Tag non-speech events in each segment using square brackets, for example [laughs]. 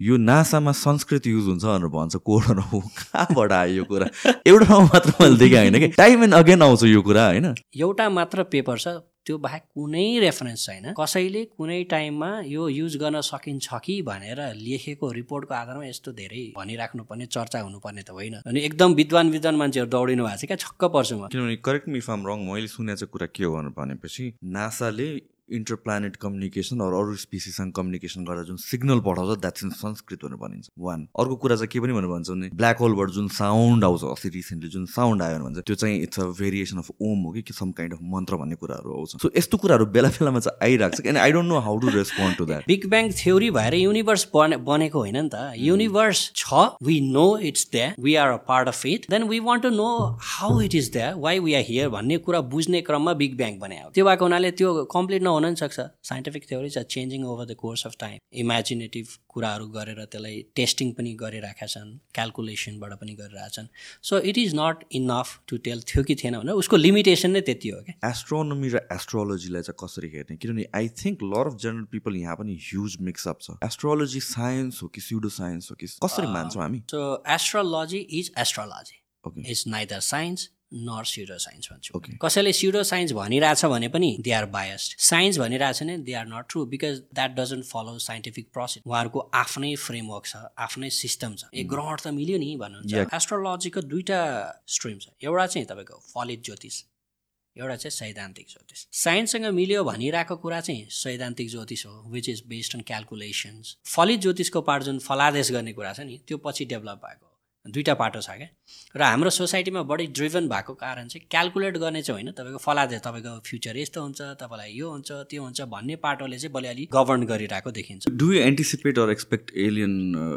यो नासामा संस्कृत युज हुन्छ भनेर भन्छ हो कहाँबाट आयो यो कुरा? एउटा मात्र मैले देखेँ होइन कि। टाइम एन्ड अगेन आउँछ यो कुरा होइन? एउटा मात्र पेपर छ त्यो बाहेक कुनै रेफरेन्स छैन। कसैले कुनै टाइममा यो युज गर्न सकिन्छ कि भनेर लेखेको रिपोर्टको आधारमा यस्तो धेरै भनिराख्नुपर्ने चर्चा हुनुपर्ने त होइन। अनि एकदम विद्वान विद्वान मान्छेहरू दौडिनु भएको छ क्या छक्क पर्छु म। किनभने करेक्ट मी फार्म रङ मैले सुनेको कुरा के हो भनेपछि नासाले इन्टरप्लानेट कम्युनिकेसन अरू अरू स्पिसिससँग कम्युनिकेसन गर्दा जुन सिग्नल पठाउँछ द्याट्स इन संस्कृत भनेर भनिन्छ। वान अर्को कुरा चाहिँ के पनि भनेर भन्छ भने ब्ल्याक होलबाट जुन साउन्ड आउँछ अस्ति रिसेन्टली जुन साउन्ड आयो भने भन्छ त्यो चाहिँ it's a variation of Om हो कि सम काइन्ड अफ मन्त्र भन्ने कुराहरू आउँछ। सो यस्तो कुराहरू बेला बेलामा चाहिँ आइरहेको छ and I don't know how to respond to that big bang theory भएर युनिभर्स बने बनेको होइन नि त। युनिभर्स छ we know it's that we are a part of it then we want to know how it is that why we are here भन्ने कुरा बुझ्ने क्रममा बिग ब्याङ बने त्यो भएको हुनाले त्यो कम्प्लिट नहुन पनि सक्छ scientific theories are changing over the course of time imaginative कुराहरू गरेर त्यसलाई टेस्टिङ पनि गरिरहेका छन् क्यालकुलेसनबाट पनि गरिरहेछन् so it is not enough to tell थियो कि थिएन भने उसको लिमिटेसन नै त्यति हो क्या एस्ट्रोनोमी र एस्ट्रोलोजीलाई चाहिँ कसरी हेर्ने? किनभने I think lot of general people यहाँ पनि ह्युज मिक्सअप छ। एस्ट्रोलोजी साइन्स हो कि स्युडो साइन्स हो कि कसरी मान्छौँ हामी? So astrology is astrology is neither science nor pseudo science भन्छु. कसैले स्युडो साइन्स भनिरहेछ भने पनि दे आर बायस्ड साइन्स भनिरहेछ भने they are not true because that doesn't follow scientific process उहाँहरूको आफ्नै फ्रेमवर्क छ आफ्नै सिस्टम छ। ए ग्रहण त मिल्यो नि भन्नुहुन्छ. एस्ट्रोलोजीको दुईवटा स्ट्रिम छ। एउटा चाहिँ तपाईँको फलित ज्योतिष एउटा चाहिँ सैद्धान्तिक ज्योतिष। साइन्ससँग मिल्यो भनिरहेको कुरा चाहिँ सैद्धान्तिक ज्योतिष हो which is based on calculations फलित ज्योतिषको पार्ट जुन फलादेश गर्ने कुरा छ नि त्यो पछि डेभलप भएको दुईवटा पाटो छ क्या? र हाम्रो सोसाइटीमा बढी ड्रिभन भएको कारण चाहिँ क्यालकुलेट गर्ने चाहिँ होइन तपाईँको फलादेश तपाईँको फ्युचर यस्तो हुन्छ तपाईँलाई यो हुन्छ त्यो हुन्छ भन्ने पाटोले चाहिँ बलि अलिक गभर्न गरिरहेको देखिन्छ। Do you anticipate or expect alien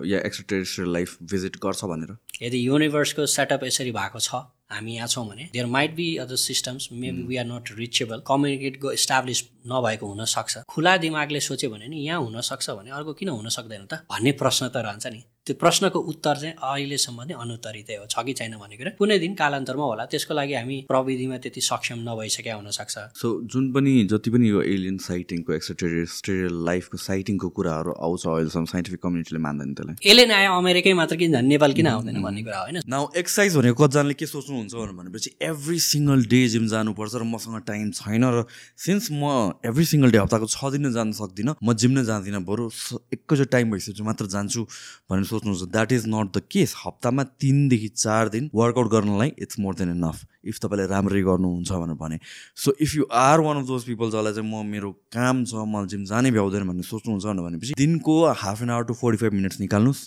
yeah extraterrestrial life visit गर्छ भनेर? यदि युनिभर्सको सेटअप यसरी भएको छ हामी यहाँ छौँ भने there might be other systems maybe we are not reachable कम्युनिकेटको establish नभएको हुनसक्छ खुला दिमागले सोच्यो भने नि यहाँ हुनसक्छ भने अर्को किन हुन सक्दैन त? भन्ने प्रश्न त रहन्छ नि। त्यो प्रश्नको उत्तर चाहिँ अहिलेसम्म नै अनुत्तरितै हो छ कि छैन भनेको कुरा। कुनै दिन कालान्तरमा होला त्यसको लागि हामी प्रविधिमा त्यति सक्षम नभइसक्या हुनसक्छ। सो जुन पनि जति पनि यो एलियन साइटिङको एक्सट्राटेरिस्ट्रियल लाइफको साइटिङको कुराहरू आउँछ अहिलेसम्म साइन्टिफिक कम्युनिटीले मान्दैन त्यसलाई। एलेन आयो अमेरिकै मात्र किन झन् नेपाल किन आउँदैन भन्ने कुरा होइन? नाउ एक्सर्साइज भनेको कतिजनाले के सोच्नुहुन्छ भनेपछि एभ्री सिङ्गल डे जिम जानुपर्छ र मसँग टाइम छैन र सिन्स म एभ्री सिङ्गल डे हप्ताको छ दिन जान सक्दिनँ म जिम नै जान्दिनँ बरु एकैचोटि टाइम भइसकेपछि मात्र जान्छु भनेर सोच्नुहुन्छ that is not the case हप्तामा तिनदेखि चार दिन वर्कआउट गर्नलाई it's more than enough if तपाईँले राम्ररी गर्नुहुन्छ भनेर भने। So if you are one of those people जसलाई चाहिँ म मेरो काम छ मलाई जिम जानै भ्याउँदैन भन्ने सोच्नुहुन्छ भनेपछि दिनको half an hour to forty five minutes निकाल्नुहोस्।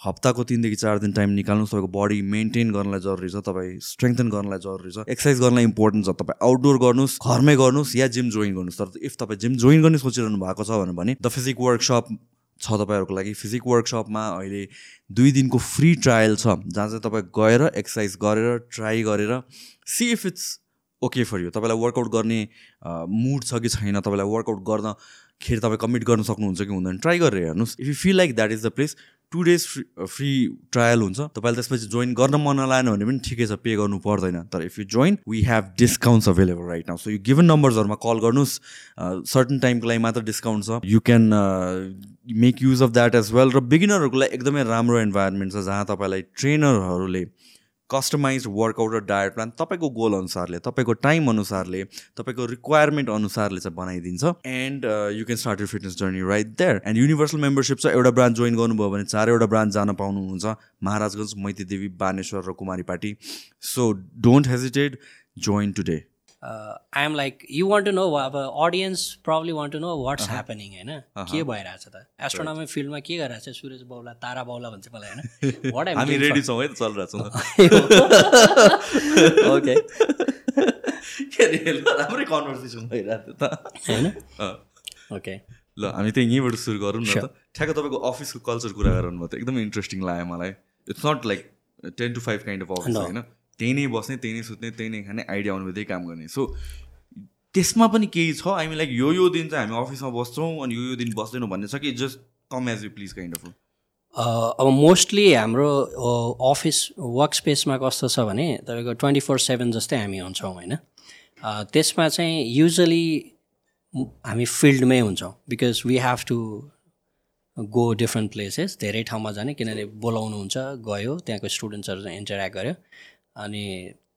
हप्ताको तिनदेखि चार दिन टाइम निकाल्नुहोस्। तपाईँको बडी मेन्टेन गर्नलाई जरुरी छ तपाईँ स्ट्रेङ्थन गर्नलाई जरुरी छ। एक्सर्साइज गर्नलाई इम्पोर्टेन्ट छ तपाईँ आउटडोर गर्नुहोस् घरमै गर्नुहोस् या जिम जोइन गर्नुहोस्। तर इफ तपाईँ जिम जोइन गर्ने सोचिरहनु भएको छ भने द फिजिक वर्कसप छ तपाईँहरूको लागि फिजिक वर्कसपमा अहिले दुई दिनको फ्री ट्रायल छ जहाँ चाहिँ तपाईँ गएर एक्सर्साइज गरेर ट्राई गरेर see if it's okay for you तपाईँलाई वर्कआउट गर्ने मुड छ कि छैन तपाईँलाई वर्कआउट गर्दाखेरि तपाईँ कमिट गर्न सक्नुहुन्छ कि हुँदैन ट्राई गरेर हेर्नुहोस्. If you feel like that is the place two days free free trial हुन्छ। तपाईँले त्यसपछि जोइन गर्न मन नलाएन भने पनि ठिकै छ पे गर्नु पर्दैन। तर if you join we have discounts available right now so you given नम्बर्सहरूमा call गर्नुहोस्। सर्टन टाइमको लागि मात्र डिस्काउन्ट छ। You can make use of that as well र बिगिनरहरूको लागि एकदमै राम्रो इन्भाइरोमेन्ट छ जहाँ तपाईँलाई ट्रेनरहरूले कस्टमाइज वर्कआउट र डायट प्लान तपाईँको गोल अनुसारले तपाईँको टाइम अनुसारले तपाईँको रिक्वायरमेन्ट अनुसारले चाहिँ बनाइदिन्छ। And you can start your fitness journey right there and universal membership छ एउटा ब्रान्च जोइन गर्नुभयो भने चारवटा ब्रान्च जान पाउनुहुन्छ। महाराजगञ्ज मैती देवी बानेश्वर र Kumari Pati so don't hesitate join today I am like you want to know अब audience probably want to know what's happening होइन के भइरहेछ त एस्ट्रोनोमी फिल्डमा के गरिरहेछ सुरज बाउला तारा बाउला भन्छ मलाई होइन हामी रेडी छौँ है त चलिरहेको छौँ ओके राम्रै कन्भर्सेसन भइरहेको थियो त होइन। ओके ल हामी त यहीँबाट सुरु गरौँ न त ठ्याक्क तपाईँको अफिसको कल्चर कुरा गरौँ त एकदमै इन्ट्रेस्टिङ लाग्यो मलाई it's not like ten to five kind of office. होइन त्यही नै बस्ने त्यही नै सुत्ने त्यही नै खाने आइडिया आउनु त्यही काम गर्ने। सो त्यसमा पनि केही छ। हामी लाइक यो यो दिन चाहिँ हामी अफिसमा बस्छौँ अनि यो यो दिन बस्दैनौँ भन्ने छ कि just come as you please kind of अब मोस्टली हाम्रो अफिस वर्क स्पेसमा कस्तो छ भने तपाईँको ट्वेन्टी फोर सेभेन जस्तै हामी हुन्छौँ होइन? त्यसमा चाहिँ युजली हामी फिल्डमै हुन्छौँ because we have to go different places धेरै ठाउँमा जाने किनभने बोलाउनुहुन्छ गयो त्यहाँको स्टुडेन्ट्सहरू इन्टरेक्ट गऱ्यो अनि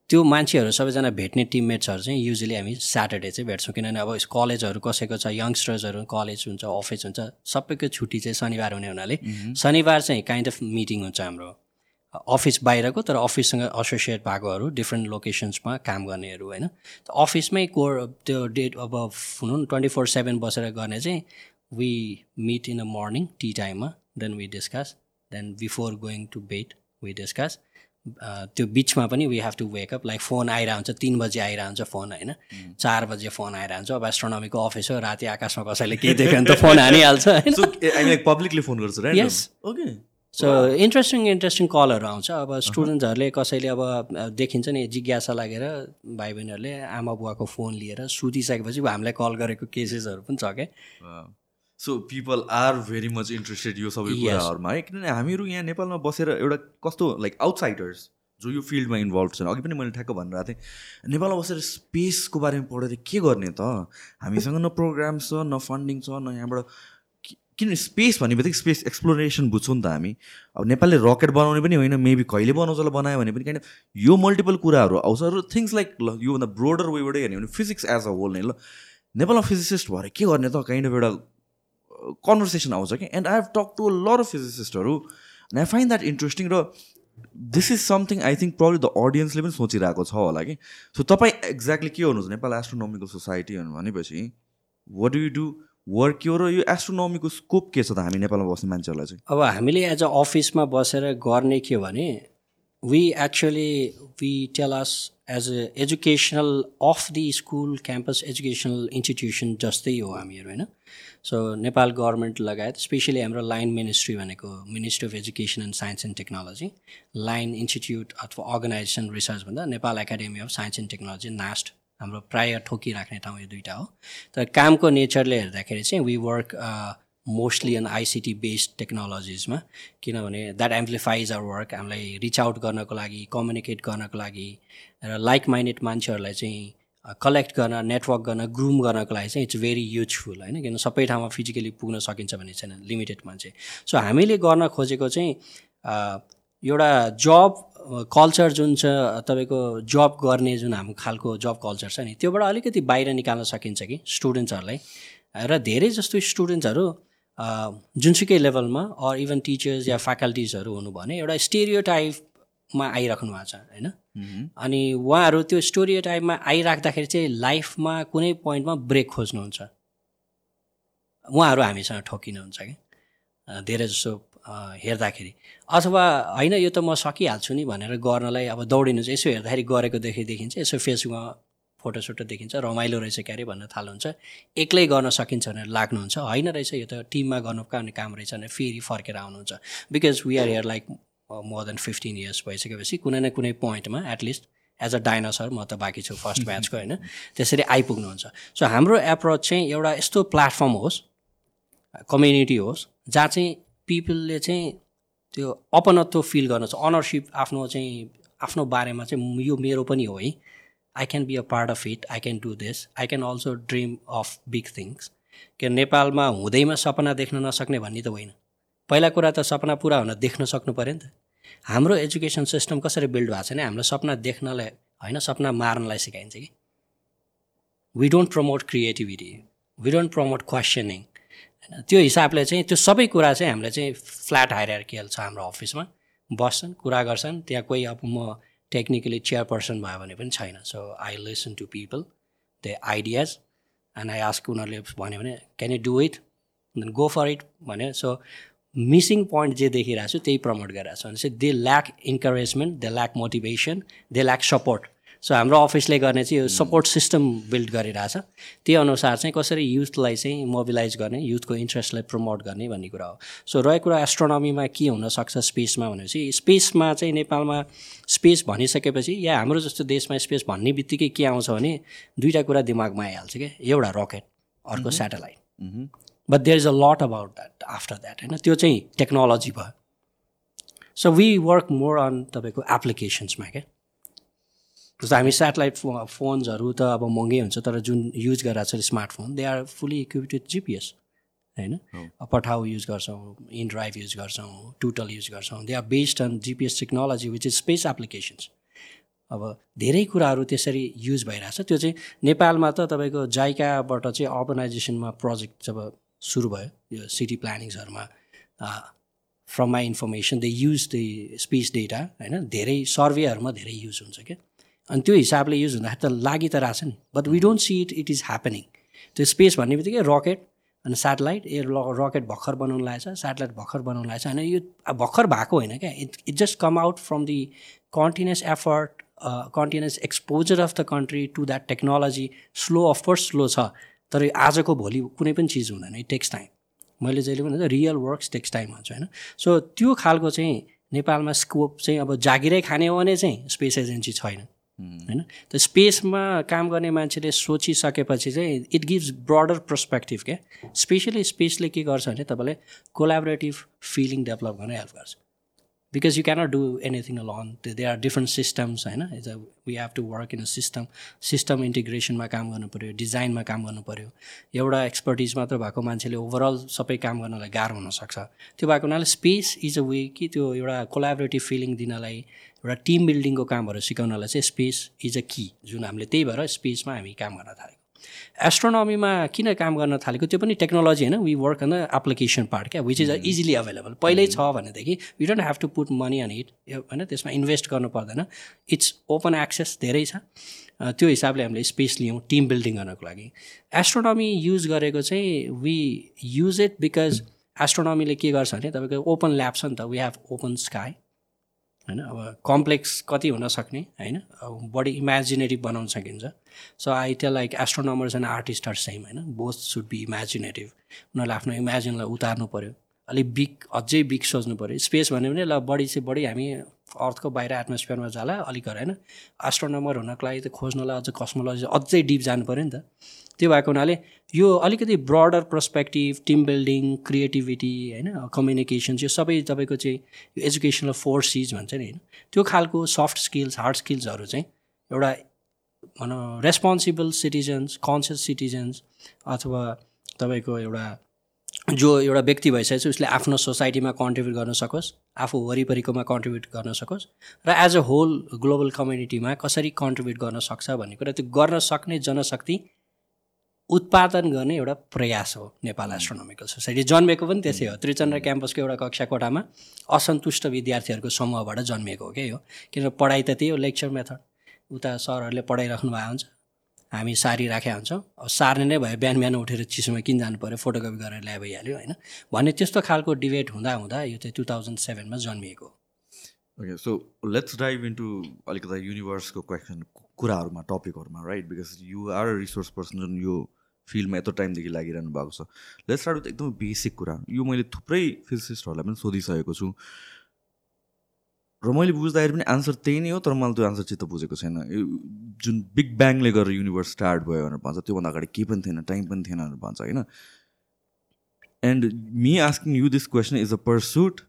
त्यो मान्छेहरू सबैजना भेट्ने टिममेट्सहरू चाहिँ युजली हामी स्याटरडे चाहिँ भेट्छौँ किनभने अब कलेजहरू कसैको छ यङ्स्टर्सहरू कलेज हुन्छ अफिस हुन्छ सबैको छुट्टी चाहिँ शनिबार हुने हुनाले शनिबार चाहिँ काइन्ड अफ मिटिङ हुन्छ हाम्रो। अफिस बाहिरको तर अफिससँग एसोसिएट भएकोहरू डिफ्रेन्ट लोकेसन्समा काम गर्नेहरू होइन। अफिसमै कोर त्यो डेट अब हुनु नि ट्वेन्टी फोर सेभेन बसेर गर्ने चाहिँ we meet in the morning tea टाइममा then we discuss then before going to bed we discuss त्यो बिचमा पनि we have to wake up like phone आइरह हुन्छ तिन बजी आइरह हुन्छ फोन होइन चार बजे फोन आइरह हुन्छ अब एस्ट्रोनमीको अफिस हो राति आकाशमा कसैले केही देख्यो भने त फोन हानिहाल्छ होइन? पब्लिकली फोन गर्छ Yes. Okay so interesting interesting कलहरू आउँछ। अब स्टुडेन्ट्सहरूले कसैले अब देखिन्छ नि जिज्ञासा लागेर भाइ बहिनीहरूले आमा बुवाको फोन लिएर सुतिसकेपछि हामीलाई कल गरेको केसेसहरू पनि छ क्या so people are very much interested यो सबै. कुराहरूमा। है किनभने हामीहरू यहाँ नेपालमा बसेर एउटा कस्तो लाइक आउटसाइडर्स जो यो फिल्डमा इन्भल्भ छन्। अघि पनि मैले ठ्याक्क भनिरहेको थिएँ नेपालमा बसेर स्पेसको बारेमा पढेर के गर्ने त? हामीसँग न प्रोग्राम छ न फन्डिङ छ न यहाँबाट कि- किनभने स्पेस भन्ने बित्तिकै स्पेस एक्सप्लोरेसन बुझ्छौँ नि त हामी। अब नेपालले रकेट बनाउने पनि होइन मेबी कहिले बनाउँछ होला बनायो भने पनि। किन यो मल्टिपल कुराहरू आउँछ र थिङ्स लाइक ल योभन्दा ब्रोडर वेबाटै हेर्ने भने फिजिक्स एज अ होल नै ल। नेपालमा फिजिसिस्ट भएर के गर्ने त? काइन्ड अफ एउटा कन्भर्सेसन आउँछ कि and I have talk to lot of फिजिसिस्टहरू and I find that interesting र this is something I think problem the अडियन्सले पनि सोचिरहेको छ होला कि सो तपाईँ एक्ज्याक्टली के गर्नुहुन्छ नेपाल एस्ट्रोनोमिकल सोसाइटी भनेपछि what do you do work हो र यो एस्ट्रोनोमीको स्कोप के छ त हामी नेपालमा बस्ने मान्छेहरूलाई चाहिँ? अब हामीले एज अ अफिसमा बसेर गर्ने के हो भने we actually we tell us as a educational of the school campus educational institution जस्तै हो हामीहरू होइन? सो नेपाल गभर्मेन्ट लगायत स्पेसली हाम्रो लाइन मिनिस्ट्री भनेको ministry of education and science and technology line institute अथवा अर्गनाइजेसन रिसर्च भन्दा Nepal academy of science and technology NAST हाम्रो प्राय ठोकिराख्ने ठाउँ यो दुइटा हो। तर कामको नेचरले हेर्दाखेरि चाहिँ we work mostly on ICT based टेक्नोलोजिजमा किनभने द्याट एम्प्लिफाइज आवर वर्क हामीलाई रिच आउट गर्नको लागि कम्युनिकेट गर्नको लागि र लाइक माइन्डेड मान्छेहरूलाई चाहिँ कलेक्ट गर्न नेटवर्क गर्न ग्रुम गर्नको लागि चाहिँ इट्स भेरी युजफुल होइन? किन सबै ठाउँमा फिजिकली पुग्न सकिन्छ भन्ने छैन लिमिटेड मान्छे। सो हामीले गर्न खोजेको चाहिँ एउटा जब कल्चर जुन छ तपाईँको जब गर्ने जुन हाम्रो खालको जब कल्चर छ नि त्योबाट अलिकति बाहिर निकाल्न सकिन्छ कि स्टुडेन्ट्सहरूलाई र धेरै जस्तो स्टुडेन्ट्सहरू जुनसुकै लेभलमा अर इभन टिचर्स या फ्याकल्टिजहरू हुनु भने एउटा स्टेरियो टाइपमा आइराख्नु भएको छ होइन? अनि उहाँहरू त्यो स्टोरियो टाइपमा आइराख्दाखेरि चाहिँ लाइफमा कुनै पोइन्टमा ब्रेक खोज्नुहुन्छ। उहाँहरू हामीसँग ठोकिनुहुन्छ कि? धेरै जसो हेर्दाखेरि। अथवा होइन यो त म सकिहाल्छु नि भनेर गर्नलाई अब दौडिनु चाहिँ यसो हेर्दाखेरि गरेको देखि देखिन्छ यसो फेसबुकमा फोटोसोटो देखिन्छ रमाइलो रहेछ क्यारे भन्न थाल्नुहुन्छ। एक्लै गर्न सकिन्छ भनेर लाग्नुहुन्छ। होइन रहेछ यो त टिममा गर्नुपर्ने काम रहेछ भनेर फेरि फर्केर आउनुहुन्छ। Because we are here like more than fifteen years भइसकेपछि कुनै न कुनै पोइन्टमा एटलिस्ट एज अ डाइनोसर म त बाँकी छु फर्स्ट ब्याचको [laughs] होइन। त्यसरी आइपुग्नुहुन्छ। सो हाम्रो एप्रोच चाहिँ एउटा यस्तो प्लेटफर्म होस् कम्युनिटी होस् जहाँ चाहिँ पिपलले चाहिँ त्यो अपनत्व फिल गर्न छ अनरसिप आफ्नो चाहिँ आफ्नो बारेमा चाहिँ यो मेरो पनि हो है। I can be a part of it I can do this I can also dream of big things के नेपालमा हुँदैमा सपना देख्न नसक्ने भन्ने त होइन। पहिला कुरा त सपना पुरा हुन देख्न सक्नु पऱ्यो नि त। हाम्रो एजुकेसन सिस्टम कसरी बिल्ड भएको छ भने हाम्रो सपना देख्नलाई होइन सपना मार्नलाई सिकाइन्छ कि। We don't promote creativity we don't promote questioning होइन त्यो हिसाबले चाहिँ त्यो सबै कुरा चाहिँ हामीले चाहिँ फ्ल्याट हाइरार्कियल छ हाम्रो अफिसमा। बस्छन् कुरा गर्छन् त्यहाँ कोही अब म टेक्निकली चेयरपर्सन भयो भने पनि छैन। So I listen to people the ideas and I ask उनीहरूले भन्यो भने can you do it then go for it भन्यो। सो मिसिङ पोइन्ट जे देखिरहेको छु त्यही प्रमोट गरिरहेको छु। भने चाहिँ they lack encouragement they lack motivation they lack support so हाम्रो अफिसले गर्ने चाहिँ यो सपोर्ट सिस्टम बिल्ड गरिरहेछ त्यही अनुसार चाहिँ कसरी युथलाई चाहिँ मोबिलाइज गर्ने युथको इन्ट्रेस्टलाई प्रमोट गर्ने भन्ने कुरा हो। सो रहेको कुरा एस्ट्रोनमीमा के हुनसक्छ स्पेसमा भनेपछि स्पेसमा चाहिँ नेपालमा स्पेस भनिसकेपछि या हाम्रो जस्तो देशमा स्पेस भन्ने बित्तिकै के आउँछ भने दुईवटा कुरा दिमागमा आइहाल्छ क्या एउटा रकेट अर्को satellite but there is a lot about that after that होइन त्यो चाहिँ टेक्नोलोजी भयो. So we work more on तपाईँको एप्लिकेसन्समा क्या जस्तो हामी सेटेलाइट फो फोन्सहरू त अब महँगै हुन्छ तर जुन युज गरिरहेको छ smartphone they are fully equipped with GPS होइन? पठाउ युज गर्छौँ इनड्राइभ युज गर्छौँ टुटल युज गर्छौँ they are based on GPS technology which is space applications अब धेरै कुराहरू त्यसरी युज भइरहेछ। त्यो चाहिँ नेपालमा त तपाईँको जाइकाबाट चाहिँ अर्गनाइजेसनमा प्रोजेक्ट जब सुरु भयो यो city प्लानिङ्सहरूमा। From my information they use the space data होइन? धेरै सर्वेहरूमा धेरै युज हुन्छ क्या। अनि त्यो हिसाबले युज हुँदाखेरि त लागि त रहेछ नि। But we don't see it it is happening त्यो स्पेस भन्ने बित्तिकै रकेट अनि सेटेलाइट ए रकेट भर्खर बनाउनु लागेको छ सेटेलाइट भर्खर बनाउनु लागेको छ होइन यो भर्खर भएको होइन क्या। It it just come out from the continuous effort continuous exposure of the country to that technology slow of course slow छ। तर आजको भोलि कुनै पनि चिज हुँदैन इट टेक्स टाइम मैले जहिले पनि रियल वर्क्स टेक्स टाइम भन्छु होइन? सो त्यो खालको चाहिँ नेपालमा स्कोप चाहिँ अब जागिरै खाने हो भने चाहिँ स्पेस एजेन्सी छैन होइन? त स्पेसमा काम गर्ने मान्छेले सोचिसकेपछि चाहिँ इट गिभ्स ब्रडर पर्सपेक्टिभ क्या? स्पेसली स्पेसले के गर्छ भने तपाईँलाई कोलाबोरेटिभ फिलिङ डेभलप गर्न हेल्प गर्छ। Because you cannot do anything alone they are different systems होइन is a we have to work in a system system इन्टिग्रेसनमा काम गर्नु पऱ्यो डिजाइनमा काम गर्नु पऱ्यो एउटा एक्सपर्टिज मात्र भएको मान्छेले ओभरअल सबै काम गर्नलाई गाह्रो हुनसक्छ त्यो भएको हुनाले स्पेस इज अ वे कि त्यो एउटा कोलाबोरेटिभ फिलिङ दिनलाई एउटा टिम बिल्डिङको कामहरू सिकाउनलाई चाहिँ स्पेस इज अ कि जुन हामीले त्यही भएर स्पेसमा हामी काम गर्न थालेको एस्ट्रोनमीमा किन काम गर्न थालेको त्यो पनि टेक्नोलोजी होइन we work on the application part क्या which is a easily available पहिल्यै छ भनेदेखि we don't have to put money on it होइन त्यसमा इन्भेस्ट गर्नु पर्दैन। इट्स ओपन एक्सेस धेरै छ। त्यो हिसाबले हामीले स्पेस लियौँ टिम बिल्डिङ गर्नको लागि। एस्ट्रोनमी युज गरेको चाहिँ वी युज इट बिकज एस्ट्रोनमीले के गर्छ भने तपाईँको ओपन ल्याब छ नि त वी हेभ ओपन स्काई होइन? अब कम्प्लेक्स कति हुन सक्ने होइन? अब बढी इमेजिनेटिभ बनाउन सकिन्छ। So I tell like astronomers and artist are same होइन? बोथ सुड बी इमेजिनेटिभ उनीहरूले आफ्नो इमेजिनलाई उतार्नु पऱ्यो अलिक बिग अझै बिग सोच्नु पऱ्यो स्पेस भन्यो भने ल बढी चाहिँ बढी हामी अर्थको बाहिर एटमोस्फियरमा जाला अलिक होइन? एस्ट्रोनमर हुनको लागि त खोज्नलाई अझ कस्मोलोजी अझै डिप जानु पऱ्यो नि त। त्यो भएको हुनाले यो अलिकति broader perspective team building creativity होइन कम्युनिकेसन यो सबै तपाईँको चाहिँ एजुकेसनल फोर्सिज भन्छ नि होइन। त्यो खालको सफ्ट स्किल्स हार्ड स्किल्सहरू चाहिँ एउटा भनौँ रेस्पोन्सिबल सिटिजन्स कन्सियस सिटिजन्स अथवा तपाईँको एउटा जो एउटा व्यक्ति भइसकेपछि उसले आफ्नो सोसाइटीमा कन्ट्रिब्युट गर्न सकोस् आफू वरिपरिकोमा कन्ट्रिब्युट गर्न सकोस् र एज अ होल ग्लोबल कम्युनिटीमा कसरी कन्ट्रिब्युट गर्न सक्छ भन्ने कुरा त्यो गर्न सक्ने जनशक्ति उत्पादन गर्ने एउटा प्रयास हो नेपाल एस्ट्रोनोमिकल सोसाइटी जन्मेको पनि त्यसै हो। त्रिचन्द्र क्याम्पसको एउटा कक्षा कोठामा असन्तुष्ट विद्यार्थीहरूको समूहबाट जन्मिएको हो क्या यो। किनभने पढाइ त त्यही हो लेक्चर मेथड उता सरहरूले पढाइराख्नु भएको हुन्छ। हामी सारी राखेका हुन्छौँ। अब सार्ने नै भयो बिहान बिहान उठेर चिसोमा किन जानु पऱ्यो फोटोकपी गरेर ल्याए भइहाल्यो होइन? भन्ने त्यस्तो खालको डिबेट हुँदा हुँदा यो चाहिँ टु थाउजन्ड सेभेनमा जन्मिएको okay so let's drive into अलिकति युनिभर्सको क्वेसन कुराहरूमा टपिकहरूमा right because you are resource person जुन यो फिल्डमा यत्रो टाइमदेखि लागिरहनु भएको छ। लेट्स स्टार्ट विथ एकदमै बेसिक कुरा। यो मैले थुप्रै फिजिसिस्टहरूलाई पनि सोधिसकेको छु। र मैले बुझ्दाखेरि पनि आन्सर त्यही नै हो तर मैले त्यो आन्सर चित्त बुझेको छैन। जुन बिग ब्याङले गरेर युनिभर्स स्टार्ट भयो भनेर भन्छ त्योभन्दा अगाडि केही पनि थिएन टाइम पनि थिएन भनेर भन्छ होइन? And me asking you this question is a pursuit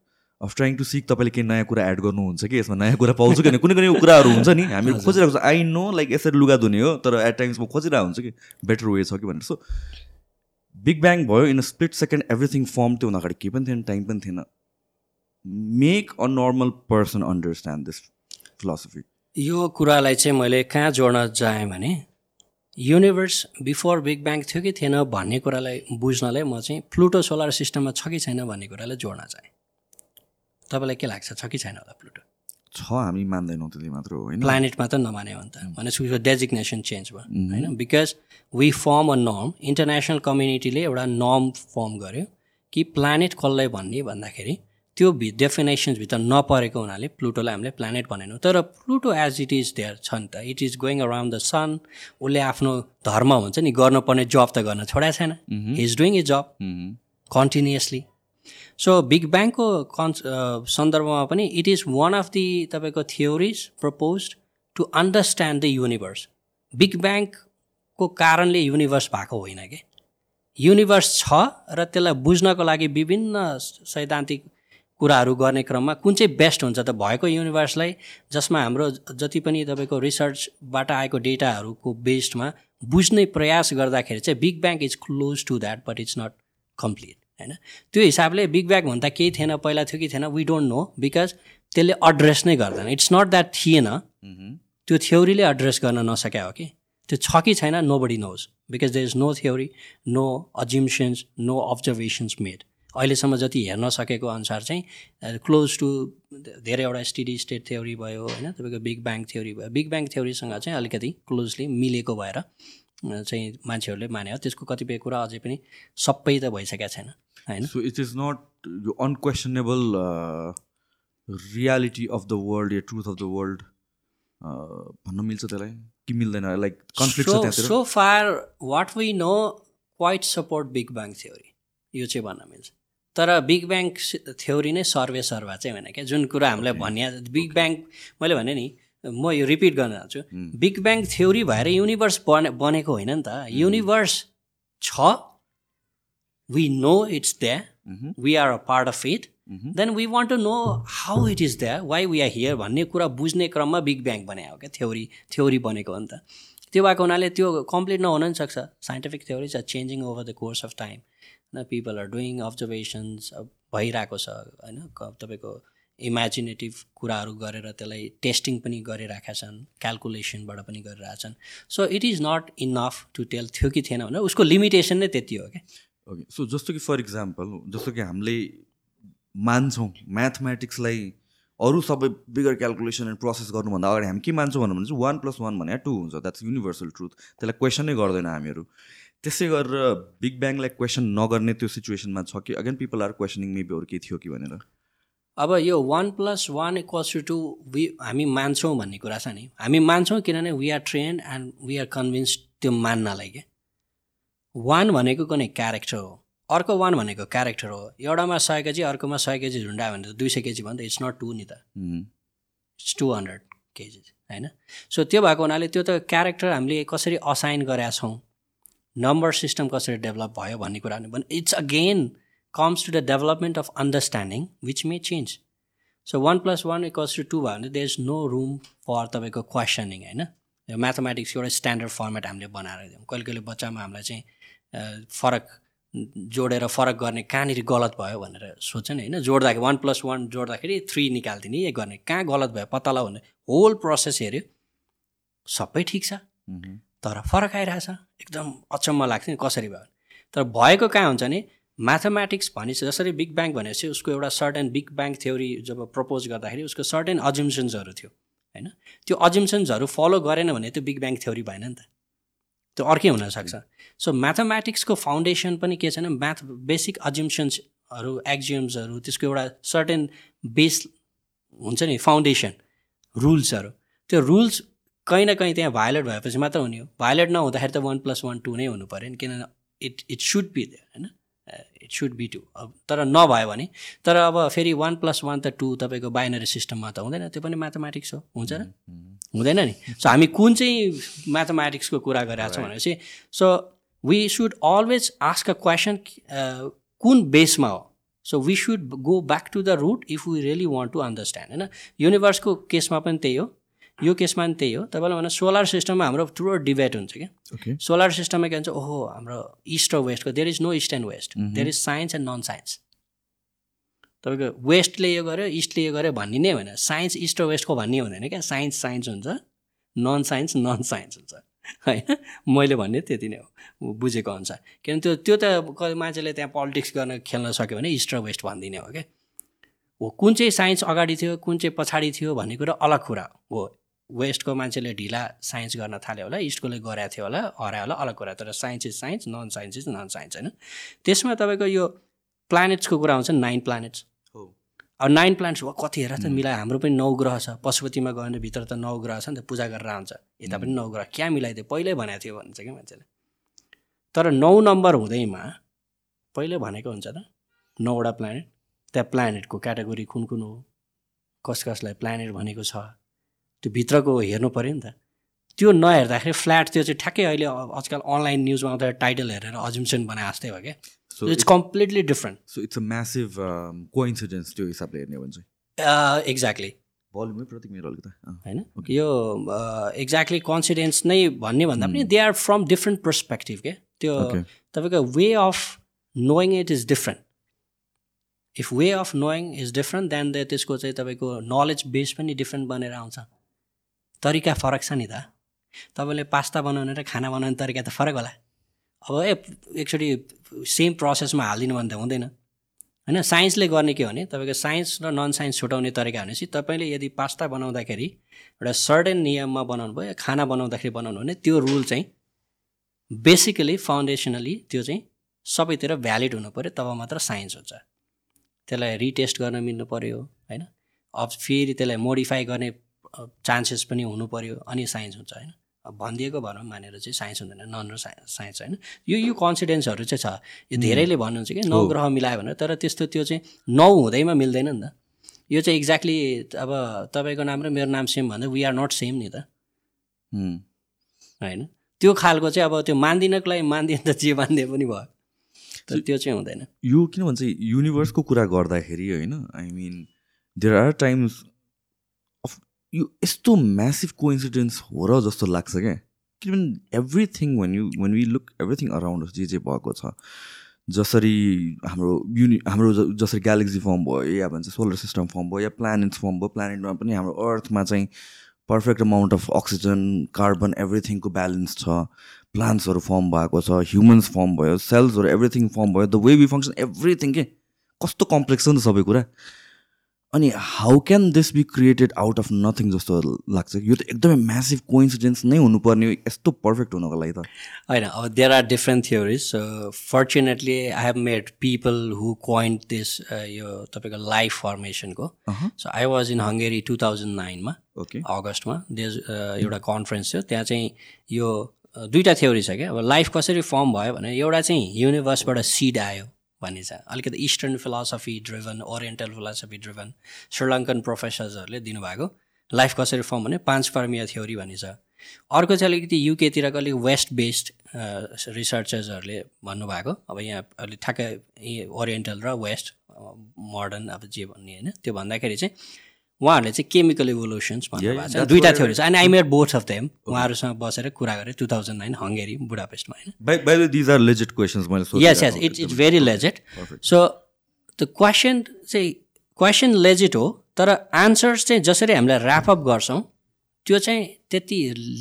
of trying to seek तपाईँले केही नयाँ कुरा एड गर्नुहुन्छ कि? यसमा नयाँ कुरा पाउँछु किन कुनै कुनै कुराहरू हुन्छ नि। हामी खोजिरहेको छ। आई नो लाइक यसरी लुगा धुने हो तर एट टाइम्स म खोजिरहेको हुन्छ कि बेटर वे छ कि भनेर। सो बिग ब्याङ भयो in a split second everything form त्यो अगाडि केही पनि थिएन टाइम पनि थिएन। Make a normal person understand this philosophy यो कुरालाई चाहिँ मैले कहाँ जोड्न चाहेँ भने युनिभर्स बिफोर बिग ब्याङ थियो कि थिएन भन्ने कुरालाई बुझ्नलाई म चाहिँ प्लुटो सोलर सिस्टममा छ कि छैन भन्ने कुरालाई जोड्न चाहेँ। तपाईँलाई के लाग्छ? छ कि छैन होला प्लुटो? छ हामी मान्दैनौँ त्यति मात्र हो होइन? प्लानेट मात्र नमाने हो नि त भनेपछि डेजिग्नेसन चेन्ज भयो होइन? Because we form a norm international कम्युनिटीले एउटा नर्म फर्म गर्यो कि प्लानेट कसलाई भन्ने भन्दाखेरि त्यो भि डेफिनेसन्सभित्र नपरेको हुनाले प्लुटोलाई हामीले प्लानेट भनेनौँ। तर Pluto as it is there छ नि त। It is going around the sun उसले आफ्नो धर्म हुन्छ नि गर्नुपर्ने जब त गर्न छोडाएको छैन। Is doing a job continuously so big ब्याङको कन् सन्दर्भमा पनि it is one of the तपाईँको theories propose to understand the universe big ब्याङको कारणले युनिभर्स भएको होइन कि? युनिभर्स छ र त्यसलाई बुझ्नको लागि विभिन्न सैद्धान्तिक कुराहरू गर्ने क्रममा कुन चाहिँ बेस्ट हुन्छ त भएको युनिभर्सलाई जसमा हाम्रो जति पनि तपाईँको रिसर्चबाट आएको डेटाहरूको बेस्डमा बुझ्ने प्रयास गर्दाखेरि चाहिँ big bang is close to that but it's not complete होइन त्यो हिसाबले बिग ब्याग भन्दा केही थिएन पहिला थियो कि थिएन वी डोन्ट नो बिकज त्यसले एड्रेस नै गर्दैन। इट्स नट द्याट थिएन। त्यो थ्योरीले एड्रेस गर्न नसक्या हो कि। त्यो छ कि छैन nobody knows because there is no theory no assumptions no observations made अहिलेसम्म जति हेर्न सकेको अनुसार चाहिँ क्लोज टु धेरैवटा स्टडी स्टेट थ्योरी भयो होइन तपाईँको बिग ब्याङ थ्योरी भयो। बिग ब्याङ थ्योरीसँग चाहिँ अलिकति क्लोजली मिलेको भएर चाहिँ मान्छेहरूले माने हो। त्यसको कतिपय कुरा अझै पनि सबै त भइसकेको छैन होइन? सो इट इज नट यो unquestionable reality of the world yeah truth of the world भन्न मिल्छ त्यसलाई? कि मिल्दैन? Like conflict so far what we know quite support big bang theory यो चाहिँ भन्न मिल्छ। तर बिग ब्याङ थ्योरी नै सर्वे सर्वा चाहिँ होइन क्या? जुन कुरा हामीलाई भन्या बिग ब्याङ मैले भने नि म यो रिपिट गर्न चाहन्छु। बिग ब्याङ थ्योरी भएर युनिभर्स बने बनेको होइन नि त। युनिभर्स छ। We know it's that we are a part of it then we want to know how it is that why we are here भन्ने कुरा बुझ्ने क्रममा बिग ब्याङ बने हो क्या? थ्योरी थ्योरी बनेको हो नि त। त्यो भएको हुनाले त्यो कम्प्लिट नहुन पनि सक्छ। Scientific theories are changing over the course of time होइन पिपल आर डुइङ अब्जर्भेसन्स भइरहेको छ होइन? तपाईँको इमेजिनेटिभ कुराहरू गरेर त्यसलाई टेस्टिङ पनि गरिरहेका छन् क्यालकुलेसनबाट पनि गरिरहेछन् so it is not enough to tell थियो कि थिएन भने उसको लिमिटेसन नै त्यति हो क्या। ओके सो जस्तो कि फर इक्जाम्पल जस्तो कि हामीले मान्छौँ म्याथमेटिक्सलाई अरू सबै बिगर क्यालकुलेसन एन्ड प्रोसेस गर्नुभन्दा अगाडि हामी के मान्छौँ भन्नु भने चाहिँ वान प्लस वान भने टू हुन्छ। द्याट्स युनिभर्सल ट्रुथ त्यसलाई क्वेसनै गर्दैन हामीहरू। त्यसै गरेर बिग ब्याङलाई क्वेसन नगर्ने त्यो सिचुएसनमा छ कि again people are questioning maybe अरू केही थियो कि भनेर। अब यो one plus one equals to two we हामी मान्छौँ भन्ने कुरा छ नि। हामी मान्छौँ किनभने we are trained and we are convinced त्यो मान्नलाई क्या वान भनेको कुनै क्यारेक्टर हो। अर्को वान भनेको क्यारेक्टर हो। एउटामा सय केजी अर्कोमा सय केजी झुन्डायो भने त दुई सय केजी भने त। इट्स नट टू नि त। इट्स टू हन्ड्रेड केजी होइन? सो त्यो भएको हुनाले त्यो त क्यारेक्टर हामीले कसरी असाइन गरेका छौँ? नम्बर सिस्टम कसरी डेभलप भयो भन्ने कुरा भने it's again comes to the development of understanding which may change so one plus one equals to two भयो भने there is no room for तपाईँको क्वेसनिङ होइन? म्याथमेटिक्सको एउटा स्ट्यान्डर्ड फर्मेट हामीले बनाएर दियौँ। कहिले कहिले बच्चामा हामीलाई चाहिँ फरक जोडेर फरक गर्ने कहाँनिर गलत भयो भनेर सोध्छ नि होइन? जोड्दाखेरि वान प्लस वान जोड्दाखेरि थ्री निकालिदिने ए गर्ने कहाँ गलत भयो पत्ता लगाऊ भने होल प्रोसेस हेऱ्यो। सबै ठिक छ। तर फरक आइरहेछ। एकदम अचम्म लाग्छ नि कसरी भयो? तर भएको कहाँ हुन्छ नि म्याथमेटिक्स भनेपछि जसरी बिग ब्याङ भनेपछि उसको एउटा सर्टेन बिग ब्याङ थ्योरी जब प्रपोज गर्दाखेरि उसको सर्टेन अजिम्सन्सहरू थियो होइन? त्यो अजिम्सन्सहरू फलो गरेन भने त्यो बिग ब्याङ थ्योरी भएन नि त। त्यो अर्कै हुनसक्छ। सो म्याथमेटिक्सको फाउन्डेसन पनि के छैन? म्याथ बेसिक अजिम्सन्सहरू एक्जिम्सहरू त्यसको एउटा सर्टेन बेस हुन्छ नि फाउन्डेसन रुल्सहरू त्यो रुल्स कहीँ न कहीँ त्यहाँ भायोलेट भएपछि मात्र हुने हो। भायोलेट नहुँदाखेरि त वान प्लस वान टू नै हुनु पऱ्यो नि किनभने इट इट सुड बी होइन? इट सुड बी टू अब तर नभयो भने तर अब फेरि वान प्लस वान त टू तपाईँको बाइनरी सिस्टममा त हुँदैन त्यो पनि म्याथमेटिक्स हो हुन्छ र? हुँदैन नि? सो हामी कुन चाहिँ म्याथमेटिक्सको कुरा गरिरहेको छौँ भनेपछि so we should always ask a question कुन बेसमा हो? So we should go back to the root if we really want to understand होइन? युनिभर्सको केसमा पनि त्यही हो। यो केसमा पनि त्यही हो। तपाईँलाई भने सोलर सिस्टममा हाम्रो ठुलो डिबेट हुन्छ क्या। सोलर सिस्टममा के भन्छ ओहो हाम्रो इस्ट र वेस्टको there is no east and west there is science and non science तपाईँको वेस्टले यो गर्यो इस्टले यो गर्यो भन्ने नै होइन। साइन्स इस्ट र वेस्टको भन्ने हुँदैन क्या। साइन्स साइन्स हुन्छ। नन साइन्स नन साइन्स हुन्छ। होइन? मैले भन्ने त्यति नै हो। बुझेको अनुसार। किनभने त्यो त्यो त मान्छेले त्यहाँ पोलिटिक्स गर्न खेल्न सक्यो भने इस्ट र वेस्ट भनिदिने हो क्या। हो कुन चाहिँ साइन्स अगाडि थियो कुन चाहिँ पछाडि थियो भन्ने कुरा अलग कुरा हो। वेस्टको मान्छेले ढिला साइन्स गर्न थाल्यो होला इस्टकोले गरेको थियो होला हरायो होला अलग कुरा। तर science is science non science is non science होइन? त्यसमा तपाईँको यो प्लानेट्सको कुरा आउँछ नाइन प्लानेट्स। अब नाइन प्लानेट्स हो कति हेर त मिलायो हाम्रो पनि नौ ग्रह छ। पशुपतिमा गयो भने भित्र त नौ ग्रह छ नि त पूजा गरेर आउँछ। यता पनि नौ ग्रह। क्या मिलाइदियो? पहिल्यै भनेको थियो भन्छ क्या मान्छेले। तर नौ नम्बर हुँदैमा पहिले भनेको हुन्छ त नौवटा प्लानेट त्यहाँ प्लानेटको क्याटेगोरी कुन कुन हो? कस कसलाई प्लानेट भनेको छ? त्यो भित्रको हेर्नु पऱ्यो नि त। त्यो नहेर्दाखेरि फ्ल्याट त्यो चाहिँ ठ्याक्कै अहिले आजकल अनलाइन न्युजमा आउँदा टाइटल हेरेर अजुम्सन बनाए जस्तै हो क्या। So it's completely different so it's a massive coincidence त्यो हिसाबले हेर्ने हो भने चाहिँ। एक्ज्याक्टली भल्युमै मेरो अलिकति। होइन? यो एक्ज्याक्टली कन्सिडेन्स नै भन्ने भन्दा पनि they are from different perspective क्या। त्यो तपाईँको way of knowing it is different if way of knowing is different then the त्यसको चाहिँ तपाईँको नलेज बेस पनि डिफ्रेन्ट बनेर आउँछ। तरिका फरक छ नि त। तपाईँले पास्ता बनाउने र खाना बनाउने तरिका त फरक होला। अब ए एकचोटि सेम प्रोसेसमा हालिदिनु भने त हुँदैन। होइन साइन्सले गर्ने के भने तपाईँको साइन्स र नन साइन्स छुटाउने तरिका भनेपछि तपाईँले यदि पास्ता बनाउँदाखेरि एउटा सर्टेन नियममा बनाउनु भयो खाना बनाउँदाखेरि बनाउनु भने त्यो रुल चाहिँ बेसिकली फाउन्डेसनली त्यो चाहिँ सबैतिर भ्यालिड हुनु पऱ्यो तब मात्र साइन्स हुन्छ। त्यसलाई रिटेस्ट गर्न मिल्नु पऱ्यो होइन? अब फेरि त्यसलाई मोडिफाई गर्ने चान्सेस पनि हुनु पऱ्यो अनि साइन्स हुन्छ होइन। अब भनिदिएको भनौँ मानेर चाहिँ साइन्स हुँदैन नन र साइन्स साइन्स होइन। यो यो कन्फिडेन्सहरू चाहिँ छ। यो धेरैले भन्नुहुन्छ कि नौ ग्रह मिलायो भनेर तर त्यस्तो त्यो चाहिँ नौ हुँदैमा मिल्दैन नि त। यो चाहिँ एक्ज्याक्टली अब तपाईँको नाम र मेरो नाम सेम भन्दा वी आर नट सेम नि त। होइन। त्यो खालको चाहिँ अब त्यो मान्दिनको लागि मान्दिन त जे मानिदिए पनि भयो। तर त्यो चाहिँ हुँदैन। यो किन भन्छ युनिभर्सको कुरा गर्दाखेरि होइन I mean there are times यो यस्तो म्यासिभ कोइन्सिडेन्स हो र जस्तो लाग्छ क्या। किनभने everything when you when we look everything around जे जे भएको छ। जसरी हाम्रो युनि हाम्रो जसरी ग्यालेक्सी फर्म भयो या भन्छ सोलर सिस्टम फर्म भयो या प्लानेट्स फर्म भयो प्लानेटमा पनि हाम्रो अर्थमा चाहिँ perfect amount of oxygen carbon एभ्रिथिङको balance छ। प्लान्ट्सहरू फर्म भएको छ ह्युमन्स फर्म भयो सेल्सहरू एभ्रिथिङ फर्म भयो। The way we function everything के? कस्तो कम्प्लेक्स छ नि त सबै कुरा। अनि how can this be created out of nothing जस्तो लाग्छ? यो त एकदमै म्यासिभ कोइन्सिडेन्स नै हुनुपर्ने यस्तो पर्फेक्ट हुनको लागि त। होइन अब there are different theories fortunately I have met people who coined this यो तपाईँको life फर्मेसनको so I was in Hungary two thousand नाइनमा ओके अगस्तमा देज एउटा कन्फरेन्स थियो। त्यहाँ चाहिँ यो दुईवटा थ्योरी छ क्या। अब लाइफ कसरी फर्म भयो भने एउटा चाहिँ युनिभर्सबाट सिड आयो। भन्ने छ। अलिकति eastern philosophy driven oriental philosophy driven Sri Lankan प्रोफेसर्सहरूले दिनुभएको लाइफ कसरी फर्म भने पाँच फर्मिया थ्योरी भन्ने छ। अर्को चाहिँ अलिकति युकेतिरको अलिक वेस्ट बेस्ड रिसर्चर्सहरूले भन्नुभएको। अब यहाँ अलिक ठ्याक्कै ओरिएन्टल र वेस्ट मोडर्न अब जे भन्ने होइन त्यो भन्दाखेरि चाहिँ उहाँहरूले चाहिँ केमिकल इभोल्युसन्स भन्नुभएको छ। दुइटा थ्योरी छ। अनि I met both of them उहाँहरूसँग बसेर कुरा गरेँ। टु थाउजन्ड नाइन हङ्गेरी बुढापेस्टमा होइन। Yes yes it's it's very legit so the question चाहिँ क्वेसन लेजिट हो तर आन्सर्स चाहिँ जसरी हामीलाई ऱ्यापअप गर्छौँ त्यो चाहिँ त्यति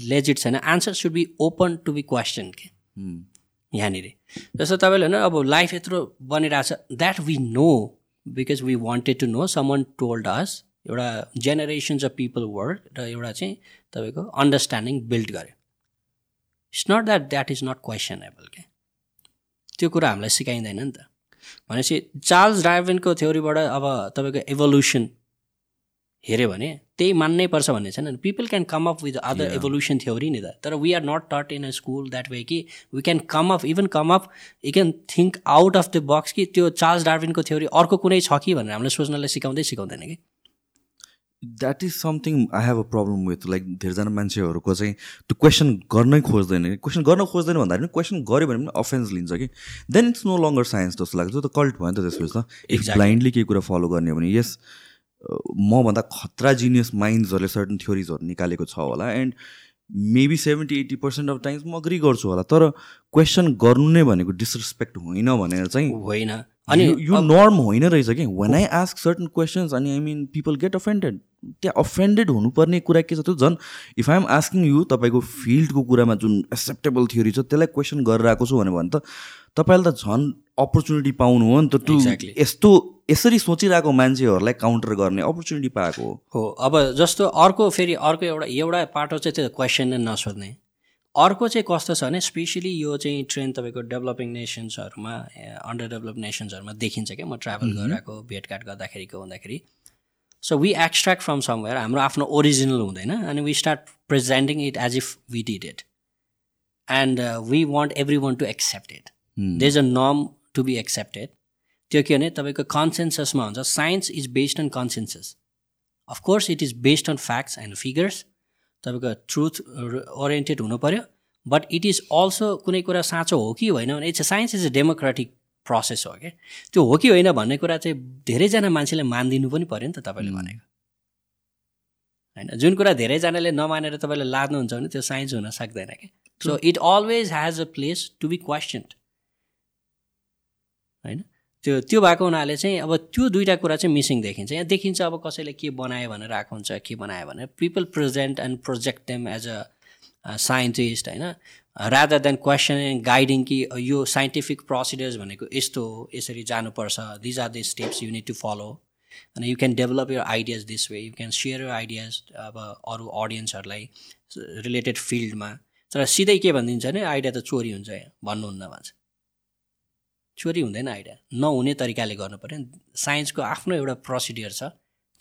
लेजिट छैन। Answer should be open to be question के। यहाँनिर। जस्तो तपाईँले होइन अब लाइफ यत्रो बनिरहेको छ that we know because we wanted to know someone told us एउटा जेनेरेसन्स अफ पिपल वर्ड र एउटा चाहिँ तपाईँको अन्डरस्ट्यान्डिङ बिल्ड गर्यो। It's not that that is not questionable क्या त्यो कुरा हामीलाई सिकाइँदैन नि त। भनेपछि चार्ल्स डार्विनको थ्योरीबाट अब तपाईँको एभोल्युसन हेऱ्यो भने त्यही मान्नै पर्छ भन्ने छैन people can come up with other evolution theory नि त। तर we are not taught in a school that way कि we can come up even come up you can think out of the box कि त्यो Charles डार्विनको theory अर्को कुनै छ कि भनेर हामीलाई सोच्नलाई सिकाउँदै सिकाउँदैन कि। That is something I have a problem with like धेरैजना मान्छेहरूको चाहिँ त्यो क्वेसन गर्नै खोज्दैन। कि क्वेसन गर्न खोज्दैन भन्दाखेरि पनि क्वेसन गऱ्यो भने पनि अफेन्स लिन्छ कि। Then it's no longer science जस्तो लाग्छ। त्यो त कल्ट भयो नि त त्यसपछि त। इफ ब्लाइन्डली केही कुरा फलो गर्ने भने यस मभन्दा खतरा जिनियस माइन्ड्सहरूले सर्टन थ्योरिजहरू निकालेको छ होला and maybe seventy eighty percent of times म अग्री गर्छु होला। तर क्वेसन गर्नु नै भनेको डिसरेस्पेक्ट होइन भनेर चाहिँ होइन। अनि यो नर्म होइन रहेछ कि? When I ask certain questions अनि I mean people get offended त्यहाँ अफेन्डेड हुनुपर्ने कुरा के छ त्यो झन् if I am asking you तपाईँको फिल्डको कुरामा जुन एक्सेप्टेबल थ्योरी छ त्यसलाई क्वेसन गरेर आएको छु भने त तपाईँले त झन् अपर्च्युनिटी पाउनु हो नि त टु यस्तो यसरी सोचिरहेको मान्छेहरूलाई काउन्टर गर्ने अपर्च्युनिटी पाएको हो। अब जस्तो अर्को फेरि अर्को एउटा एउटा पाटो चाहिँ त्यो क्वेसन नै नसोध्ने। अर्को चाहिँ कस्तो छ भने स्पेसली यो चाहिँ ट्रेन्ड तपाईँको डेभलपिङ नेसन्सहरूमा अन्डर डेभलप नेसन्सहरूमा देखिन्छ क्या म ट्राभल गराएको भेटघाट गर्दाखेरिको हुँदाखेरि। So we extract from somewhere हाम्रो आफ्नो ओरिजिनल हुँदैन अनि we start presenting it as if we did it and we want everyone to accept it they is a norm to be accepted त्यो के भने तपाईँको कन्सेन्ससमा हुन्छ science is based on consensus of course it is based on facts and figures तपाईँको truth oriented हुनु पऱ्यो but it is also कुनै कुरा साँचो हो कि होइन भने it's science is a democratic process हो क्या त्यो हो कि होइन भन्ने कुरा चाहिँ धेरैजना मान्छेले मानिदिनु पनि पऱ्यो नि त तपाईँले भनेको। होइन? जुन कुरा धेरैजनाले नमानेर तपाईँले लाद्नुहुन्छ भने त्यो साइन्स हुन सक्दैन क्या so it always has a place to be questioned होइन? त्यो त्यो भएको हुनाले चाहिँ अब त्यो दुइटा कुरा चाहिँ मिसिङ देखिन्छ। यहाँ देखिन्छ अब कसैले के बनायो भनेर आएको हुन्छ के बनायो भनेर। People present and project them as a scientist होइन? Rather than question and guiding कि यो साइन्टिफिक प्रोसिडर्स भनेको यस्तो हो यसरी जानुपर्छ। These are the steps you need to follow अनि you can develop your ideas this way you can share your ideas अब अरू अडियन्सहरूलाई रिलेटेड फिल्डमा तर सिधै के भनिदिन्छ भने आइडिया त चोरी हुन्छ भन्नुहुन्न भन्छ चोरी हुँदैन आइडिया नहुने तरिकाले गर्नु पऱ्यो साइन्सको आफ्नो एउटा प्रोसिडियर छ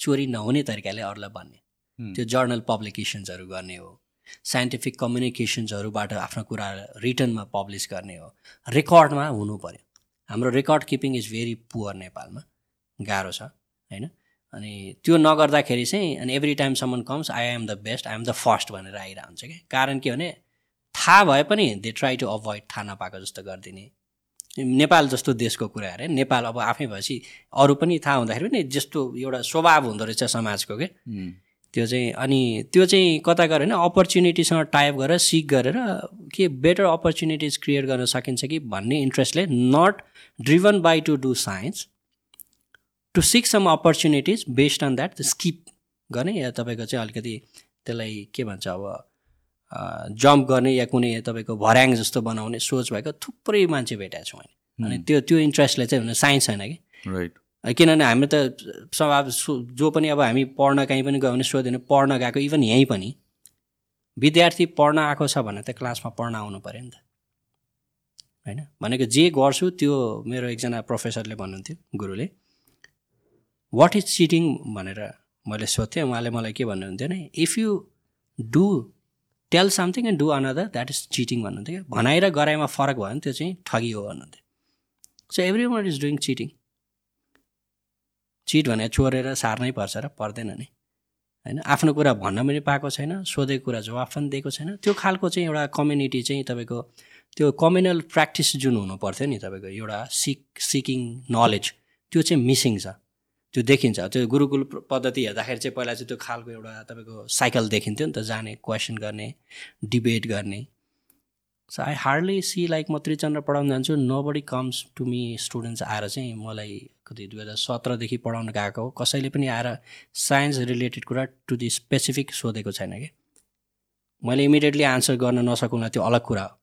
चोरी नहुने तरिकाले अरूलाई भन्ने। त्यो जर्नल पब्लिकेसन्सहरू गर्ने हो। साइन्टिफिक कम्युनिकेसन्सहरूबाट आफ्नो कुरा रिटर्नमा पब्लिस गर्ने हो। रेकर्डमा हुनु पऱ्यो हाम्रो record keeping is very poor नेपालमा। गाह्रो छ होइन? अनि त्यो नगर्दाखेरि चाहिँ अनि every time someone comes I am the best I am the first भनेर आइरहेको हुन्छ क्या? कारण के भने थाहा भए पनि दे ट्राई टु अभोइड थाहा नपाएको जस्तो गरिदिने। नेपाल जस्तो देशको कुरा अरे। नेपाल अब आफै भएपछि अरू पनि थाहा हुँदाखेरि पनि जस्तो एउटा स्वभाव हुँदो रहेछ समाजको के? त्यो चाहिँ अनि त्यो चाहिँ कता गएर होइन अपर्च्युनिटीसँग टाइप गरेर सिक गरेर के बेटर अपर्च्युनिटिज क्रिएट गर्न सकिन्छ कि भन्ने इन्ट्रेस्टले not driven by to do science to seek some opportunities based on that skip गर्ने। या तपाईँको चाहिँ अलिकति त्यसलाई के भन्छ अब जम्प गर्ने या कुनै तपाईँको भर्याङ जस्तो बनाउने सोच भएको थुप्रै मान्छे भेटाएको छु मैले अनि त्यो त्यो इन्ट्रेस्टले चाहिँ हुन साइन्स छैन कि? राइट किनभने हामी त स्वभाव जो पनि अब हामी पढ्न कहीँ पनि गयो भने सोध्यो भने पढ्न गएको इभन यहीँ पनि। विद्यार्थी पढ्न आएको छ भने त क्लासमा पढ्न आउनु पऱ्यो नि त। होइन? भनेको जे गर्छु त्यो मेरो एकजना प्रोफेसरले भन्नुहुन्थ्यो गुरुले। वाट इज चिटिङ भनेर मैले सोध्थेँ। उहाँले मलाई के भन्नुहुन्थ्यो भने if you do tell something and do another that is cheating भन्नुहुन्थ्यो क्या? भनाइ र गराइमा फरक भयो भने त्यो चाहिँ ठगी हो भन्नुहुन्थ्यो। So everyone is doing cheating cheat भने चोरेर सार्नै पर्छ र पर्दैन नि। होइन? आफ्नो कुरा भन्न पनि पाएको छैन सोधेको कुरा जवाफ पनि दिएको छैन। त्यो खालको चाहिँ एउटा कम्युनिटी चाहिँ तपाईँको त्यो कम्युनल प्र्याक्टिस जुन हुनु पर्थ्यो नि तपाईँको एउटा सिक सिकिङ नलेज त्यो चाहिँ मिसिङ छ। त्यो देखिन्छ। त्यो गुरुकुल पद्धति हेर्दाखेरि चाहिँ पहिला चाहिँ त्यो खालको एउटा तपाईँको साइकल देखिन्थ्यो नि त जाने क्वेसन गर्ने डिबेट गर्ने। So I hardly see like म त्रिचन्द्र पढाउन जान्छु। Nobody comes to me students आएर चाहिँ मलाई कति दुई हजार सत्रदेखि पढाउन गएको हो। कसैले पनि आएर साइन्स रिलेटेड कुरा टु दि स्पेसिफिक सोधेको छैन कि। मैले इमिडिएटली आन्सर गर्न नसकुँला त्यो अलग कुरा हो।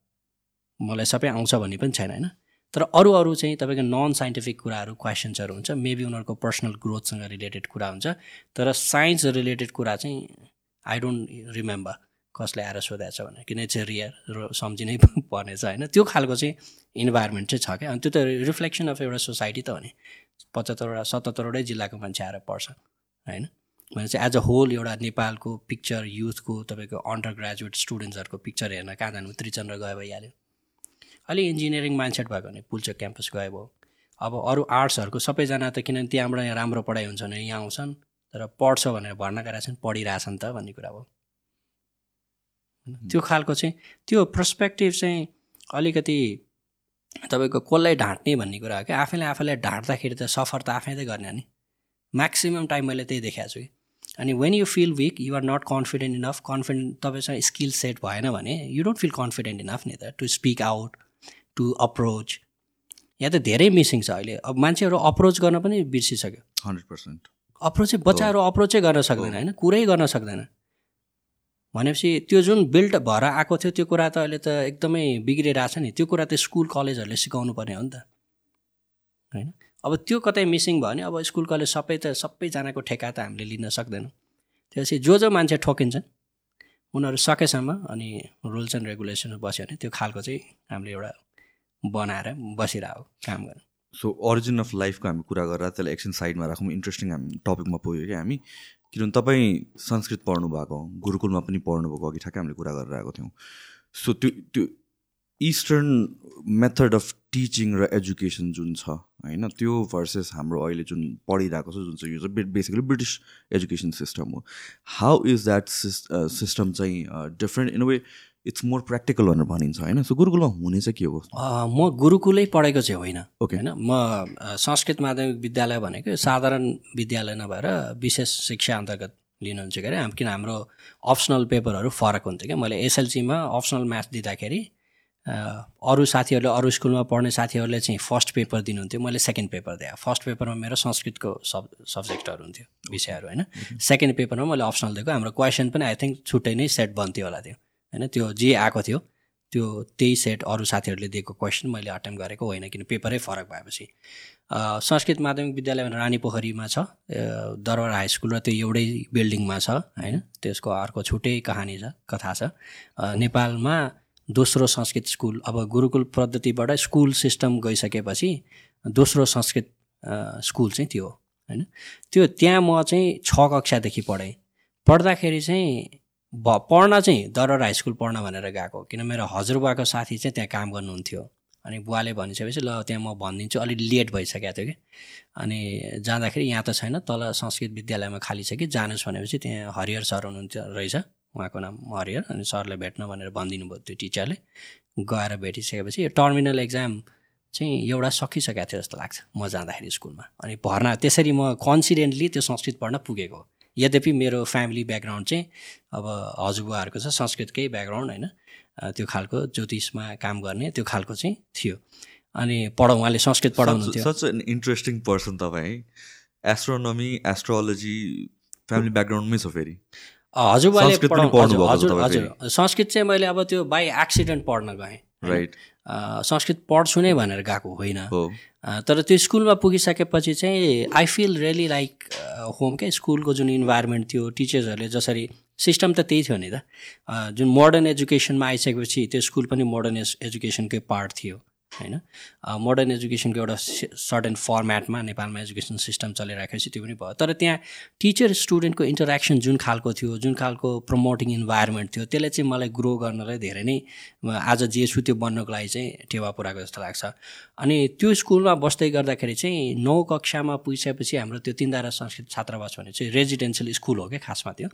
मलाई सबै आउँछ भन्ने पनि छैन होइन? तर अरू अरू चाहिँ तपाईँको नन साइन्टिफिक कुराहरू क्वेसन्सहरू हुन्छ। मेबी उनीहरूको पर्सनल ग्रोथसँग रिलेटेड कुरा हुन्छ। तर साइन्स रिलेटेड कुरा चाहिँ आई डोन्ट रिमेम्बर कसले आएर सोधेको छ भने किन चाहिँ रियर र सम्झिनै [laughs] पर्नेछ होइन। त्यो खालको चाहिँ इन्भाइरोमेन्ट चाहिँ छ क्या। अनि त्यो त रिफ्लेक्सन अफ एउटा सोसाइटी त हो नि। पचहत्तरवटा सतहत्तरवटै जिल्लाको मान्छे आएर पढ्छ होइन? भने चाहिँ एज अ होल एउटा नेपालको पिक्चर युथको तपाईँको अन्डर ग्रेजुएट स्टुडेन्ट्सहरूको पिक्चर हेर्न कहाँ जानु? त्रिचन्द्र गयो भइहाल्यो। अलि इन्जिनियरिङ माइन्डसेट भएको भने पुल्चोक क्याम्पस गयो भयो अब अरू आर्ट्सहरूको सबैजना त किनभने त्यहाँबाट यहाँ राम्रो पढाइ हुन्छ भने यहाँ आउँछन् तर पढ्छ भनेर भर्ना गराएको छन् पढिरहेछन् त भन्ने कुरा हो। त्यो खालको चाहिँ त्यो पर्सपेक्टिभ चाहिँ अलिकति तपाईँको कसलाई ढाँट्ने भन्ने कुरा हो कि? आफैले आफैलाई ढाँट्दाखेरि त सफर त आफै त गर्ने नि। म्याक्सिमम् टाइम मैले त्यही देखाएको छु कि। अनि when you feel weak you are not confident enough confident तपाईँसँग स्किल सेट भएन भने you don't feel confident enough नि त to speak out to approach. यहाँ त धेरै मिसिङ छ अहिले। अब मान्छेहरू अप्रोच गर्न पनि बिर्सिसक्यो। Hundred percent. अप्रोचै बच्चाहरू अप्रोचै गर्न सक्दैन होइन? कुरै गर्न सक्दैन। भनेपछि त्यो जुन बिल्ड भएर आएको थियो त्यो कुरा त अहिले त एकदमै बिग्रिरहेछ नि। त्यो कुरा त स्कुल कलेजहरूले सिकाउनु पर्ने हो नि त। होइन? अब त्यो कतै मिसिङ भयो भने अब स्कुल कलेज सबै त सबैजनाको ठेका त हामीले लिन सक्दैनौँ। त्यसपछि जो जो मान्छे ठोकिन्छन् उनीहरू सकेसम्म अनि रुल्स एन्ड रेगुलेसन बस्यो भने त्यो खालको चाहिँ हामीले एउटा बनाएर बसिरहेको काम गर्नु। सो ओरिजिन अफ लाइफको हामी कुरा गरेर त्यसलाई एकछिन साइडमा राखौँ। इन्ट्रेस्टिङ हामी टपिकमा पुग्यो कि हामी। किनभने तपाईँ संस्कृत पढ्नु भएको गुरुकुलमा पनि पढ्नुभएको अघि ठ्याक्कै हामीले कुरा गरेर आएको थियौँ। सो त्यो त्यो इस्टर्न मेथड अफ टिचिङ र एजुकेसन जुन छ होइन त्यो भर्सेस हाम्रो अहिले जुन पढिरहेको छ जुन चाहिँ यो चाहिँ बेसिकली ब्रिटिस एजुकेसन सिस्टम हो। हाउ इज द्याट सिस्टम चाहिँ different in a way it's more practical भनेर भनिन्छ होइन? सो गुरुकुलमा हुने चाहिँ के हो? म गुरुकुलै पढेको चाहिँ होइन। ओके होइन? म संस्कृत माध्यमिक विद्यालय भनेको साधारण विद्यालय नभएर विशेष शिक्षा अन्तर्गत लिनुहुन्छ के अरे किन हाम्रो अप्सनल पेपरहरू फरक हुन्थ्यो क्या। मैले एसएलसीमा अप्सनल म्याथ दिँदाखेरि अरू साथीहरूले अरू स्कुलमा पढ्ने साथीहरूले चाहिँ फर्स्ट पेपर दिनुहुन्थ्यो। मैले सेकेन्ड पेपर दिएँ। फर्स्ट पेपरमा मेरो संस्कृतको सब सब्जेक्टहरू हुन्थ्यो विषयहरू होइन? सेकेन्ड पेपरमा मैले अप्सनल दिएको। हाम्रो क्वेसन पनि आई थिङ्क छुट्टै नै सेट बन्थ्यो होला त्यो। होइन त्यो जे आएको थियो त्यो त्यही सेट अरू साथीहरूले दिएको क्वेसन मैले अटेम्प गरेको होइन किन पेपरै फरक भएपछि। संस्कृत माध्यमिक विद्यालय रानी पोखरीमा छ दरबार हाई स्कुल र त्यो एउटै बिल्डिङमा छ होइन त्यसको अर्को छुट्टै कहानी छ कथा छ। नेपालमा दोस्रो संस्कृत स्कुल अब गुरुकुल पद्धतिबाट स्कुल सिस्टम गइसकेपछि दोस्रो संस्कृत स्कुल चाहिँ त्यो होइन। त्यो त्यहाँ म चाहिँ छ कक्षादेखि पढेँ। पढ्दाखेरि चाहिँ भ पढ्न चाहिँ दरबार हाई स्कुल पढ्न भनेर गएको किन मेरो हजुरबाको साथी चाहिँ त्यहाँ काम गर्नुहुन्थ्यो। अनि बुवाले भनिसकेपछि ल त्यहाँ म भनिदिन्छु। अलिक लेट भइसकेको थियो कि। अनि जाँदाखेरि यहाँ त छैन तल संस्कृत विद्यालयमा खाली छ कि जानुहोस् भनेपछि त्यहाँ हरिहर सर हुनुहुन्थ्यो रहेछ। उहाँको नाम हरिहर। अनि सरलाई भेट्न भनेर भनिदिनु भयो त्यो टिचरले। गएर भेटिसकेपछि यो टर्मिनल एक्जाम चाहिँ एउटा सकिसकेको थियो जस्तो लाग्छ म जाँदाखेरि स्कुलमा। अनि भर्ना त्यसरी म कन्सिडेन्टली त्यो संस्कृत पढ्न पुगेको यद्यपि मेरो फ्यामिली ब्याकग्राउन्ड चाहिँ अब हजुरबुवाहरूको छ संस्कृतकै ब्याकग्राउन्ड होइन। त्यो खालको ज्योतिषमा काम गर्ने त्यो खालको चाहिँ थियो। अनि पढाउ उहाँले संस्कृत पढाउनु थियो सच एन इन्ट्रेस्टिङ पर्सन तपाईँ एस्ट्रोनोमी एस्ट्रोलोजी फ्यामिली ब्याकग्राउन्डमै छ फेरि। हजुरबाले हजुर हजुर संस्कृत चाहिँ मैले अब त्यो बाई एक्सिडेन्ट पढ्न गएँ। राइट संस्कृत पढ्छु नै भनेर गएको होइन। तर त्यो स्कुलमा पुगिसकेपछि चाहिँ I feel really like home क्या। स्कुलको जुन इन्भाइरोमेन्ट थियो टिचर्सहरूले जसरी सिस्टम त त्यही थियो नि त। जुन मोडर्न एजुकेसनमा आइसकेपछि त्यो स्कुल पनि मोडर्न एजुकेसनकै पार्ट थियो। होइन? मोडर्न एजुकेसनको एउटा सर्टेन फर्मेटमा नेपालमा एजुकेसन सिस्टम चलिरहेको छ त्यो पनि भयो। तर त्यहाँ टिचर स्टुडेन्टको इन्टरेक्सन जुन खालको थियो जुन खालको प्रमोटिङ इन्भाइरोमेन्ट थियो त्यसले चाहिँ मलाई ग्रो गर्नलाई धेरै नै आज जे छु त्यो बन्नको लागि चाहिँ टेवा पुऱ्याएको जस्तो लाग्छ। अनि त्यो स्कुलमा बस्दै गर्दाखेरि चाहिँ नौ कक्षामा पुगिसकेपछि हाम्रो त्यो तिनधारा संस्कृत छात्रावास भने चाहिँ रेजिडेन्सियल स्कुल हो क्या खासमा त्यो।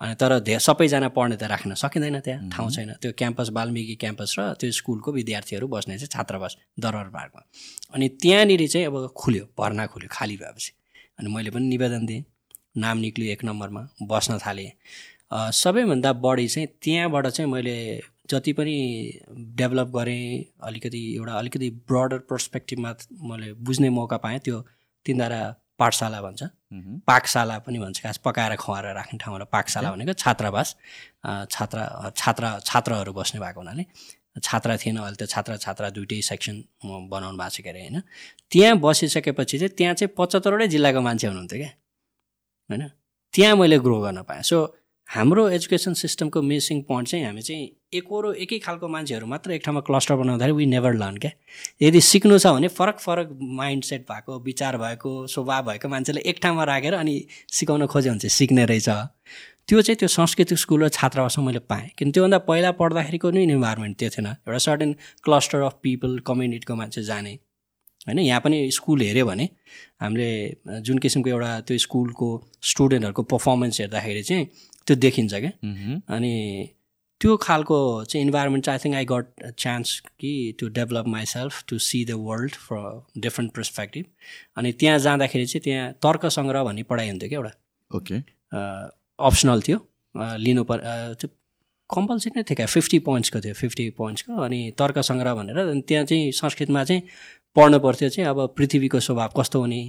अनि तर धे सबैजना पढ्ने त राख्न सकिँदैन त्यहाँ ठाउँ छैन। त्यो क्याम्पस वाल्मिकी क्याम्पस र त्यो स्कुलको विद्यार्थीहरू बस्ने चाहिँ छात्रावास दरबार पार्कमा अनि त्यहाँनिर चाहिँ अब खुल्यो भर्ना खुल्यो खाली भएपछि। अनि मैले पनि निवेदन दिएँ नाम निक्ल्यो एक नम्बरमा बस्न थालेँ। सबैभन्दा बढी चाहिँ त्यहाँबाट चाहिँ मैले जति पनि डेभलप गरेँ अलिकति एउटा अलिकति ब्रडर पर्सपेक्टिभमा मैले बुझ्ने मौका पाएँ त्यो तिनधारा पाठशाला भन्छ। पाकशाला पनि भन्छ खास पकाएर खुवाएर राख्ने ठाउँबाट पाकशाला भनेको छात्रावास। छात्रा छात्रा छात्रहरू बस्ने भएको हुनाले छात्रा थिएन अहिले त छात्रा छात्रा दुइटै सेक्सन बनाउनु भएको छ के अरे होइन। त्यहाँ बसिसकेपछि चाहिँ त्यहाँ चाहिँ पचहत्तरवटै जिल्लाको मान्छे हुनुहुन्थ्यो क्या होइन। त्यहाँ मैले ग्रो गर्न पाएँ। सो हाम्रो एजुकेसन सिस्टमको मिसिङ पोइन्ट चाहिँ हामी चाहिँ एकरो एकै खालको मान्छेहरू मात्र एक ठाउँमा क्लस्टर बनाउँदाखेरि वी नेभर लर्न क्या? यदि सिक्नु छ भने फरक फरक माइन्ड सेट भएको विचार भएको स्वभाव भएको मान्छेले एक ठाउँमा राखेर अनि सिकाउन खोज्यो भने चाहिँ सिक्ने रहेछ। त्यो चाहिँ त्यो सांस्कृतिक स्कुल र छात्रावासमा मैले पाएँ। किन त्योभन्दा पहिला पढ्दाखेरिको नै इन्भाइरोमेन्ट त्यो थिएन। एउटा सर्टेन क्लस्टर अफ पिपल कम्युनिटीको मान्छे जाने। होइन यहाँ पनि स्कुल हेऱ्यो भने हामीले जुन किसिमको एउटा त्यो स्कुलको स्टुडेन्टहरूको पर्फर्मेन्स हेर्दाखेरि चाहिँ त्यो देखिन्छ क्या। अनि त्यो खालको चाहिँ इन्भाइरोमेन्ट चाहिँ I think I got chance कि to develop myself to see the world from different perspective अनि त्यहाँ जाँदाखेरि चाहिँ त्यहाँ तर्क सङ्ग्रह भन्ने पढाइ हुन्थ्यो क्या एउटा। ओके अप्सनल थियो। लिनु पर त्यो कम्पलसरी नै थियो क्या फिफ्टी पोइन्ट्सको थियो फिफ्टी पोइन्ट्सको अनि तर्क सङ्ग्रह भनेर त्यहाँ चाहिँ संस्कृतमा चाहिँ पढ्नु पर्थ्यो चाहिँ अब पृथ्वीको स्वभाव कस्तो हुने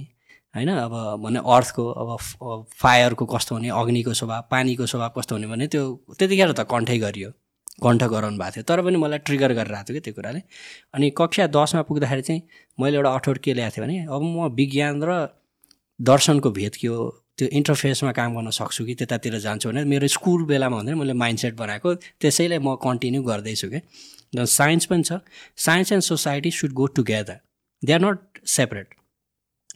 होइन? अब भने अर्थको अब फायरको कस्तो हुने अग्निको स्वभाव पानीको स्वभाव कस्तो हुने भने त्यो त्यतिखेर त कन्ठै गरियो। कण्ठ गराउनु भएको थियो। तर पनि मलाई ट्रिगर गरेर आएको थियो कि त्यो कुराले। अनि कक्षा दसमा पुग्दाखेरि चाहिँ मैले एउटा अठोट के ल्याएको थिएँ भने अब म विज्ञान र दर्शनको भेद के हो त्यो इन्टरफेसमा काम गर्न सक्छु कि त्यतातिर जान्छु भने मेरो स्कुल बेलामा भन्दा मैले माइन्डसेट बनाएको। त्यसैले म कन्टिन्यू गर्दैछु क्या साइन्स पनि छ। Science and society should go together they are not separate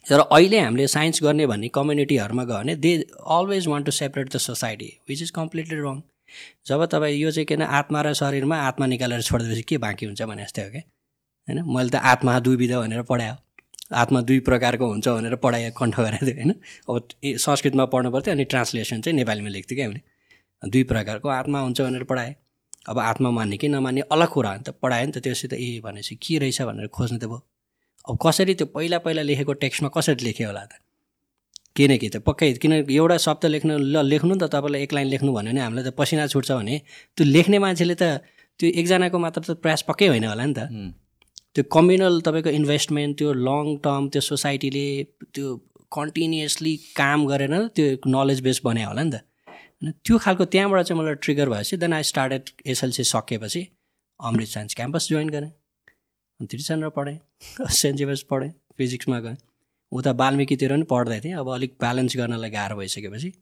तर अहिले हामीले साइन्स गर्ने भन्ने कम्युनिटीहरूमा गयो भने they always want to separate the society which is completely wrong जब तपाईँ यो चाहिँ किन आत्मा र शरीरमा आत्मा निकालेर छोडिदिएपछि के बाँकी हुन्छ भने जस्तै हो क्या होइन? मैले त आत्मा दुई विधा भनेर पढायो। आत्मा दुई प्रकारको हुन्छ भनेर पढाइ कण्ठ गरेको थियो होइन? अब संस्कृतमा पढ्नु पर्थ्यो अनि ट्रान्सलेसन चाहिँ नेपालीमा लेख्थ्यो क्या हामीले दुई प्रकारको आत्मा हुन्छ भनेर पढाएँ। अब आत्मा मान्ने कि नमान्ने अलग कुरा हो नि त पढायो नि त त्योसित ए भनेपछि के रहेछ भनेर खोज्नु त भयो। अब कसरी त्यो पहिला पहिला लेखेको टेक्स्टमा कसरी लेख्यो होला त? के न के त पक्कै किन एउटा शब्द लेख्नु ल लेख्नु नि त तपाईँलाई एक लाइन लेख्नु भन्यो भने हामीलाई त पसिना छुट्छ भने त्यो लेख्ने मान्छेले त त्यो एकजनाको मात्र त प्रयास पक्कै होइन होला नि त। त्यो कम्युनल तपाईँको इन्भेस्टमेन्ट त्यो लङ टर्म त्यो सोसाइटीले त्यो कन्टिन्युसली काम गरेर त्यो नलेज बेस बनायो होला नि त। होइन त्यो खालको त्यहाँबाट चाहिँ मलाई ट्रिगर भएपछि देन आई स्टार्टेड एसएलसी सकेपछि अमृत साइन्स क्याम्पस जोइन गरेँ। त्रिचन्द्र पढेँ [laughs] सेन्ट जेभर्स पढेँ फिजिक्समा गएँ। उता वाल्मिकीतिर पनि पढ्दै थिएँ अब अलिक ब्यालेन्स गर्नलाई गाह्रो भइसकेपछि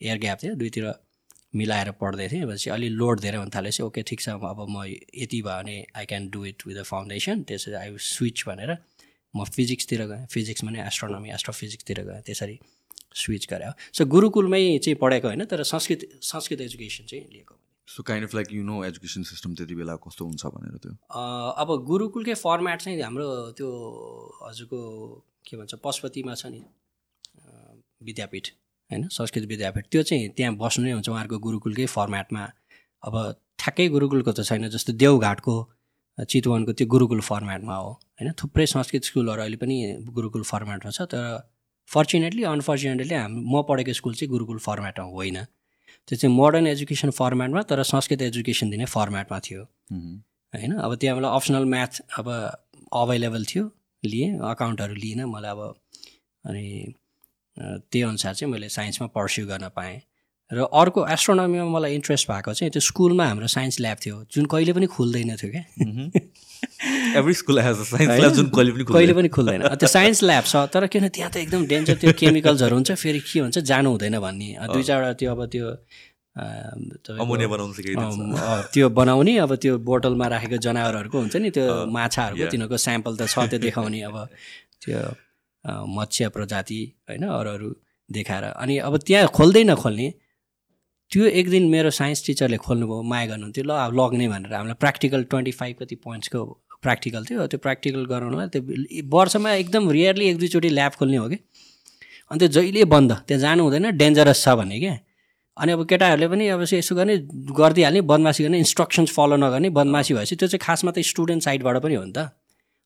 एयर ग्याप थियो दुईतिर मिलाएर पढ्दै थिएँ। पछि अलि लोड धेरै हुन थालेपछि ओके ठिक छ अब म यति भयो भने I can do it with the foundation त्यसरी आई स्विच भनेर म फिजिक्सतिर गएँ। फिजिक्समा नै एस्ट्रोनमी एस्ट्रोफिजिक्सतिर गएँ। त्यसरी स्विच गरेँ। सो गुरुकुलमै चाहिँ पढेको होइन तर संस्कृत संस्कृत एजुकेसन चाहिँ लिएको। So kind of like you know education system त्यति बेला कस्तो हुन्छ भनेर त्यो? अब गुरुकुलकै फर्मेट चाहिँ हाम्रो त्यो हजुरको के भन्छ पशुपतिमा छ नि विद्यापीठ होइन? संस्कृत विद्यापीठ। त्यो चाहिँ त्यहाँ बस्नु नै हुन्छ उहाँहरूको गुरुकुलकै फर्मेटमा अब ठ्याक्कै गुरुकुलको त छैन जस्तो देवघाटको चितवनको त्यो गुरुकुल फर्मेटमा हो होइन? थुप्रै संस्कृत स्कुलहरू अहिले पनि गुरुकुल फर्मेटमा छ तर फर्चुनेटली अनफर्चुनेटली हाम म पढेको स्कुल चाहिँ गुरुकुल फर्मेटमा होइन। त्यो चाहिँ मोडर्न एजुकेसन फर्मेटमा तर संस्कृत एजुकेसन दिने फर्मेटमा थियो। होइन? अब त्यहाँ मलाई अप्सनल म्याथ अब अभाइलेबल थियो लिएँ अकाउन्टहरू लिइनँ मलाई अब अनि त्यही अनुसार चाहिँ मैले साइन्समा पर्स्यु गर्न पाएँ। र अर्को एस्ट्रोनमीमा मलाई इन्ट्रेस्ट भएको चाहिँ त्यो स्कुलमा हाम्रो साइन्स ल्याब थियो। जुन कहिले पनि खुल्दैन थियो क्या। Every school has science lab जुन कहिले पनि कहिले पनि खुल्दैन। त्यो साइन्स ल्याब छ तर किन त्यहाँ त एकदम डेन्जर त्यो केमिकल्सहरू हुन्छ फेरि के हुन्छ जानु हुँदैन भन्ने। दुई चारवटा त्यो अब त्यो त्यो बनाउने अब त्यो बोतलमा राखेको जनावरहरूको हुन्छ नि त्यो माछाहरूको. तिनीहरूको स्याम्पल त छ त्यो देखाउने अब त्यो मत्स्य प्रजाति होइन अरू अरू देखाएर। अनि अब त्यहाँ खोल्दै नखोल्ने त्यो एक दिन मेरो साइन्स टिचरले खोल्नुभयो माया गर्नुहुन्थ्यो ल अब लग्ने भनेर। हामीलाई प्र्याक्टिकल ट्वेन्टी फाइभ कति पोइन्ट्सको प्र्याक्टिकल थियो। त्यो प्र्याक्टिकल गराउनलाई त्यो वर्षमा एकदम रियरली एक दुईचोटि ल्याब खोल्ने हो कि। अनि त्यो जहिले बन्द त्यहाँ जानु हुँदैन डेन्जरस छ भन्ने क्या। अनि अब केटाहरूले पनि अब यसो गर्ने गरिदिइहाल्ने बदमासी गर्ने इन्स्ट्रक्सन्स फलो नगर्ने बदमासी भएपछि त्यो चाहिँ खासमा त स्टुडेन्ट साइडबाट पनि हो नि त।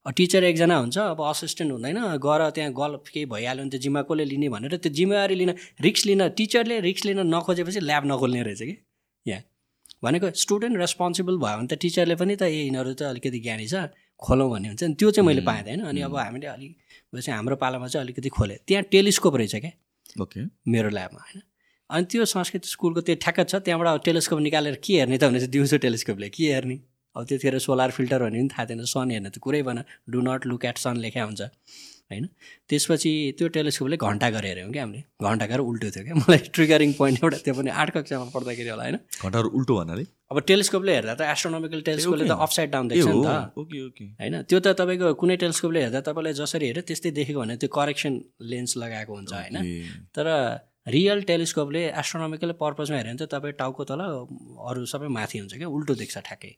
टिचर एकजना हुन्छ अब असिस्टेन्ट हुँदैन गएर त्यहाँ गल केही भइहाल्यो भने त्यो जिम्मा कसले लिने भनेर त्यो जिम्मेवारी लिन रिक्स लिन टिचरले रिक्स लिन नखोजेपछि ल्याब नखोल्ने रहेछ कि। भनेको स्टुडेन्ट रेस्पोन्सिबल भयो भने त टिचरले पनि त ए यिनीहरू त अलिकति ज्ञानी छ खोलौँ भन्ने हुन्छ नि। त्यो चाहिँ मैले पाएँ होइन अनि अब हामीले अलिक भएपछि हाम्रो पालामा चाहिँ अलिकति खोलेँ। त्यहाँ टेलिस्कोप रहेछ क्या। ओके। मेरो ल्याबमा होइन। अनि त्यो संस्कृत स्कुलको त्यो ठ्याक्क छ त्यहाँबाट टेलिस्कोप निकालेर के हेर्ने त भनेपछि दिउँसो टेलिस्कोपले के हेर्ने? अब त्यतिखेर सोलर फिल्टर भन्ने पनि थाहा थिएन सन हेर्ने त कुरै भएन। Do not look at sun लेखा हुन्छ। होइन? त्यसपछि त्यो टेलिस्कोपले घन्टा गरेर हेऱ्यौँ क्या हामीले। घन्टा गरेर उल्टो थियो क्या। मलाई ट्रिगरिङ पोइन्ट एउटा त्यो पनि आठ कक्षामा पढ्दाखेरि होला होइन? घन्टाहरू उल्टो भन्नाले अब टेलिस्कोपले हेर्दा त एस्ट्रोनोमिकल टेलिस्कोपले त अपसाइड डाउन देख्छ नि त। ओके ओके होइन? त्यो त तपाईँको कुनै टेलिस्कोपले हेर्दा तपाईँलाई जसरी हेऱ्यो त्यस्तै देखेको भने त्यो करेक्सन लेन्स लगाएको हुन्छ होइन? तर रियल टेलिस्कोपले एस्ट्रोनोमिकल पर्पजमा हेऱ्यो भने चाहिँ तपाईँ टाउको तल अरू सबै माथि हुन्छ क्या। उल्टो देख्छ ठ्याक्कै।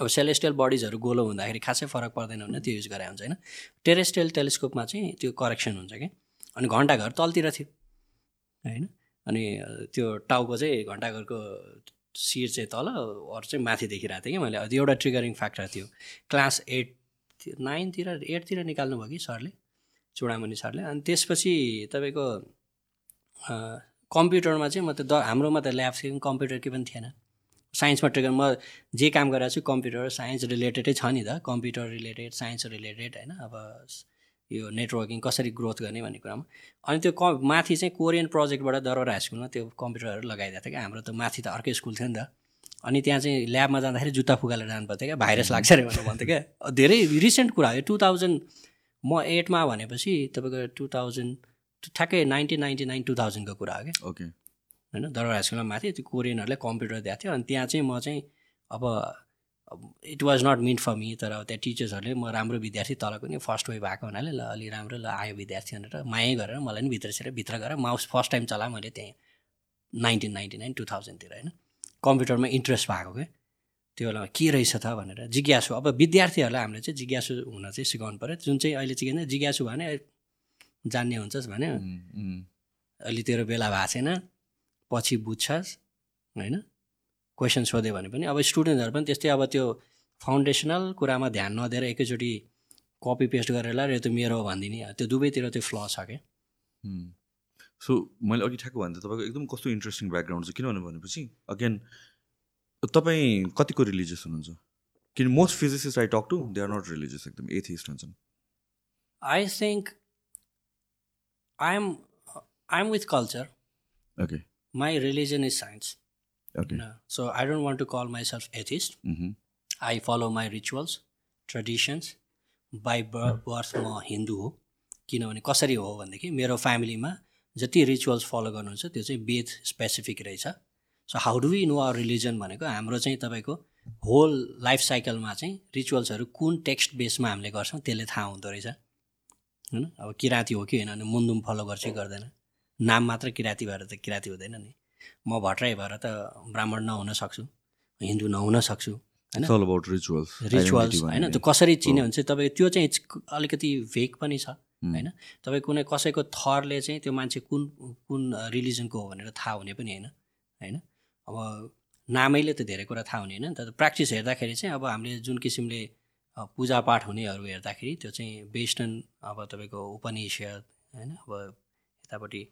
अब सेलेस्टियल बडिजहरू गोलो हुँदाखेरि खासै फरक पर्दैन भने त्यो युज गरे हुन्छ होइन? टेरेस्ट्रियल टेलिस्कोपमा चाहिँ त्यो करेक्सन हुन्छ क्या? अनि घन्टाघर तलतिर थियो होइन? अनि त्यो टाउको चाहिँ घन्टाघरको शिर चाहिँ तल अरू चाहिँ माथि देखिरहेको थिएँ कि मैले त्यो एउटा ट्रिगरिङ फ्याक्टर थियो। क्लास एट नाइनतिर एटतिर निकाल्नु भयो कि सरले? चुडामणि सरले। अनि त्यसपछि तपाईँको कम्प्युटरमा चाहिँ म त द हाम्रोमा त ल्याब कम्प्युटर के पनि थिएन। साइन्समा ट्रिगर म जे काम गरिरहेको छु कम्प्युटर साइन्स रिलेटेडै छ नि त कम्प्युटर रिलेटेड साइन्स रिलेटेड होइन अब यो नेटवर्किङ कसरी ग्रोथ गर्ने भन्ने कुरामा। अनि त्यो क माथि चाहिँ कोरियन प्रोजेक्टबाट दरबार हाई स्कुलमा त्यो कम्प्युटरहरू लगाइदिएको थियो क्या हाम्रो त माथि त अर्कै स्कुल थियो नि त। अनि त्यहाँ चाहिँ ल्याबमा जाँदाखेरि जुत्ता फुकालेर जानु पर्थ्यो क्या भाइरस लाग्छ अरे भनेर भन्थ्यो क्या। धेरै रिसेन्ट कुरा हो। टु थाउजन्ड म एटमा भनेपछि तपाईँको टु थाउजन्ड ठ्याक्कै नाइन्टिन नाइन्टी नाइन टु थाउजन्डको कुरा हो क्या। ओके। होइन दरबार हाई स्कुलमा माथि त्यो कोरियनहरूलाई कम्प्युटर दिएको थियो। अनि त्यहाँ चाहिँ म चाहिँ अब it was not meant for me तर अब त्यहाँ टिचर्सहरूले म राम्रो विद्यार्थी तलको नि फर्स्ट वे भएको हुनाले ल अलि राम्रो ल आयो विद्यार्थी भनेर माया गरेर मलाई नि भित्र छिरेर भित्र गएर माउस फर्स्ट टाइम चलाएँ मैले त्यहीँ नाइन्टिन नाइन्टी नाइन टु थाउजन्डतिर होइन। कम्प्युटरमा इन्ट्रेस्ट भएको क्या त्यो बेलामा के रहेछ त भनेर जिज्ञासु। अब विद्यार्थीहरूलाई हामीले चाहिँ जिज्ञासु हुन चाहिँ सिकाउनु पऱ्यो। जुन चाहिँ अहिले चाहिँ के भन्छ जिज्ञासु भने जान्ने हुन्छस् भने अहिले तेरो बेला भएको छैन। पछि बुझ्छस् होइन? क्वेसन सोध्यो भने पनि। अब स्टुडेन्टहरू पनि त्यस्तै अब त्यो फाउन्डेसनल कुरामा ध्यान नदिएर एकैचोटि कपी पेस्ट गरेर ल यो त मेरो हो भनिदिने। त्यो दुवैतिर त्यो फ्ल छ क्या। सो मैले अघि ठ्याक्क भने त तपाईँको एकदम कस्तो इन्ट्रेस्टिङ ब्याकग्राउन्ड छ। किनभने भनेपछि अगेन तपाईँ कतिको रिलिजियस हुनुहुन्छ? किन most physicists I talk to they are not religious एकदम एथिस्ट हुन्छन्। I think I am I am with culture okay my religion is science okay so I don't want to call myself atheist Mhm. I follow my rituals traditions by birth म हिन्दू हो. किनभने कसरी हो भनेदेखि मेरो फ्यामिलीमा जति रिचुअल्स फलो गर्नुहुन्छ त्यो चाहिँ वेद स्पेसिफिक रहेछ. So how do we know our religion भनेको हाम्रो चाहिँ तपाईँको होल लाइफ साइकलमा चाहिँ रिचुअल्सहरू कुन टेक्स्ट बेसमा हामीले गर्छौँ त्यसले थाहा हुँदो रहेछ। होइन? अब किराँती हो कि होइन भने मुन्दुम फलो गर्छ कि गर्दैन। नाम मात्र किराँती भएर त किराँती हुँदैन नि। म भट्टराई भएर त ब्राह्मण नहुन सक्छु हिन्दू नहुन सक्छु होइन? रिचुअल्स रिचुअल्स होइन? त्यो कसरी चिन्यो भने चाहिँ तपाईँको त्यो चाहिँ अलिकति भेक पनि छ Hmm. होइन? तपाईँ कुनै कसैको थरले चाहिँ त्यो मान्छे कुन कुन रिलिजनको हो भनेर थाहा हुने पनि होइन होइन? अब नामैले त धेरै कुरा थाहा हुने होइन नि त। प्र्याक्टिस हेर्दाखेरि चाहिँ अब हामीले जुन किसिमले पूजापाठ हुनेहरू हेर्दाखेरि त्यो चाहिँ वेस्टर्न अब तपाईँको उपनिषद होइन? अब यतापट्टि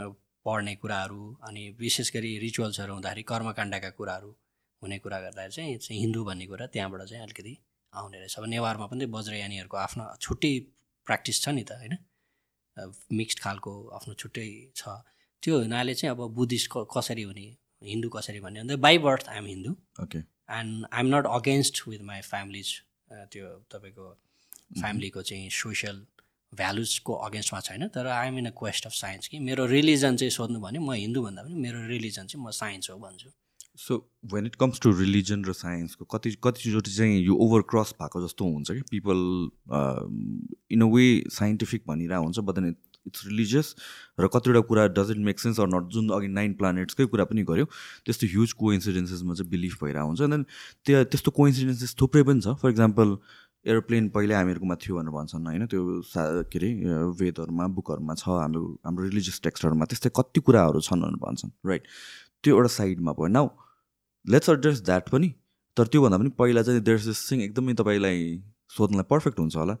पढ्ने कुराहरू अनि विशेष गरी रिचुअल्सहरू हुँदाखेरि कर्मकाण्डका कुराहरू हुने कुरा गर्दाखेरि चाहिँ चाहिँ हिन्दू भन्ने कुरा त्यहाँबाट चाहिँ अलिकति आउने रहेछ। अब नेवारमा पनि वज्रयानीहरूको आफ्नो छुट्टै प्र्याक्टिस छ नि त होइन? मिक्स्ड खालको आफ्नो छुट्टै छ। त्यो हुनाले चाहिँ अब बुद्धिस्ट कसरी हुने हिन्दू कसरी भन्ने अन्त by birth I'm Hindu. Okay and I'm not against with my families त्यो तपाईँको फ्यामिलीको चाहिँ सोसियल भ्यालुजको अगेन्स्टमा छैन तर I'm in a quest of science कि मेरो रिलिजन चाहिँ सोध्नु भने म हिन्दू भन्दा पनि मेरो रिलिजन चाहिँ म साइन्स हो भन्छु। So when it comes to religion र साइन्सको कति कतिचोटि चाहिँ यो ओभर क्रस भएको जस्तो हुन्छ कि? People in a way scientific भनिरहेको हुन्छ बट देन इट्स रिलिजियस र कतिवटा कुरा doesn't make sense or not जुन अघि नाइन प्लानेट्सकै कुरा पनि गऱ्यो त्यस्तो ह्युज कोइन्सिडेन्सेसमा चाहिँ बिलिभ भइरहेको हुन्छ। देन त्यो त्यस्तो कोइन्सिडेन्सेस थुप्रै पनि छ। फर इक्जाम्पल एरोप्लेन पहिल्यै हामीहरूकोमा थियो भनेर भन्छन् होइन? त्यो सा के अरे वेदहरूमा बुकहरूमा छ हाम्रो हाम्रो रिलिजियस टेक्स्टहरूमा त्यस्तै कति कुराहरू छन् भनेर भन्छन् राइट त्यो एउटा साइडमा भयो। नाउ लेट्स एड्रेस द्याट पनि। तर त्योभन्दा पनि पहिला चाहिँ देयर दिस थिङ एकदमै तपाईँलाई सोध्नलाई पर्फेक्ट हुन्छ होला।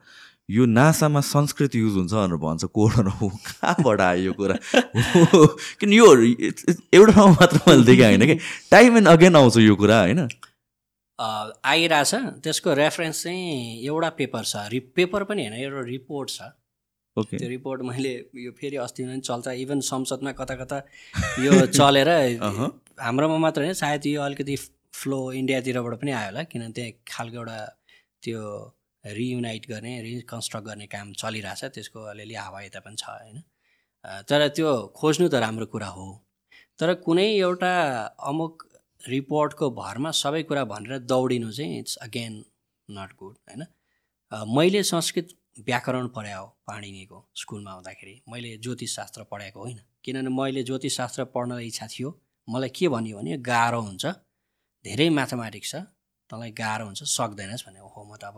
यो नासामा संस्कृत युज हुन्छ भनेर भन्छ कोडहरू। हो [laughs] कहाँबाट आयो यो कुरा? [laughs] किन यो एउटा ठाउँमा मात्र मैले देखेँ होइन कि? टाइम एन्ड अगेन आउँछ यो कुरा होइन? आइरहेछ। त्यसको रेफरेन्स चाहिँ एउटा पेपर छ। रि पेपर पनि होइन एउटा रिपोर्ट छ। ओके। त्यो रिपोर्ट मैले यो फेरि अस्ति पनि चल्छ। इभन संसदमा कता कता यो [laughs] चलेर। हाम्रोमा मात्र होइन सायद यो अलिकति फ्लो इन्डियातिरबाट पनि आयो होला किन त्यहाँ खालको एउटा त्यो रियुनाइट गर्ने रिकन्स्ट्रक्ट गर्ने काम चलिरहेछ। त्यसको अलिअलि हावायता पनि छ होइन। तर त्यो खोज्नु त राम्रो कुरा हो। तर कुनै एउटा अमुक रिपोर्टको भरमा सबै कुरा भनेर दौडिनु चाहिँ इट्स अगेन नट गुड होइन? मैले संस्कृत व्याकरण पढाए हो पाणिनीको स्कुलमा हुँदाखेरि मैले ज्योतिषशास्त्र पढाएको होइन। किनभने मैले ज्योतिषशास्त्र पढ्न इच्छा थियो। मलाई के भन्यो भने गाह्रो हुन्छ धेरै म्याथमेटिक्स छ तँलाई गाह्रो हुन्छ सक्दैनस् भने ओहो म त अब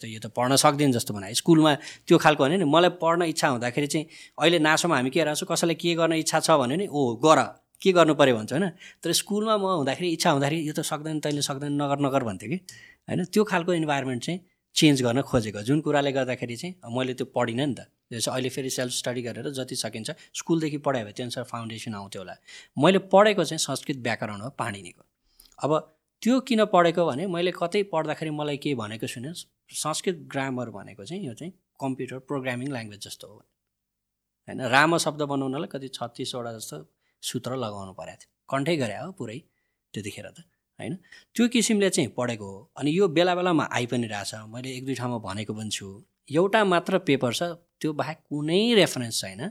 त यो त पढ्न सक्दिनँ जस्तो भने। स्कुलमा त्यो खालको भने नि मलाई पढ्न इच्छा हुँदाखेरि चाहिँ अहिले नासोमा हामी के हेर्छौँ कसैलाई के गर्न इच्छा छ? भने नि ओ गर। के गर्नु पऱ्यो भन्छ होइन? तर स्कुलमा म हुँदाखेरि इच्छा हुँदाखेरि यो त सक्दैन तैँले सक्दैन नगर नगर भन्थ्यो कि। होइन? त्यो खालको इन्भाइरोमेन्ट चाहिँ चेन्ज गर्न खोजेको। जुन कुराले गर्दाखेरि चाहिँ मैले त्यो पढिनँ नि त। चाहिँ अहिले फेरि सेल्फ स्टडी गरेर जति सकिन्छ स्कुलदेखि पढायो भने त्यो अनुसार फाउन्डेसन आउँथ्यो होला। मैले पढेको चाहिँ संस्कृत व्याकरण हो पाणिनीको। अब त्यो किन पढेको भने मैले कतै पढ्दाखेरि मलाई के भनेको सुन्यो संस्कृत ग्रामर भनेको चाहिँ यो चाहिँ कम्प्युटर प्रोग्रामिङ ल्याङ्ग्वेज जस्तो हो। होइन? राम शब्द बनाउनलाई कति छत्तिसवटा जस्तो सूत्र लगाउनु परेको थियो। कन्ठै गरे हो पुरै त्यतिखेर त होइन? त्यो किसिमले चाहिँ पढेको हो। अनि यो बेला बेलामा आइ पनि रहेछ। मैले एक दुई ठाउँमा भनेको पनि छु। एउटा मात्र पेपर छ। त्यो बाहेक कुनै रेफरेन्स छैन।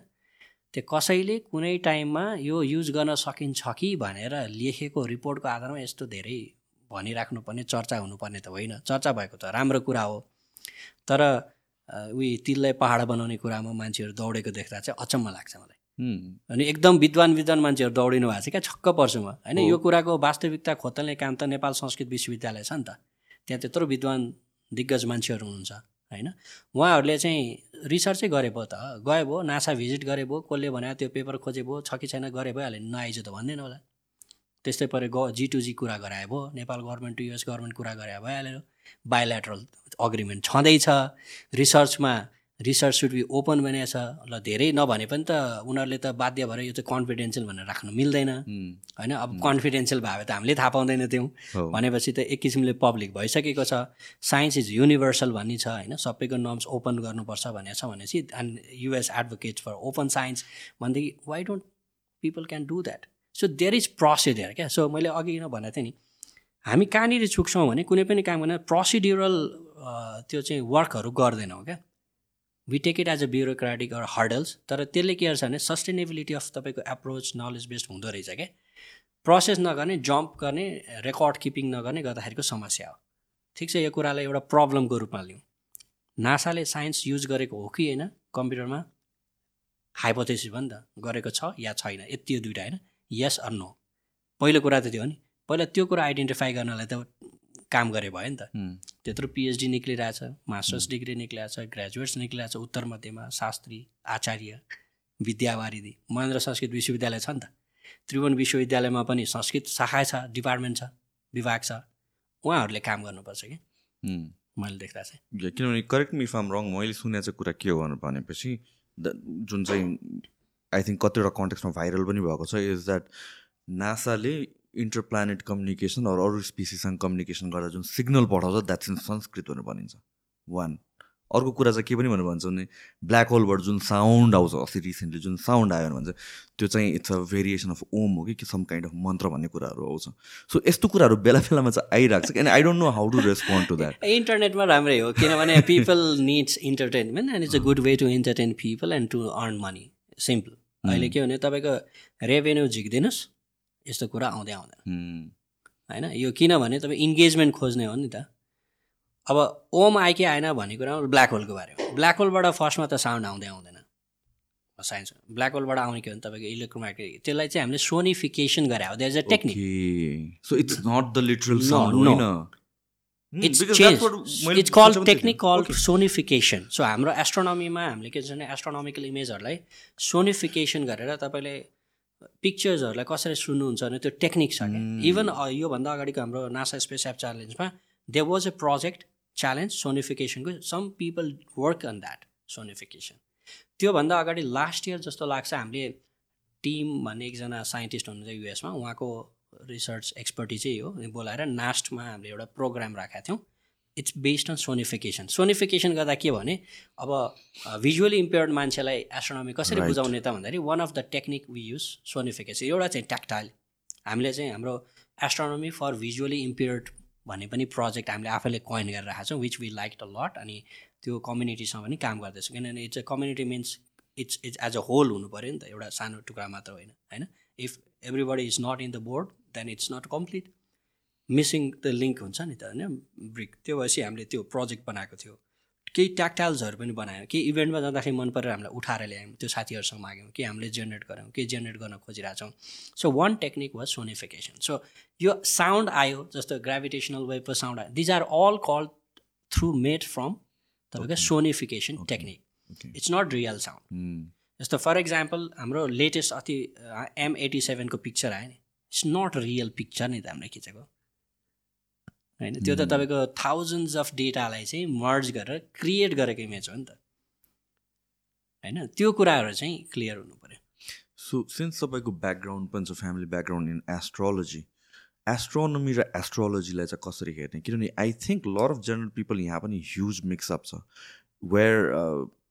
त्यो कसैले कुनै टाइममा यो युज गर्न सकिन्छ कि भनेर लेखेको रिपोर्टको आधारमा यस्तो धेरै भनिराख्नुपर्ने चर्चा हुनुपर्ने त होइन। चर्चा भएको त राम्रो कुरा हो। तर उही तिललाई पहाड बनाउने कुरामा मान्छेहरू दौडेको देख्दा चाहिँ अचम्म लाग्छ मलाई. अनि एकदम विद्वान विद्वान मान्छेहरू दौडिनु भएको छ क्या छक्क पर्छु। म होइन। यो कुराको वास्तविकता खोतल्ने काम त नेपाल संस्कृत विश्वविद्यालय छ नि त। त्यहाँ त्यत्रो विद्वान दिग्गज मान्छेहरू हुनुहुन्छ होइन। उहाँहरूले चाहिँ रिसर्चै गरे भयो त। गए भयो नासा भिजिट गरे भयो कसले भने त्यो पेपर खोजे भयो छ कि छैन गरे भइहाल्यो। नि नआइज त भन्दैन होला। त्यस्तै परे ग जी टु जी कुरा गराए भयो Nepal government to US government कुरा गरे भइहाल्यो। बायोलेटरल अग्रिमेन्ट छँदैछ। रिसर्चमा रिसर्च सुड बी ओपन भनेको छ ल धेरै नभने पनि त उनीहरूले त बाध्य भएर यो चाहिँ कन्फिडेन्सियल भनेर राख्नु मिल्दैन। होइन? अब कन्फिडेन्सियल भयो भने त हामीले थाहा पाउँदैन हो। भनेपछि त एक किसिमले पब्लिक भइसकेको छ। साइन्स इज युनिभर्सल भन्ने छ होइन? सबैको नर्म्स ओपन गर्नुपर्छ भनेको छ भनेपछि and US advocate for open science भनेदेखि why don't people can do that so there is procedure क्या? सो मैले अघि नै भनेको थिएँ नि हामी कहाँनिर चुक्छौँ भने कुनै पनि काम गर्ने प्रोसिड्युरल त्यो चाहिँ वर्कहरू गर्दैनौँ क्या? We take it as a bureaucratic or hurdles तर त्यसले के गर्छ भने सस्टेनेबिलिटी अफ तपाईँको एप्रोच नलेज बेस्ड हुँदो रहेछ क्या प्रोसेस नगर्ने जम्प गर्ने रेकर्ड किपिङ नगर्ने गर्दाखेरिको समस्या हो। ठिक छ यो कुरालाई एउटा प्रब्लमको रूपमा लिउँ। नासाले साइन्स युज गरेको हो कि होइन? कम्प्युटरमा हाइपोथेसिस भयो नि त गरेको छ या छैन? यति यो दुइटा होइन? यस अर नो पहिलो कुरा त त्यो हो नि। पहिला त्यो कुरा आइडेन्टिफाई गर्नलाई त काम गरे भयो नि त। त्यत्रो पिएचडी निक्लिरहेछ मास्टर्स डिग्री निक्लिरहेछ ग्रेजुएट्स निक्लिरहेछ उत्तर मध्यमा शास्त्री आचार्य विद्यावारिधि। महेन्द्र संस्कृत विश्वविद्यालय छ नि त। त्रिभुवन विश्वविद्यालयमा पनि संस्कृत शाखा छ डिपार्टमेन्ट छ विभाग छ। उहाँहरूले काम गर्नुपर्छ कि। मैले देख्दा चाहिँ। या, किनभने करेक्ट मी फार्म रङ मैले सुनेको चाहिँ कुरा के हो भनेर भनेपछि द- जुन चाहिँ आई थिङ्क कतिवटा कन्टेक्समा भाइरल पनि भएको छ इज द्याट नासाले इन्टरप्लानेट कम्युनिकेसन अरू अरू स्पिसिससँग कम्युनिकेसन गर्दा जुन सिग्नल पठाउँछ द्याट्स इन संस्कृत भनेर भनिन्छ। वान अर्को कुरा चाहिँ के पनि भनेर भन्छ भने ब्ल्याक होलबाट जुन साउन्ड आउँछ अस्ति रिसेन्टली जुन साउन्ड आयो भने भन्छ त्यो चाहिँ it's a variation of Om हो कि सम काइन्ड अफ मन्त्र भन्ने कुराहरू आउँछ। सो यस्तो कुराहरू बेला बेलामा चाहिँ आइरहेको छ and I don't know how to respond to that इन्टरनेटमा राम्रै हो किनभने people needs entertainment and it's a good way to entertain people and to earn money simple अहिले के भने तपाईँको रेभेन्यू झिक्दिनुहोस्। यस्तो कुरा आउँदै आउँदैन। होइन? यो किनभने तपाईँ इन्गेजमेन्ट खोज्ने हो नि त। अब ओम आयो कि आएन भन्ने कुरा ब्ल्याक होलको बारे हो ब्ल्याक होलबाट फर्स्टमा त साउन्ड आउँदै आउँदैन। साइन्स ब्ल्याक होलबाट आउने के हो भने तपाईँको इलेक्ट्रोम्याग्नेटिक त्यसलाई चाहिँ हामीले सोनिफिकेसन गरे हो। There is a technique so it's not the literal sound. होइन? इट्स इट्स थिएँ। Technique called Okay. Sonification so हाम्रो एस्ट्रोनमीमा हामीले के भन्छ भने एस्ट्रोनोमिकल इमेजहरूलाई सोनिफिकेसन गरेर तपाईँले पिक्चर्सहरूलाई कसरी सुन्नुहुन्छ भने त्यो टेक्निक छ क्या इभन योभन्दा अगाडिको हाम्रो NASA space app च्यालेन्जमा they was a project challenge सोनिफिकेसनको some people work on that sonification त्योभन्दा अगाडि लास्ट इयर जस्तो लाग्छ हामीले टिम भन्ने एकजना साइन्टिस्ट हुनुहुन्छ युएसमा उहाँको रिसर्च एक्सपर्टी चाहिँ हो। बोलाएर नास्टमा हामीले एउटा प्रोग्राम राखेका थियौँ। It's based on sonification sonification गर्दा के भने अब भिजुअली इम्पेयर्ड मान्छेलाई एस्ट्रोनोमी कसरी. बुझाउने त भन्दाखेरि one of the technique we use sonification एउटा चाहिँ ट्याक्टाइल हामीले चाहिँ हाम्रो एस्ट्रोनोमी फर भिजुअली इम्पेयर्ड भन्ने पनि प्रोजेक्ट हामीले आफैले कोइन गरेर राखेको छौँ which we like a lot अनि त्यो कम्युनिटीसँग पनि काम गर्दैछौँ। किनभने it's a community means it's it's as a whole हुनु पऱ्यो नि त एउटा सानो टुक्रा मात्र होइन होइन? If everybody is not in the board then it's not complete missing the link हुन्छ नि त होइन? ब्रिक। त्यो भएपछि हामीले त्यो प्रोजेक्ट बनाएको थियो। केही ट्याक्टाइल्सहरू पनि बनायौँ। केही इभेन्टमा जाँदाखेरि मन परेर हामीलाई उठाएर ल्यायौँ। त्यो साथीहरूसँग माग्यौँ कि हामीले जेनेरेट गऱ्यौँ के जेनेरेट गर्न खोजिरहेछौँ। So one technique was sonification so यो साउन्ड आयो जस्तो ग्राभिटेसनल वेभको साउन्ड आयो। These are all call through made from तपाईँको sonification technique. It's not real sound. जस्तो फर इक्जाम्पल हाम्रो लेटेस्ट अति एम एटी सेभेनको पिक्चर आयो नि। इट्स नट रियल पिक्चर नि त हामीले खिचेको। होइन? त्यो त तपाईँको थाउजन्ड्स अफ डेटालाई चाहिँ मर्ज गरेर क्रिएट गरेको इमेज हो नि त। होइन? त्यो कुराहरू चाहिँ क्लियर हुनु पऱ्यो सो सिन्स तपाईँको ब्याकग्राउन्ड पनि छ family background in astrology astronomy र एस्ट्रोलोजीलाई चाहिँ कसरी हेर्ने? किनभने I think lot of general people यहाँ पनि ह्युज मिक्सअप छ। वेयर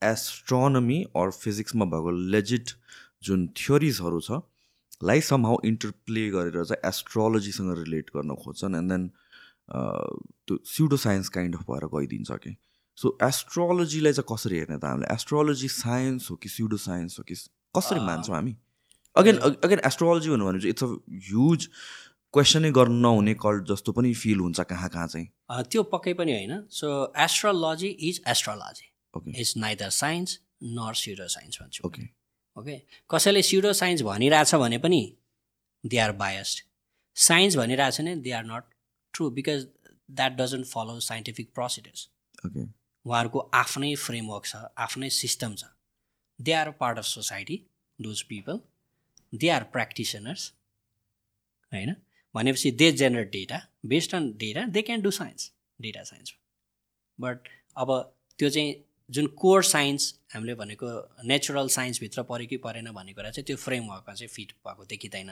एस्ट्रोनोमी अर फिजिक्समा भएको लेजिट जुन थ्योरिजहरू छ लाई समहाउ इन्टरप्ले गरेर चाहिँ एस्ट्रोलोजीसँग रिलेट गर्न खोज्छन् एन्ड देन त्यो स्युडो साइन्स काइन्ड अफ भएर गइदिन्छ कि। सो एस्ट्रोलोजीलाई चाहिँ कसरी हेर्ने त हामीले? एस्ट्रोलोजी साइन्स हो कि स्युडो साइन्स हो कि कसरी। मान्छौँ हामी? अगेन अगेन एस्ट्रोलोजी भन्नु भने चाहिँ इट्स अ ह्युज क्वेसनै गर्नु नहुने कल्ट जस्तो पनि फिल हुन्छ कहाँ कहाँ चाहिँ। त्यो पक्कै पनि होइन। So astrology is astrology okay is neither science nor pseudo science भन्छु ओके ओके कसैले स्युडो साइन्स भनिरहेछ भने पनि दे आर बायस्ड साइन्स भनिरहेछ भने they are not true because that doesn't follow scientific procedures okay उहाँहरूको आफ्नै फ्रेमवर्क छ आफ्नै सिस्टम छ. They are part of society those people they are practitioners होइन? भनेपछि they generate data based on data they can do science data science but अब त्यो चाहिँ जुन कोर साइन्स हामीले भनेको नेचुरल साइन्सभित्र पऱ्यो कि परेन भन्ने कुरा चाहिँ त्यो फ्रेमवर्कमा चाहिँ फिट भएको देखिँदैन।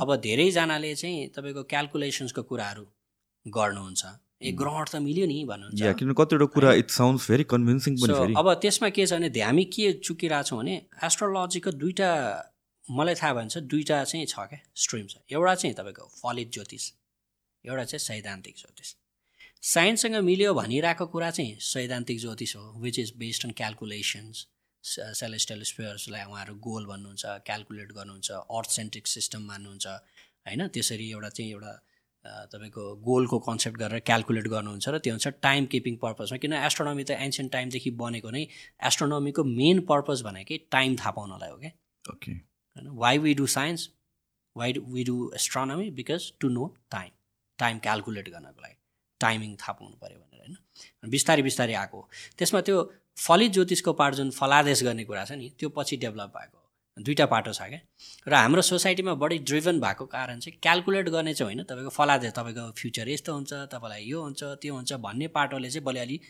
अब धेरैजनाले चाहिँ तपाईँको क्यालकुलेसन्सको कुराहरू गर्नुहुन्छ। ए ग्रहण त मिल्यो नि भन्नुहुन्छ। किनभने कतिवटा कुरा इट साउन्ड्स भेरी कन्भिन्सिङ पनि अब त्यसमा के छ भने हामी के चुकिरहेछौँ भने एस्ट्रोलोजीको दुईवटा मलाई थाहा भन्छ दुईवटा चाहिँ छ क्या स्ट्रिम छ। एउटा चाहिँ तपाईँको फलित ज्योतिष एउटा चाहिँ सैद्धान्तिक ज्योतिष। साइन्ससँग मिल्यो भनिरहेको कुरा चाहिँ सैद्धान्तिक ज्योतिष हो which is based on calculations celestial स्पेयर्सलाई उहाँहरू गोल भन्नुहुन्छ क्यालकुलेट गर्नुहुन्छ अर्थ सेन्ट्रिक सिस्टम मान्नुहुन्छ होइन? त्यसरी एउटा चाहिँ एउटा तपाईँको गोलको कन्सेप्ट गरेर क्यालकुलेट गर्नुहुन्छ र त्यो अनुसार टाइम किपिङ पर्पजमा। किन एस्ट्रोनोमी त एन्सियन्ट टाइमदेखि बनेको नै एस्ट्रोनोमीको मेन पर्पज भनेकै टाइम थाहा पाउनलाई हो क्या? ओके। होइन? Why we do science why we do astronomy because to know time time calculate गर्नको लागि। टाइमिङ थाहा पाउनु पऱ्यो भनेर होइन? बिस्तारै बिस्तारै आएको। त्यसमा त्यो फलित ज्योतिषको पार्ट जुन फलादेश गर्ने कुरा छ नि त्यो पछि डेभलप भएको। दुईवटा पाटो छ क्या? र हाम्रो सोसाइटीमा बढी ड्रिभन भएको कारण चाहिँ क्यालकुलेट गर्ने चाहिँ होइन तपाईँको फलादेश तपाईँको फ्युचर यस्तो हुन्छ तपाईँलाई यो हुन्छ त्यो हुन्छ भन्ने पाटोले चाहिँ बलि अलि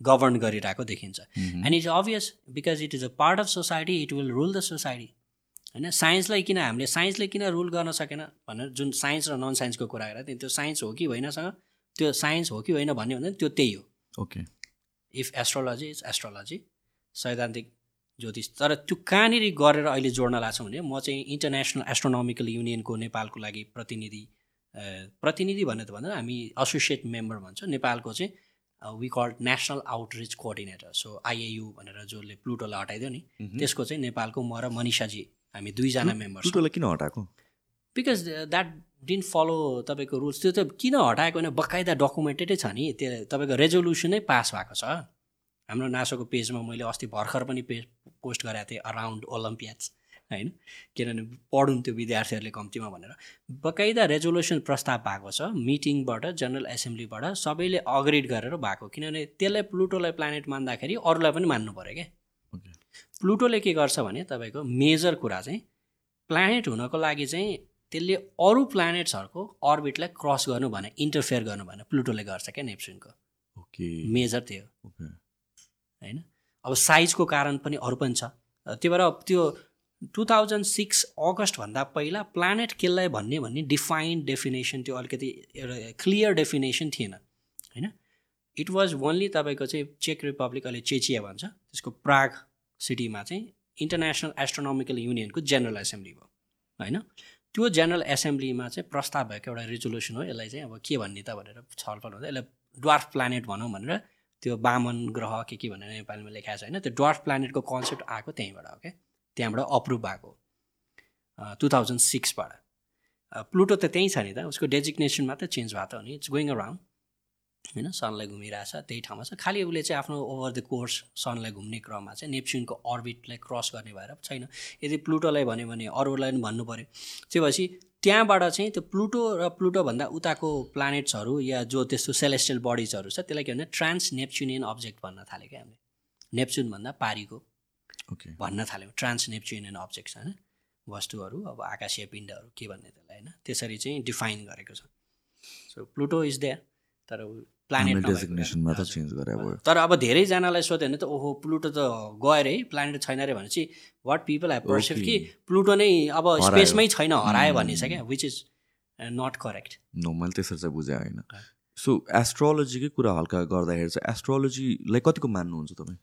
गभर्न गरिरहेको देखिन्छ। And it's obvious because it is a part of society it will rule the society होइन साइन्सलाई किन हामीले साइन्सले किन रुल गर्न सकेन भनेर जुन साइन्स र नन साइन्सको कुरा गरेर त्यो साइन्स हो कि होइनसँग त्यो साइन्स हो कि होइन भन्ने भन्दा त्यो त्यही हो। Okay if astrology is astrology सैद्धान्तिक ज्योतिष। तर त्यो कहाँनिर गरेर अहिले जोड्न लाग्छौँ भने म चाहिँ इन्टरनेसनल एस्ट्रोनोमिकल युनियनको नेपालको लागि प्रतिनिधि प्रतिनिधि भन्ने त भन्दा हामी एसोसिएट मेम्बर भन्छ। नेपालको चाहिँ we call national outreach coordinator so IAU भनेर जसले प्लुटोलाई हटाइदियो नि। त्यसको चाहिँ नेपालको म र मनिषाजी हामी दुईजना मेम्बर प्लुटोलाई किन हटाएको? बिकज द्याट डिन्ट फलो तपाईँको रुल्स त्यो त किन हटाएको भने बकाइदा डकुमेन्टेडै छ नि। त्यो तपाईँको रेजोल्युसनै पास भएको छ। हाम्रो नासोको पेजमा मैले अस्ति भर्खर पनि पेज पोस्ट गरेको थिएँ अराउन्ड ओलम्पियाड्स होइन? किनभने पढुन् त्यो विद्यार्थीहरूले कम्तीमा भनेर। बकाइदा रेजोल्युसन प्रस्ताव भएको छ मिटिङबाट जनरल एसेम्ब्लीबाट सबैले अग्रिड गरेर भएको। किनभने त्यसलाई प्लुटोलाई प्लानेट मान्दाखेरि अरूलाई पनि मान्नु पऱ्यो क्या। प्लुटोले के गर्छ भने तपाईँको मेजर कुरा चाहिँ प्लानेट हुनको लागि चाहिँ त्यसले अरू प्लानेट्सहरूको अर्बिटलाई क्रस गर्नु भने इन्टरफेयर गर्नु भने प्लुटोले गर्छ क्या नेप्सुनको ओके मेजर त्यो। होइन? अब साइजको कारण पनि अरू पनि छ। त्यही भएर त्यो टु थाउजन्ड सिक्स अगस्तभन्दा पहिला प्लानेट केलाई भन्ने भन्ने डिफाइन्ड डेफिनेसन त्यो अलिकति एउटा क्लियर डेफिनेसन थिएन होइन? इट वाज ओन्ली तपाईँको चाहिँ चेक रिपब्लिक अहिले चेचिया भन्छ। त्यसको प्राग सिटीमा चाहिँ इन्टरनेसनल एस्ट्रोनोमिकल युनियनको जेनरल एसेम्ब्ली भयो होइन? त्यो जेनरल एसेम्ब्लीमा चाहिँ प्रस्ताव भएको एउटा रेजोल्युसन हो। यसलाई चाहिँ अब के भन्ने त भनेर छलफल हुँदा यसलाई ड्वार्फ प्लानेट भनौँ भनेर त्यो बामन ग्रह के के भनेर नेपालीमा लेखाएको छ होइन त्यो ड्वार्फ प्लानेटको कन्सेप्ट आएको त्यहीँबाट हो क्या त्यहाँबाट अप्रुभ भएको टु थाउजन्ड सिक्सबाट प्लुटो त त्यहीँ छ नि त उसको डेजिग्नेसन मात्रै चेन्ज भएको त हो नि इट्स गोइङ अराउन्ड होइन? सनलाई घुमिरहेछ त्यही ठाउँमा छ। खालि उसले चाहिँ आफ्नो ओभर द कोर्स सनलाई घुम्ने क्रममा चाहिँ नेप्सुनको अर्बिटलाई क्रस गर्ने भएर छैन। यदि प्लुटोलाई भन्यो भने अरूलाई पनि भन्नु पऱ्यो त्यो भएपछि त्यहाँबाट चाहिँ त्यो प्लुटो र प्लुटोभन्दा उताको प्लानेट्सहरू या जो त्यस्तो सेलेस्टियल बडिजहरू छ त्यसलाई के भन्दा ट्रान्स नेप्चुनियन अब्जेक्ट भन्न थाल्यो क्या हामीले नेप्चुनभन्दा पारीको ओके भन्न थाल्यौँ ट्रान्स नेप्चुनियन अब्जेक्ट्स होइन? वस्तुहरू अब आकाशीय पिण्डहरू के भन्ने त्यसलाई होइन? त्यसरी चाहिँ डिफाइन गरेको छ। सो प्लुटो इज देयर तर प्लानेट डेजिग्नेसनमा त चेन्ज गरे भयो। तर अब धेरैजनालाई सोध्यो भने त ओहो प्लुटो त गयो अरे है प्लानेट छैन अरे भनेपछि वाट पिपल हेभ पर्सेप्ट कि प्लुटो नै अब। स्पेसमै छैन हरायो भन्ने छ क्या which is not correct no मैले त्यसरी चाहिँ बुझेँ होइन। सो एस्ट्रोलोजीकै कुरा हल्का गर्दाखेरि चाहिँ एस्ट्रोलोजीलाई कतिको मान्नुहुन्छ तपाईँ?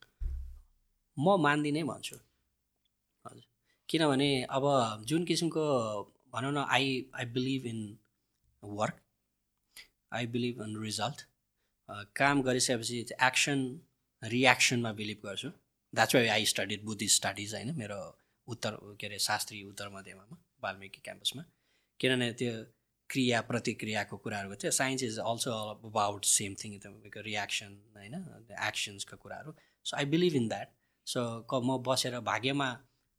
म मान्दिनँ भन्छु। हजुर। किनभने अब जुन किसिमको भनौँ न I I believe in work I believe in result काम गरिसकेपछि एक्सन रियाक्सनमा बिलिभ गर्छु। That's why I studied Buddhist studies होइन मेरो उत्तर के अरे शास्त्रीय उत्तर मध्यमामा वाल्मिकी क्याम्पसमा किनभने त्यो क्रिया प्रतिक्रियाको कुराहरूको थियो science is also about same thing तपाईँको रियाक्सन होइन एक्सन्सको कुराहरू। So I believe in that so क म बसेर भाग्यमा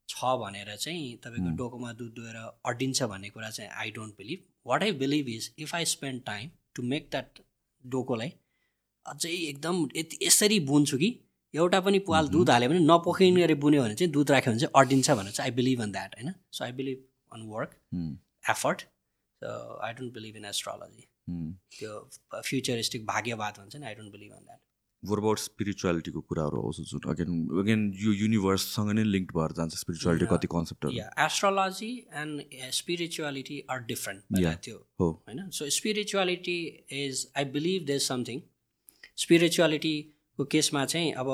छ भनेर चाहिँ तपाईँको डोकोमा दुध दुहेर अड्डिन्छ भन्ने कुरा चाहिँ I don't believe what I believe is if I spend time to make that डोकोलाई अझै एकदम यति यसरी बुन्छु कि एउटा पनि पाल दुध हाल्यो भने नपोखिने गरी बुन्यो भने चाहिँ दुध राख्यो भने चाहिँ अड्डिन्छ भनेर चाहिँ आई बिलिभ इन द्याट होइन? So I believe on work. Effort so I don't believe in astrology. त्यो फ्युचरिस्टिक भाग्यवाद भन्छ नि I don't believe in that were about स्पिरिचुअलिटीको कुराहरू आउँछ जुन अगेन अगेन यो युनिभर्ससँग नै लिङ्क भएर जान्छ स्पिरिचुअलिटी कति कन्सेप्टहरू या astrology and spirituality are different. त्यो हो। होइन? So spirituality is I believe there something स्पिरिचुअलिटीको केसमा चाहिँ अब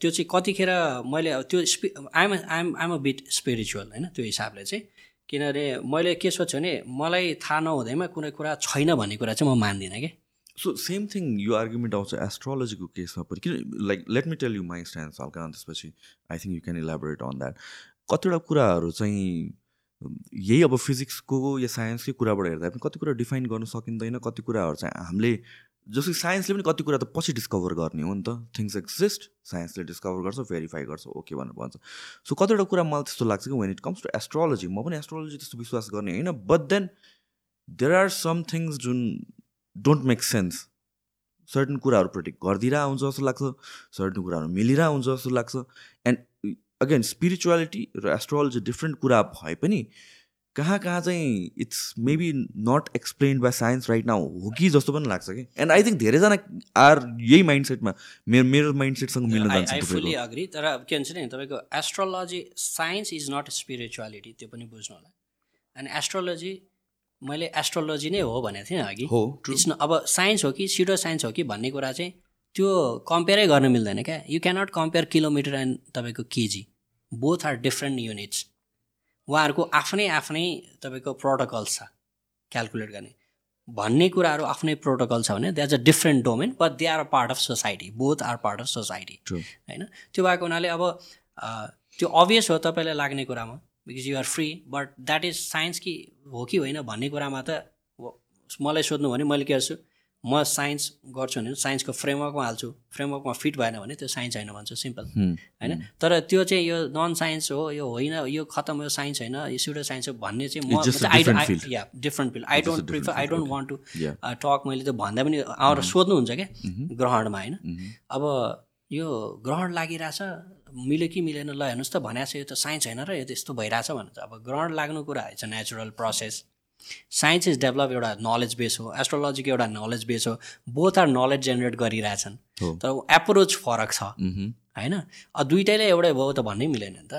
त्यो चाहिँ कतिखेर मैले त्यो स्पि I'm I'm I'm a bit spiritual होइन? त्यो हिसाबले चाहिँ। किनभने मैले के सोध्छु भने मलाई थाहा नहुँदैमा कुनै कुरा छैन भन्ने कुरा चाहिँ म मान्दिनँ कि? सो सेम थिङ यो आर्ग्युमेन्ट आउँछ एस्ट्रोलोजीको केसमा पनि। किन like let me tell you my stand हल्का त्यसपछि I think you can elaborate on that कतिवटा कुराहरू चाहिँ यही अब फिजिक्सको या साइन्सकै कुराबाट हेर्दा पनि कति कुरा डिफाइन गर्न सकिँदैन कति कुराहरू चाहिँ हामीले जस्तो साइन्सले पनि कति कुरा त पछि डिस्कभर गर्ने हो नि त। थिङ्स एक्जिस्ट साइन्सले डिस्कभर गर्छ भेरिफाई गर्छ ओके भनेर भन्छ। सो कतिवटा कुरा मलाई त्यस्तो लाग्छ कि when it comes to astrology म पनि एस्ट्रोलोजी त्यस्तो विश्वास गर्ने होइन but then there are some things जुन डोन्ट मेक सेन्स सर्टन कुराहरू प्रोटेक्ट गरिदिरहेको हुन्छ जस्तो लाग्छ सर्टन कुराहरू मिलिरहेको हुन्छ जस्तो लाग्छ। एन्ड अगेन स्पिरिचुअलिटी र एस्ट्रोलोजी डिफ्रेन्ट कुरा भए पनि कहाँ कहाँ चाहिँ it's maybe not explained by science right now हो कि जस्तो पनि लाग्छ कि? एन्ड आई थिङ्क धेरैजना आर यही माइन्ड सेटमा मेरो मेरो माइन्ड सेटसँग मिल्न जान्छ। अग्री तर के भन्छ नि तपाईँको astrology science is not spirituality त्यो पनि बुझ्नु होला। अनि एस्ट्रोलोजी मैले एस्ट्रोलोजी नै हो भनेको थिएँ अघि। हो इट्स न अब साइन्स हो कि सिडो साइन्स हो कि भन्ने कुरा चाहिँ त्यो कम्पेयरै गर्न मिल्दैन क्या। You cannot compare kilometre and तपाईँको KG both are different units उहाँहरूको आफ्नै आफ्नै तपाईँको प्रोटोकल छ क्यालकुलेट गर्ने। भन्ने कुराहरू आफ्नै प्रोटोकल छ भने that's a different domain but they are a part of society both are part of society. होइन? त्यो भएको हुनाले अब त्यो अभियस हो तपाईँलाई लाग्ने कुरामा because you are free but that is science कि हो कि होइन भन्ने कुरामा त मलाई सोध्नु भने मैले के गर्छु? म साइन्स गर्छु भने साइन्सको फ्रेमवर्कमा हाल्छु। फ्रेमवर्कमा फिट भएन भने त्यो साइन्स होइन भन्छु सिम्पल। होइन? तर त्यो चाहिँ यो नन साइन्स हो यो होइन यो खतम यो साइन्स होइन यो सुडो साइन्स हो भन्ने चाहिँ म I. Yeah different field I don't prefer I don't want to. Talk मैले त्यो भन्दा पनि आएर सोध्नुहुन्छ क्या मह्म, ग्रहणमा होइन? मह्म। अब यो ग्रहण लागिरहेछ मिल्यो कि मिलेन ल हेर्नुहोस् त भनेको छ यो त साइन्स होइन र यो त यस्तो भइरहेछ भन्छ अब ग्रहण लाग्नु कुरा a natural process science is develop एउटा नलेज बेस हो एस्ट्रोलोजीको एउटा नलेज बेस हो बोथ आर नलेज जेनेरेट गरिरहेछन् तर एप्रोच फरक छ होइन अब दुइटैले एउटै भयो त भन्नै मिलेन नि त।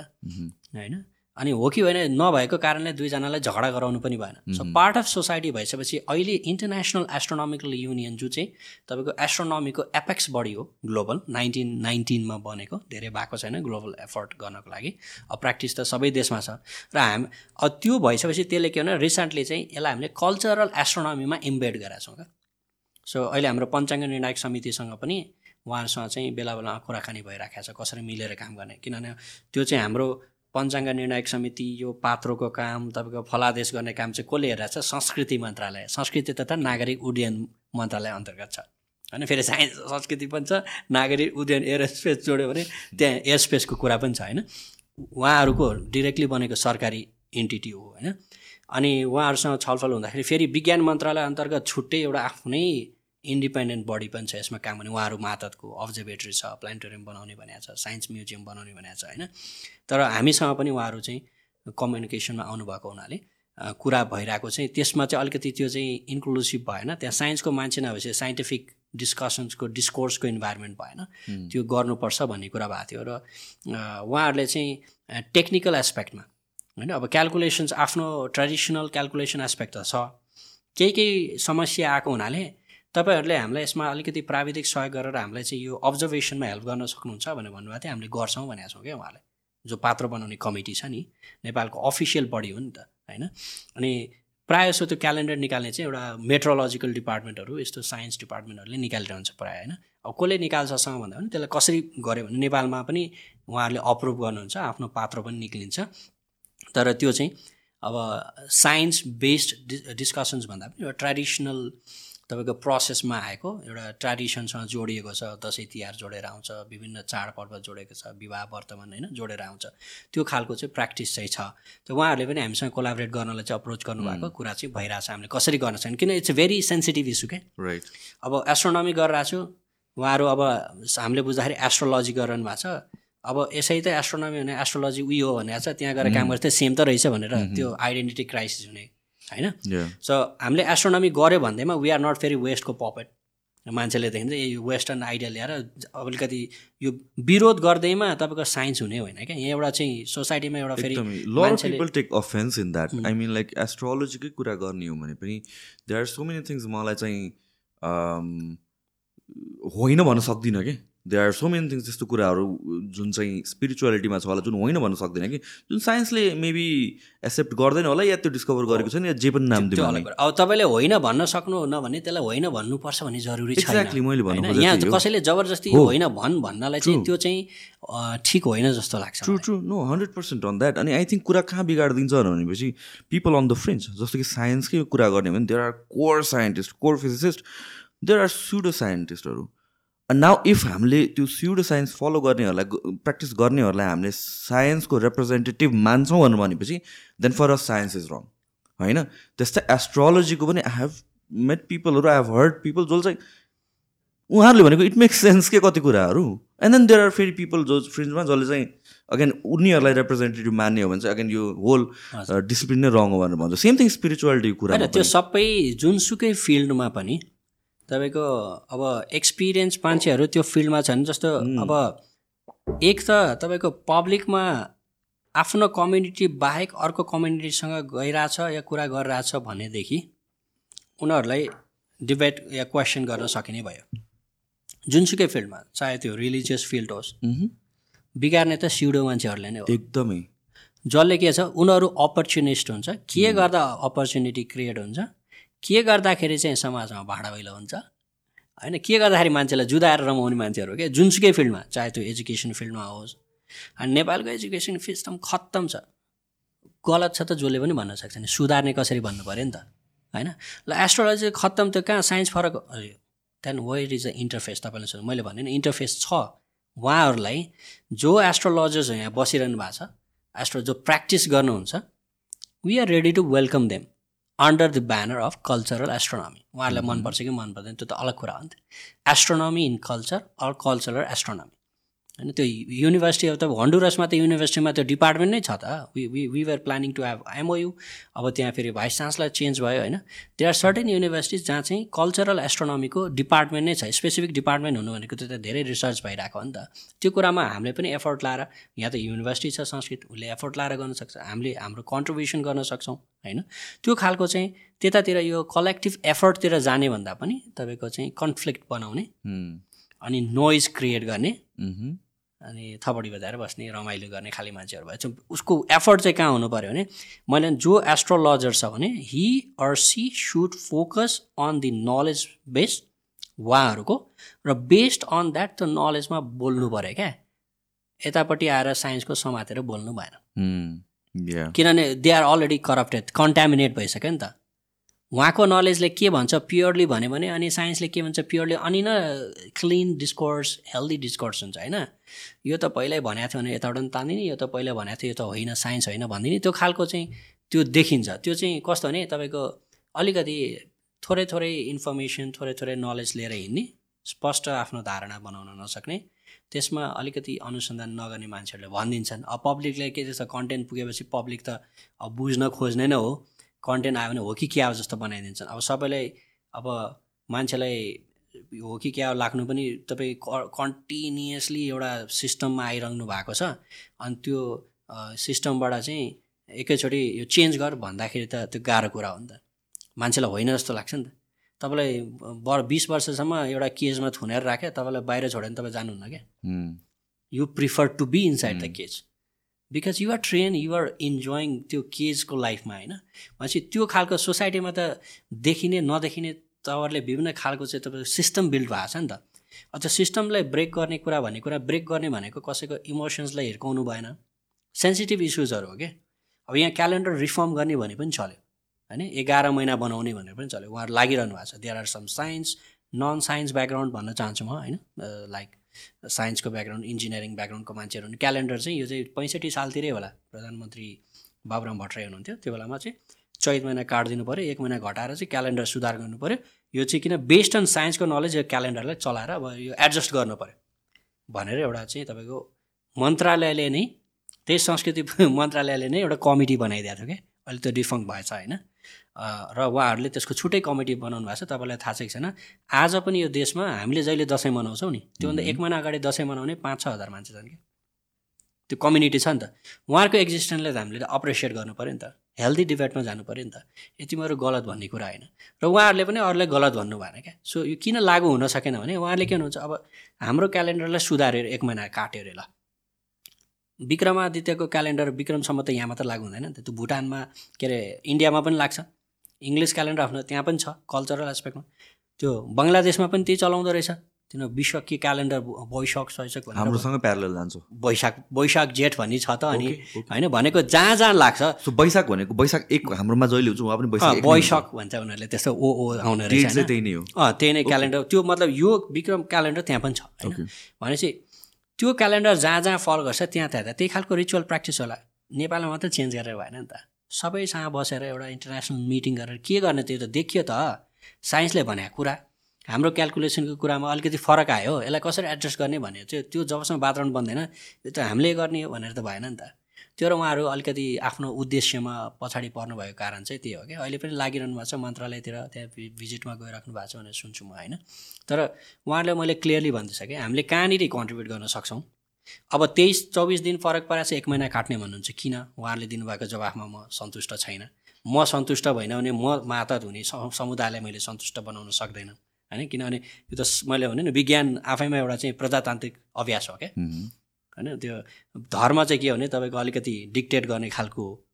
होइन अनि हो कि होइन नभएको कारणले दुईजनालाई झगडा गराउनु पनि भएन। सो पार्ट अफ सोसाइटी भइसकेपछि अहिले इन्टरनेसनल एस्ट्रोनोमिकल युनियन जो चाहिँ तपाईँको एस्ट्रोनोमीको एपेक्स बडी हो ग्लोबल नाइन्टिन नाइन्टिनमा बनेको धेरै भएको छैन ग्लोबल एफर्ट गर्नको लागि। अब प्र्याक्टिस त सबै देशमा छ। र हाम त्यो भइसकेपछि त्यसले के भने रिसेन्टली चाहिँ यसलाई हामीले कल्चरल एस्ट्रोनोमीमा इम्बेड गरेका छौँ क्या। सो अहिले हाम्रो पञ्चाङ्ग निर्णायक समितिसँग पनि उहाँहरूसँग चाहिँ बेला बेलामा कुराकानी भइराखेको छ कसरी मिलेर काम गर्ने। किनभने त्यो चाहिँ हाम्रो पञ्चाङ्ग निर्णायक समिति यो पात्रोको काम तपाईँको फलादेश गर्ने काम चाहिँ कसले हेरेको छ? संस्कृति मन्त्रालय। संस्कृति तथा नागरिक उड्डयन मन्त्रालय अन्तर्गत छ। होइन फेरि साइन्स संस्कृति पनि छ नागरिक उड्डयन एयर स्पेस जोड्यो भने त्यहाँ एयर स्पेसको कुरा पनि छ होइन? उहाँहरूको डिरेक्टली बनेको सरकारी इन्टिटी हो होइन? अनि उहाँहरूसँग छलफल हुँदाखेरि फेरि विज्ञान मन्त्रालय अन्तर्गत छुट्टै एउटा आफ्नै इन्डिपेन्डेन्ट बडी पनि छ यसमा काम गर्ने। उहाँहरू मातहतको अब्जर्भेटरी छ प्लानेटोरियम बनाउने भनेको छ साइन्स म्युजियम बनाउने भनेको छ होइन? तर हामीसँग पनि उहाँहरू चाहिँ कम्युनिकेसनमा आउनुभएको हुनाले कुरा भइरहेको चाहिँ त्यसमा चाहिँ अलिकति त्यो चाहिँ इन्क्लुसिभ भएन। त्यहाँ साइन्सको मान्छे नभएपछि साइन्टिफिक डिस्कसन्सको डिस्कोर्सको इन्भाइरोमेन्ट भएन। त्यो गर्नुपर्छ भन्ने कुरा भएको थियो र उहाँहरूले चाहिँ टेक्निकल एस्पेक्टमा होइन? अब क्यालकुलेसन्स आफ्नो ट्रेडिसनल क्यालकुलेसन एस्पेक्ट त छ। केही केही समस्या आएको हुनाले तपाईँहरूले हामीलाई यसमा अलिकति प्राविधिक सहयोग गरेर हामीलाई चाहिँ यो अब्जर्भेसनमा हेल्प गर्न सक्नुहुन्छ भनेर भन्नुभएको थियो। हामीले गर्छौँ भनेको छौँ क्या उहाँलाई जो पात्र बनाउने कमिटी छ नि नेपालको अफिसियल बडी हो नि त होइन? अनि प्रायः जस्तो त्यो क्यालेन्डर निकाल्ने चाहिँ एउटा मेट्रोलोजिकल डिपार्टमेन्टहरू यस्तो साइन्स डिपार्टमेन्टहरूले निकालिरहन्छ प्रायः होइन? अब कसले निकाल्छसँग भन्दा पनि त्यसलाई कसरी गऱ्यो भने नेपालमा पनि उहाँहरूले अप्रुभ गर्नुहुन्छ आफ्नो पात्र पनि निक्लिन्छ। तर त्यो चाहिँ अब साइन्स बेस्ड डि डिस्कसन्स भन्दा पनि एउटा ट्रेडिसनल तपाईँको प्रोसेसमा आएको एउटा ट्रेडिसनसँग जोडिएको छ दसैँ तिहार जोडेर आउँछ विभिन्न चाडपर्व जोडेको छ विवाह वर्तमान होइन जोडेर आउँछ। त्यो खालको चाहिँ प्र्याक्टिस चाहिँ छ। त उहाँहरूले पनि हामीसँग कोलाबरेट गर्नलाई चाहिँ अप्रोच गर्नुभएको कुरा चाहिँ भइरहेछ। हामीले कसरी गर्न सक्छौँ? किन इट्स भेरी सेन्सिटिभ इस्यु क्या। राइट अब एस्ट्रोनोमी गरिरहेको छु। उहाँहरू अब हामीले बुझ्दाखेरि एस्ट्रोलोजी गरिरहनु भएको छ। अब यसै त एस्ट्रोनोमी भने एस्ट्रोलोजी उयो हो भनेको छ। त्यहाँ गएर काम गर्छ। सेम त रहेछ भनेर त्यो आइडेन्टिटी क्राइसिस हुने। होइन? सो हामीले एस्ट्रोनोमी गऱ्यो भन्दैमा वी आर नट फेरि वेस्टको पपेट मान्छेले देखिन्छ यो वेस्टर्न आइडिया ल्याएर अलिकति यो विरोध गर्दैमा तपाईँको साइन्स हुने होइन क्या? यहाँ एउटा चाहिँ सोसाइटीमा एउटा फेरि people take offence in that I mean like एस्ट्रोलोजीकै कुरा गर्ने हो भने पनि they are so many things मलाई चाहिँ um, होइन भन्न सक्दिनँ कि they are so many things त्यस्तो कुराहरू जुन चाहिँ स्पिरिचुअलिटीमा छ होला जुन होइन भन्न सक्दिनँ कि जुन साइन्सले मेबी एक्सेप्ट गर्दैन होला या त्यो डिस्कभर गरेको छ नि या जे पनि नाम कुरा। अब तपाईँले होइन भन्न सक्नुहुन्न भने त्यसलाई होइन भन्नुपर्छ भन्ने जरुरी छैन एक्ज्याक्टली मैले भन्नु यहाँ। कसैले जबरजस्ती। होइन भन् भन्नलाई चाहिँ त्यो चाहिँ ठिक होइन जस्तो लाग्छ true. True no hundred percent on that अनि आई थिङ्क कुरा कहाँ बिगाडिदिन्छ भनेपछि पिपल अन द फ्रेन्च जस्तो कि साइन्सकै कुरा गर्ने भने there are core scientist core physicist there are pseudo साइन्टिस्टहरू now if हामीले त्यो स्युडो साइन्स फलो गर्नेहरूलाई प्र्याक्टिस गर्नेहरूलाई हामीले साइन्सको रिप्रेजेन्टेटिभ मान्छौँ भनेर भनेपछि then for us science is wrong होइन त्यस्तै एस्ट्रोलोजीको पनि आई हेभ मेट पिपलहरू आई हेभ हर्ड पिपल जो चाहिँ उहाँहरूले भनेको इट मेक्स सेन्स के कति कुराहरू एन्ड देन देयर आर फेरि पिपल जो फ्रेन्चमा जसले चाहिँ अगेन उनीहरूलाई रिप्रेजेन्टेटिभ मान्ने हो भने चाहिँ अगेन यो होल डिसिप्लिन नै रङ हो भनेर भन्छ सेम थिङ स्पिरिचुअलिटीको कुरा त्यो सबै जुनसुकै फिल्डमा पनि तपाईँको अब एक्सपिरियन्स मान्छेहरू त्यो फिल्डमा छन् जस्तो अब एक त तपाईँको पब्लिकमा आफ्नो कम्युनिटी बाहेक अर्को कम्युनिटीसँग गइरहेछ या कुरा गरिरहेछ भनेदेखि उनीहरूलाई डिबेट या क्वेसन गर्न सकिने भयो। जुनसुकै फिल्डमा चाहे त्यो रिलिजियस फिल्ड होस् बिगार्ने त सिउडो मान्छेहरूले नै हो। एकदमै। जसले के छ उनीहरू अपर्च्युनिस्ट हुन्छ। के गर्दा अपर्च्युनिटी क्रिएट हुन्छ? के गर्दाखेरि चाहिँ समाजमा भाडा भैलो हुन्छ? होइन के गर्दाखेरि मान्छेलाई जुदाएर रमाउने मान्छेहरू के जुनसुकै फिल्डमा चाहे त्यो एजुकेसन फिल्डमा होस्। अनि नेपालको एजुकेसन सिस्टम खत्तम छ। गलत छ त जसले पनि भन्न सक्छ नि। सुधार्ने कसरी भन्नु पऱ्यो नि त? होइन? ल एस्ट्रोलोजी खत्तम त्यो कहाँ? साइन्स फरक अरे त्यहाँदेखि वेयर इज अ इन्टरफेस तपाईँले सोध्नु मैले भने इन्टरफेस छ। उहाँहरूलाई जो एस्ट्रोलोजर्स यहाँ बसिरहनु भएको छ एस्ट्रो जो प्र्याक्टिस गर्नुहुन्छ we are ready to welcome them under the banner of cultural astronomy उहाँहरूलाई मनपर्छ कि मन पर्दैन त्यो त अलग कुरा हो नि त। Astronomy in culture or cultural astronomy होइन त्यो युनिभर्सिटी अब त हन्डुरसमा त युनिभर्सिटीमा त्यो डिपार्टमेन्ट नै छ त। We we we were planning to have MOU अब त्यहाँ फेरि भाइस चान्सलर चेन्ज भयो होइन। दे आर सर्टेन युनिभर्सिटिज जहाँ चाहिँ कल्चरल एस्ट्रोनमीको डिपार्टमेन्ट नै छ स्पेसिफिक डिपार्टमेन्ट हुनु भनेको त्यो त धेरै रिसर्च भइरहेको हो नि त। त्यो कुरामा हामीले पनि एफोर्ट लाएर यहाँ त युनिभर्सिटी छ संस्कृत उसले एफोर्ट लाएर गर्न सक्छ। हामीले हाम्रो कन्ट्रिब्युसन गर्न सक्छौँ होइन। त्यो खालको चाहिँ त्यतातिर यो कलेक्टिभ एफर्टतिर जाने भन्दा पनि तपाईँको चाहिँ कन्फ्लिक्ट बनाउने अनि नोइज क्रिएट गर्ने अनि थपडी बजाएर बस्ने रमाइलो गर्ने खालि मान्छेहरू भए चाहिँ उसको एफर्ट चाहिँ कहाँ हुनु पऱ्यो भने मैले जो एस्ट्रोलोजर छ भने he or she should focus on the knowledge based उहाँहरूको र बेस्ड अन द्याट त्यो नलेजमा बोल्नु पऱ्यो क्या। यतापट्टि आएर साइन्सको समातेर बोल्नु भएन। किनभने they are already corrupted contaminate भइसक्यो नि त। उहाँको नलेजले के भन्छ प्योरली भन्यो भने अनि साइन्सले के भन्छ प्योरली अनि न क्लिन डिस्कोर्स हेल्दी डिस्कोर्स हुन्छ होइन? यो त पहिल्यै भनेको थियो भने यताबाट पनि तान्दिने यो त पहिला भनेको थियो यो त होइन साइन्स होइन भनिदिने। त्यो खालको चाहिँ त्यो देखिन्छ। त्यो चाहिँ कस्तो भने तपाईँको अलिकति थोरै थोरै इन्फर्मेसन थोरै थोरै नलेज लिएर हिँड्ने स्पष्ट आफ्नो धारणा बनाउन नसक्ने त्यसमा अलिकति अनुसन्धान नगर्ने मान्छेहरूले भनिदिन्छन्। अब पब्लिकले के त्यस्तो कन्टेन्ट पुगेपछि पब्लिक त अब बुझ्न खोज्ने नै हो। कन्टेन्ट आयो भने हो कि क्या हो जस्तो बनाइदिन्छन्। अब सबैलाई अब मान्छेलाई हो कि क्या हो लाग्नु पनि तपाईँ कन्टिन्युसली एउटा सिस्टममा आइरहनु भएको छ। अनि त्यो सिस्टमबाट चाहिँ एकैचोटि यो चेन्ज गर भन्दाखेरि त त्यो गाह्रो कुरा हो नि त। मान्छेलाई होइन जस्तो लाग्छ नि त। तपाईँलाई बर बिस वर्षसम्म एउटा केजमा थुनेर राख्यो तपाईँलाई बाहिर छोड्यो भने तपाईँ जानुहुन्न क्या। You prefer to be inside the cage because you're train you're enjoying त्यो केजको लाइफमा होइन? भनेपछि त्यो खालको सोसाइटीमा त देखिने नदेखिने तपाईँहरूले विभिन्न खालको चाहिँ तपाईँको सिस्टम बिल्ड भएको छ नि त। त्यो सिस्टमलाई ब्रेक गर्ने कुरा भन्ने कुरा ब्रेक गर्ने भनेको कसैको इमोसन्सलाई हिर्काउनु भएन। सेन्सिटिभ इस्युजहरू हो कि? अब यहाँ क्यालेन्डर रिफर्म गर्ने भने पनि चल्यो होइन? एघार महिना बनाउने भनेर पनि चल्यो। उहाँहरू लागिरहनु भएको छ। There are some science non science background भन्न चाहन्छु म होइन? लाइक साइन्सको ब्याकग्राउन्ड इन्जिनियरिङ ब्याकग्राउन्डको मान्छेहरू क्यालेन्डर चाहिँ यो चाहिँ पैँसठी सालतिरै होला। प्रधानमन्त्री बाबुराम भट्टराई हुनुहुन्थ्यो। त्यो बेलामा चाहिँ चैत महिना काटिदिनु पऱ्यो एक महिना घटाएर चाहिँ क्यालेन्डर सुधार गर्नु पऱ्यो यो चाहिँ किन बेस्ड अन साइन्सको नलेज यो क्यालेन्डरलाई चलाएर अब यो एडजस्ट गर्नु पऱ्यो भनेर एउटा चाहिँ तपाईँको मन्त्रालयले नै त्यही संस्कृति [laughs] मन्त्रालयले नै एउटा कमिटी बनाइदिएको थियो क्या अहिले त्यो डिफङ्क भएछ होइन? र उहाँहरूले त्यसको छुट्टै कमिटी बनाउनु भएको छ तपाईँलाई थाहा छ कि छैन? आज पनि यो देशमा हामीले जहिले दसैँ मनाउँछौँ नि त्योभन्दा एक महिना अगाडि दसैँ मनाउने पाँच छ हजार मान्छे छन् कि त्यो कम्युनिटी छ नि त। उहाँहरूको एक्जिस्टेन्सलाई त हामीले अप्रिसिएट गर्नु पऱ्यो नि त। हेल्दी डिबेटमा जानु पऱ्यो नि त। यो तिमीहरू गलत भन्ने कुरा होइन। र उहाँहरूले पनि अरूलाई गलत भन्नु भएन क्या। सो यो किन लागु हुन सकेन भने उहाँहरूले के भन्नुहुन्छ अब हाम्रो क्यालेन्डरलाई सुधारेर एक महिना काट्यो अरे ल। विक्रमादित्यको क्यालेन्डर विक्रमसम्म त यहाँ मात्र लागु हुँदैन नि त। त्यो भुटानमा के अरे इन्डियामा पनि लाग्छ। इङ्ग्लिस क्यालेन्डर आफ्नो त्यहाँ पनि छ कल्चरल एस्पेक्टमा त्यो बङ्गलादेशमा पनि त्यही चलाउँदो रहेछ। तिनीहरू विश्व के क्यालेन्डर वैशाख भनेर हाम्रोसँग प्यारल जान्छ वैशाख वैशाख जेठ भन्ने छ त अनि. होइन भनेको जहाँ जहाँ लाग्छ। सो बैशाख भनेको बैशाख एक हाम्रोमा जहिले हुन्छ उहाँ पनि। वैशाख भन्छ उनीहरूले त्यस्तो ओ ओ आउने रहेछ? त्यही नै हो। अँ त्यही नै क्यालेन्डर त्यो मतलब यो विक्रम क्यालेन्डर त्यहाँ पनि छ होइन. भनेपछि त्यो क्यालेन्डर जहाँ जहाँ फल गर्छ त्यहाँ त्यहाँ त्यही खालको रिचुअल प्र्याक्टिस होला। नेपालमा मात्रै चेन्ज गरेर भएन नि त। सबैसँग बसेर एउटा इन्टरनेसनल मिटिङ गरेर के गर्ने त्यो त देखियो त। साइन्सले भनेको कुरा। हाम्रो क्यालकुलेसनको कुरामा अलिकति फरक आयो। यसलाई कसरी एडजस्ट गर्ने भन्ने चाहिँ त्यो जबसम्म वातावरण बन्दैन यो त हामीले गर्ने हो भनेर त भएन नि त। त्यो र उहाँहरू अलिकति आफ्नो उद्देश्यमा पछाडि पर्नु भएको कारण चाहिँ त्यही हो क्या अहिले पनि लागिरहनु भएको छ मन्त्रालयतिर त्यहाँ भिजिटमा गइराख्नु भएको छ भनेर सुन्छु म होइन। तर उहाँहरूले मैले क्लियरली भन्दैछ कि हामीले कहाँनिर कन्ट्रिब्युट गर्न सक्छौँ? अब तेइस चौबिस दिन फरक चाहिँ एक महिना काट्ने भन्नुहुन्छ। किन? उहाँहरूले दिनुभएको जवाफमा म सन्तुष्ट छैन। म सन्तुष्ट भएन भने म मातहत हुने समुदायलाई मैले सन्तुष्ट बनाउन सक्दैन। होइन? किनभने यो त मैले भने नि विज्ञान आफैमा एउटा चाहिँ प्रजातान्त्रिक अभ्यास हो क्या। होइन? त्यो धर्म चाहिँ के हो भने तपाईँको अलिकति डिक्टेट गर्ने खालको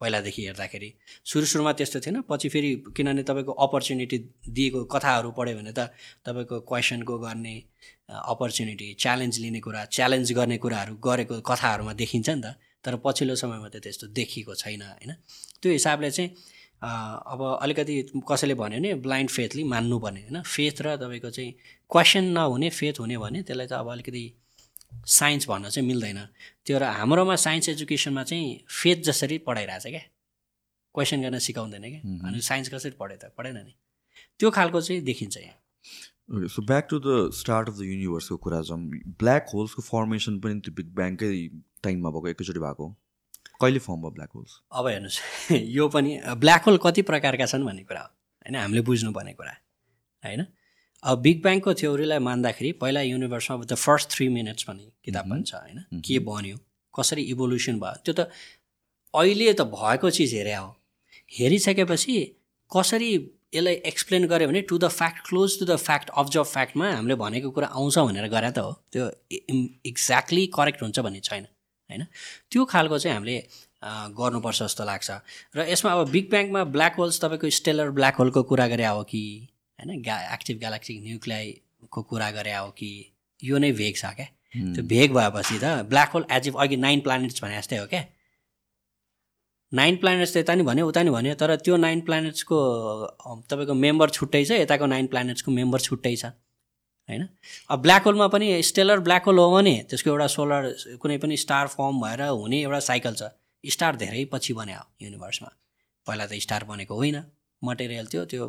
पहिलादेखि हेर्दाखेरि। सुरु सुरुमा त्यस्तो थिएन। पछि फेरि किनभने तपाईँको अपर्च्युनिटी दिएको कथाहरू पढ्यो भने त तपाईँको क्वेसनको गर्ने अपर्च्युनिटी च्यालेन्ज लिने कुरा च्यालेन्ज गर्ने कुराहरू गरेको कथाहरूमा देखिन्छ नि त। तर पछिल्लो समयमा त त्यस्तो देखिएको छैन होइन? त्यो हिसाबले चाहिँ अब अलिकति कसैले भन्यो भने ब्लाइन्ड फेथली मान्नुपर्ने होइन? फेथ र तपाईँको चाहिँ क्वेसन नहुने फेथ हुने भने त्यसलाई त अब अलिकति साइन्स भन्न चाहिँ मिल्दैन। त्यो र हाम्रोमा साइन्स एजुकेसनमा चाहिँ फेथ जसरी पढाइरहेछ क्या। क्वेसन गर्न सिकाउँदैन क्या। अनि साइन्स कसरी पढाइ त? पढेन नि। त्यो खालको चाहिँ देखिन्छ यहाँ। So back to the start of the युनिभर्सको कुरा जाउँ। ब्ल्याक होल्सको फर्मेसन पनि त्यो बिग ब्याङकै टाइममा भएको एकैचोटि भएको। कहिले फर्म भयो ब्ल्याक होल्स अब हेर्नुहोस्। [laughs] यो पनि ब्ल्याक होल कति प्रकारका छन् भन्ने कुरा हो। होइन हामीले बुझ्नुपर्ने कुरा। होइन? अब बिग ब्याङको थ्योरीलाई मान्दाखेरि पहिला युनिभर्समा द फर्स्ट थ्री मिनट्स भन्ने किताब पनि छ होइन? के बन्यो कसरी इभोल्युसन भयो त्यो त अहिले त भएको चिज हेरे हो। हेरिसकेपछि कसरी यसलाई एक्सप्लेन गऱ्यो भने to the fact close to the fact observe फ्याक्टमा हामीले भनेको कुरा आउँछ भनेर गरे त हो। त्यो एक्ज्याक्टली करेक्ट हुन्छ भन्ने छैन होइन? त्यो खालको चाहिँ हामीले गर्नुपर्छ जस्तो लाग्छ। र यसमा अब बिग ब्याङमा ब्ल्याक होल्स तपाईँको स्टेलर ब्ल्याक होलको कुरा गरे हो कि होइन ग्या एक्टिभ ग्यालेक्टिक न्युक्लियाईको कुरा गरे हो कि यो नै भेग छ क्या। त्यो भेग भएपछि त ब्ल्याक होल एज इफ अघि नाइन प्लानेट्स भने जस्तै हो क्या। नाइन प्लानेट्स त यता नि भन्यो उता नि भन्यो तर त्यो नाइन प्लानेट्सको तपाईँको मेम्बर छुट्टै छ यताको नाइन प्लानेट्सको मेम्बर छुट्टै छ। होइन? अब ब्ल्याक होलमा पनि स्टेलर ब्ल्याक होल हो भने त्यसको एउटा सोलर कुनै पनि स्टार फर्म भएर हुने एउटा साइकल छ। स्टार धेरै पछि बन्यो युनिभर्समा पहिला त स्टार बनेको होइन। मटेरियल थियो त्यो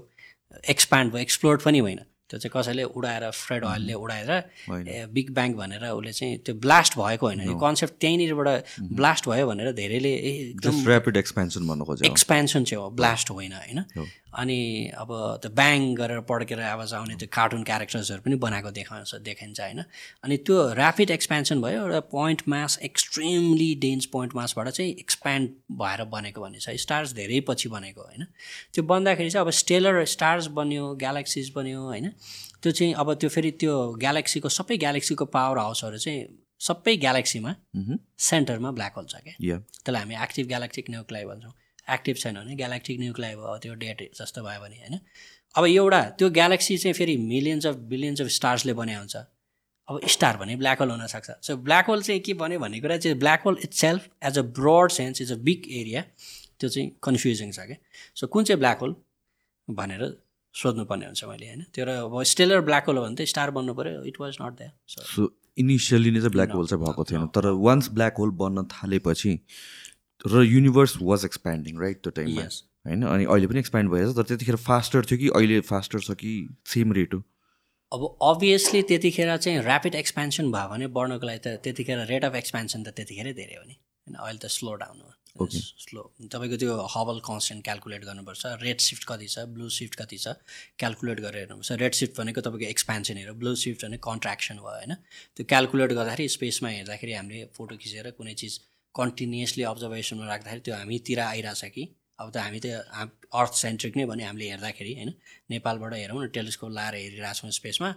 एक्सपान्ड भयो एक्सप्लोर्ड पनि होइन। त्यो चाहिँ कसैले उडाएर फ्रेड अयलले उडाएर होइन। ए, बिग ब्याङ भनेर उसले चाहिँ त्यो ब्लास्ट भएको होइन। यो कन्सेप्ट त्यहीँनिरबाट ब्लास्ट भयो भनेर धेरैले एकदम ऱ्यापिड एक्सपेन्सन भन्नु खोजेँ एक्सपेन्सन चाहिँ हो ब्लास्ट होइन। होइन। अनि अब त्यो ब्याङ गरेर पड्केर आवाज आउने त्यो कार्टुन क्यारेक्टर्सहरू पनि बनाएको देखाउँछ देखिन्छ होइन। अनि त्यो ऱ्यापिड एक्सपेन्सन भयो एउटा point mass extremely dense point मासबाट चाहिँ एक्सप्यान्ड भएर बनेको भन्ने छ स्टार्स धेरै पछि बनेको होइन। त्यो बन्दाखेरि चाहिँ अब स्टेलर स्टार्स बन्यो ग्यालेक्सिज बन्यो होइन। त्यो चाहिँ अब त्यो फेरि त्यो ग्यालेक्सीको सबै ग्यालेक्सीको पावर हाउसहरू चाहिँ सबै ग्यालेक्सीमा। सेन्टरमा ब्ल्याक होल छ क्या। त्यसलाई हामी एक्टिभ ग्यालेक्टिक न्युक्लाइ भन्छौँ। एक्टिभ छैन भने ग्यालेक्टिक न्युक्लाइ भयो त्यो डेट जस्तो भयो भने होइन। अब एउटा त्यो ग्यालेक्सी चाहिँ फेरि मिलियन्स अफ बिलियन्स अफ स्टार्सले बने हुन्छ। अब स्टार भने ब्ल्याक होल हुनसक्छ। सो ब्ल्याक होल चाहिँ के भन्यो भन्ने कुरा चाहिँ black hole itself as a broad sense is a big area त्यो चाहिँ कन्फ्युजिङ छ क्या। सो कुन चाहिँ ब्ल्याक होल भनेर सोध्नुपर्ने हुन्छ मैले होइन। त्यो र अब स्टेलर ब्ल्याक होल हो भने त स्टार बन्नु पऱ्यो it was not that so so initially नै चाहिँ ब्ल्याक होल चाहिँ भएको थिएन। तर वान्स ब्ल्याक होल बन्न थालेपछि र युनिभर्स वाज एक्सप्यान्डिङ राइट त्यो टाइममा होइन? अनि अहिले पनि एक्सप्यान्ड भएछ तर त्यतिखेर फास्टर थियो कि अहिले फास्टर छ कि सेम रेट हो? अब अभियसली त्यतिखेर चाहिँ ऱ्यापिड एक्सपेन्सन भयो भने बढ्नको लागि त त्यतिखेर रेट अफ एक्सपेन्सन त त्यतिखेरै धेरै हो नि। होइन? अहिले त स्लो डाउन हो। स्लो तपाईँको त्यो हबल कन्सटेन्ट क्यालकुलेट गर्नुपर्छ रेड सिफ्ट कति छ ब्लू सिफ्ट कति छ क्यालकुलेट गरेर हेर्नुपर्छ। रेड सिफ्ट भनेको तपाईँको एक्सपेन्सन हेरेर ब्लू सिफ्ट भने कन्ट्राक्सन भयो होइन? त्यो क्यालकुलेट गर्दाखेरि स्पेसमा हेर्दाखेरि हामीले फोटो खिचेर कुनै चिज कन्टिन्युसली अब्जर्भेसनमा राख्दाखेरि त्यो हामीतिर आइरहेछ कि? अब त हामी त अर्थ सेन्ट्रिक नै भने हामीले हेर्दाखेरि होइन? नेपालबाट हेरौँ न टेलिस्कोप लाएर हेरिरहेको छौँ स्पेसमा।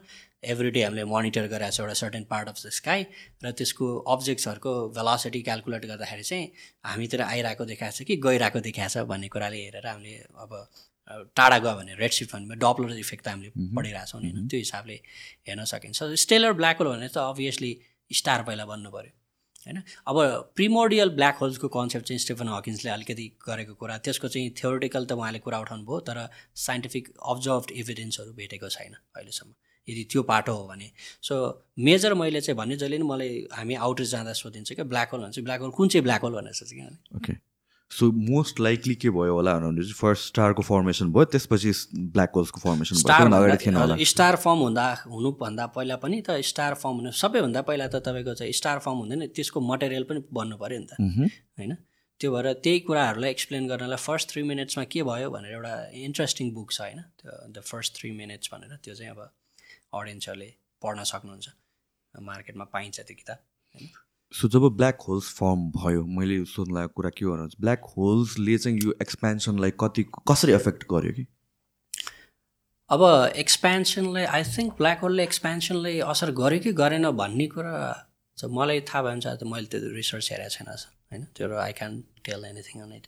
एभ्री डे हामीले मोनिटर गरिरहेको छौँ एउटा certain part of the sky र त्यसको अब्जेक्ट्सहरूको भेलोसिटी क्यालकुलेट गर्दाखेरि चाहिँ हामीतिर आइरहेको देखाएको छ कि गइरहेको देखाएको छ भन्ने कुराले हेरेर हामीले अब टाढा गयो भने रेड सिफ्ट भन्ने डपलर इफेक्ट त हामीले पढिरहेको छौँ नि होइन? त्यो हिसाबले हेर्न सकिन्छ। स्टेलर ब्ल्याक होल भने त अभियसली स्टार पहिला बन्नु पऱ्यो। होइन अब प्रिमोडियल ब्ल्याक होल्सको कन्सेप्ट चाहिँ स्टेफन हकिन्सले अलिकति गरेको कुरा त्यसको चाहिँ थियोरिटिकल त उहाँले कुरा उठाउनु भयो तर साइन्टिफिक अब्जर्भ इभिडेन्सहरू भेटेको छैन अहिलेसम्म यदि त्यो पाटो हो भने। सो मेजर मैले चाहिँ भने जहिले नि मलाई हामी आउटर जाँदा सोधिन्छ क्या ब्ल्याक होल भन्छ ब्ल्याक होल कुन चाहिँ ब्ल्याक होल भनेर सोध्छ किनभने ओके सो मोस्ट लाइकली के भयो होला भने चाहिँ फर्स्ट स्टारको फर्मेसन भयो त्यसपछि ब्ल्याक होल्सको फर्मेसन भयो। अगाडि थिएन होला। स्टार फर्म हुँदा हुनुभन्दा पहिला पनि त स्टार फर्म हुनु सबैभन्दा पहिला त तपाईँको चाहिँ स्टार फर्म हुँदैन त्यसको मटेरियल पनि बन्नु पऱ्यो नि त। होइन? त्यो भएर त्यही कुराहरूलाई एक्सप्लेन गर्नलाई फर्स्ट थ्री मिनट्समा के भयो भनेर एउटा इन्ट्रेस्टिङ बुक छ होइन? त्यो द फर्स्ट थ्री मिनट्स भनेर त्यो चाहिँ अब अडियन्सहरूले पढ्न सक्नुहुन्छ। मार्केटमा पाइन्छ त्यो किताब होइन? सो जब ब्ल्याक होल्स फर्म भयो मैले सोध्नु लागेको कुरा के भन्नु ब्ल्याक होल्सले चाहिँ यो एक्सपेन्सनलाई कति कसरी एफेक्ट गर्यो कि? अब एक्सपेन्सनलाई आई थिङ्क ब्ल्याक होलले एक्सपेन्सनलाई असर गर्यो कि गरेन भन्ने कुरा चाहिँ मलाई थाहा भयो भने चाहिँ मैले त्यो रिसर्च हेरेको छैन होइन? त्यो I can tell anything on it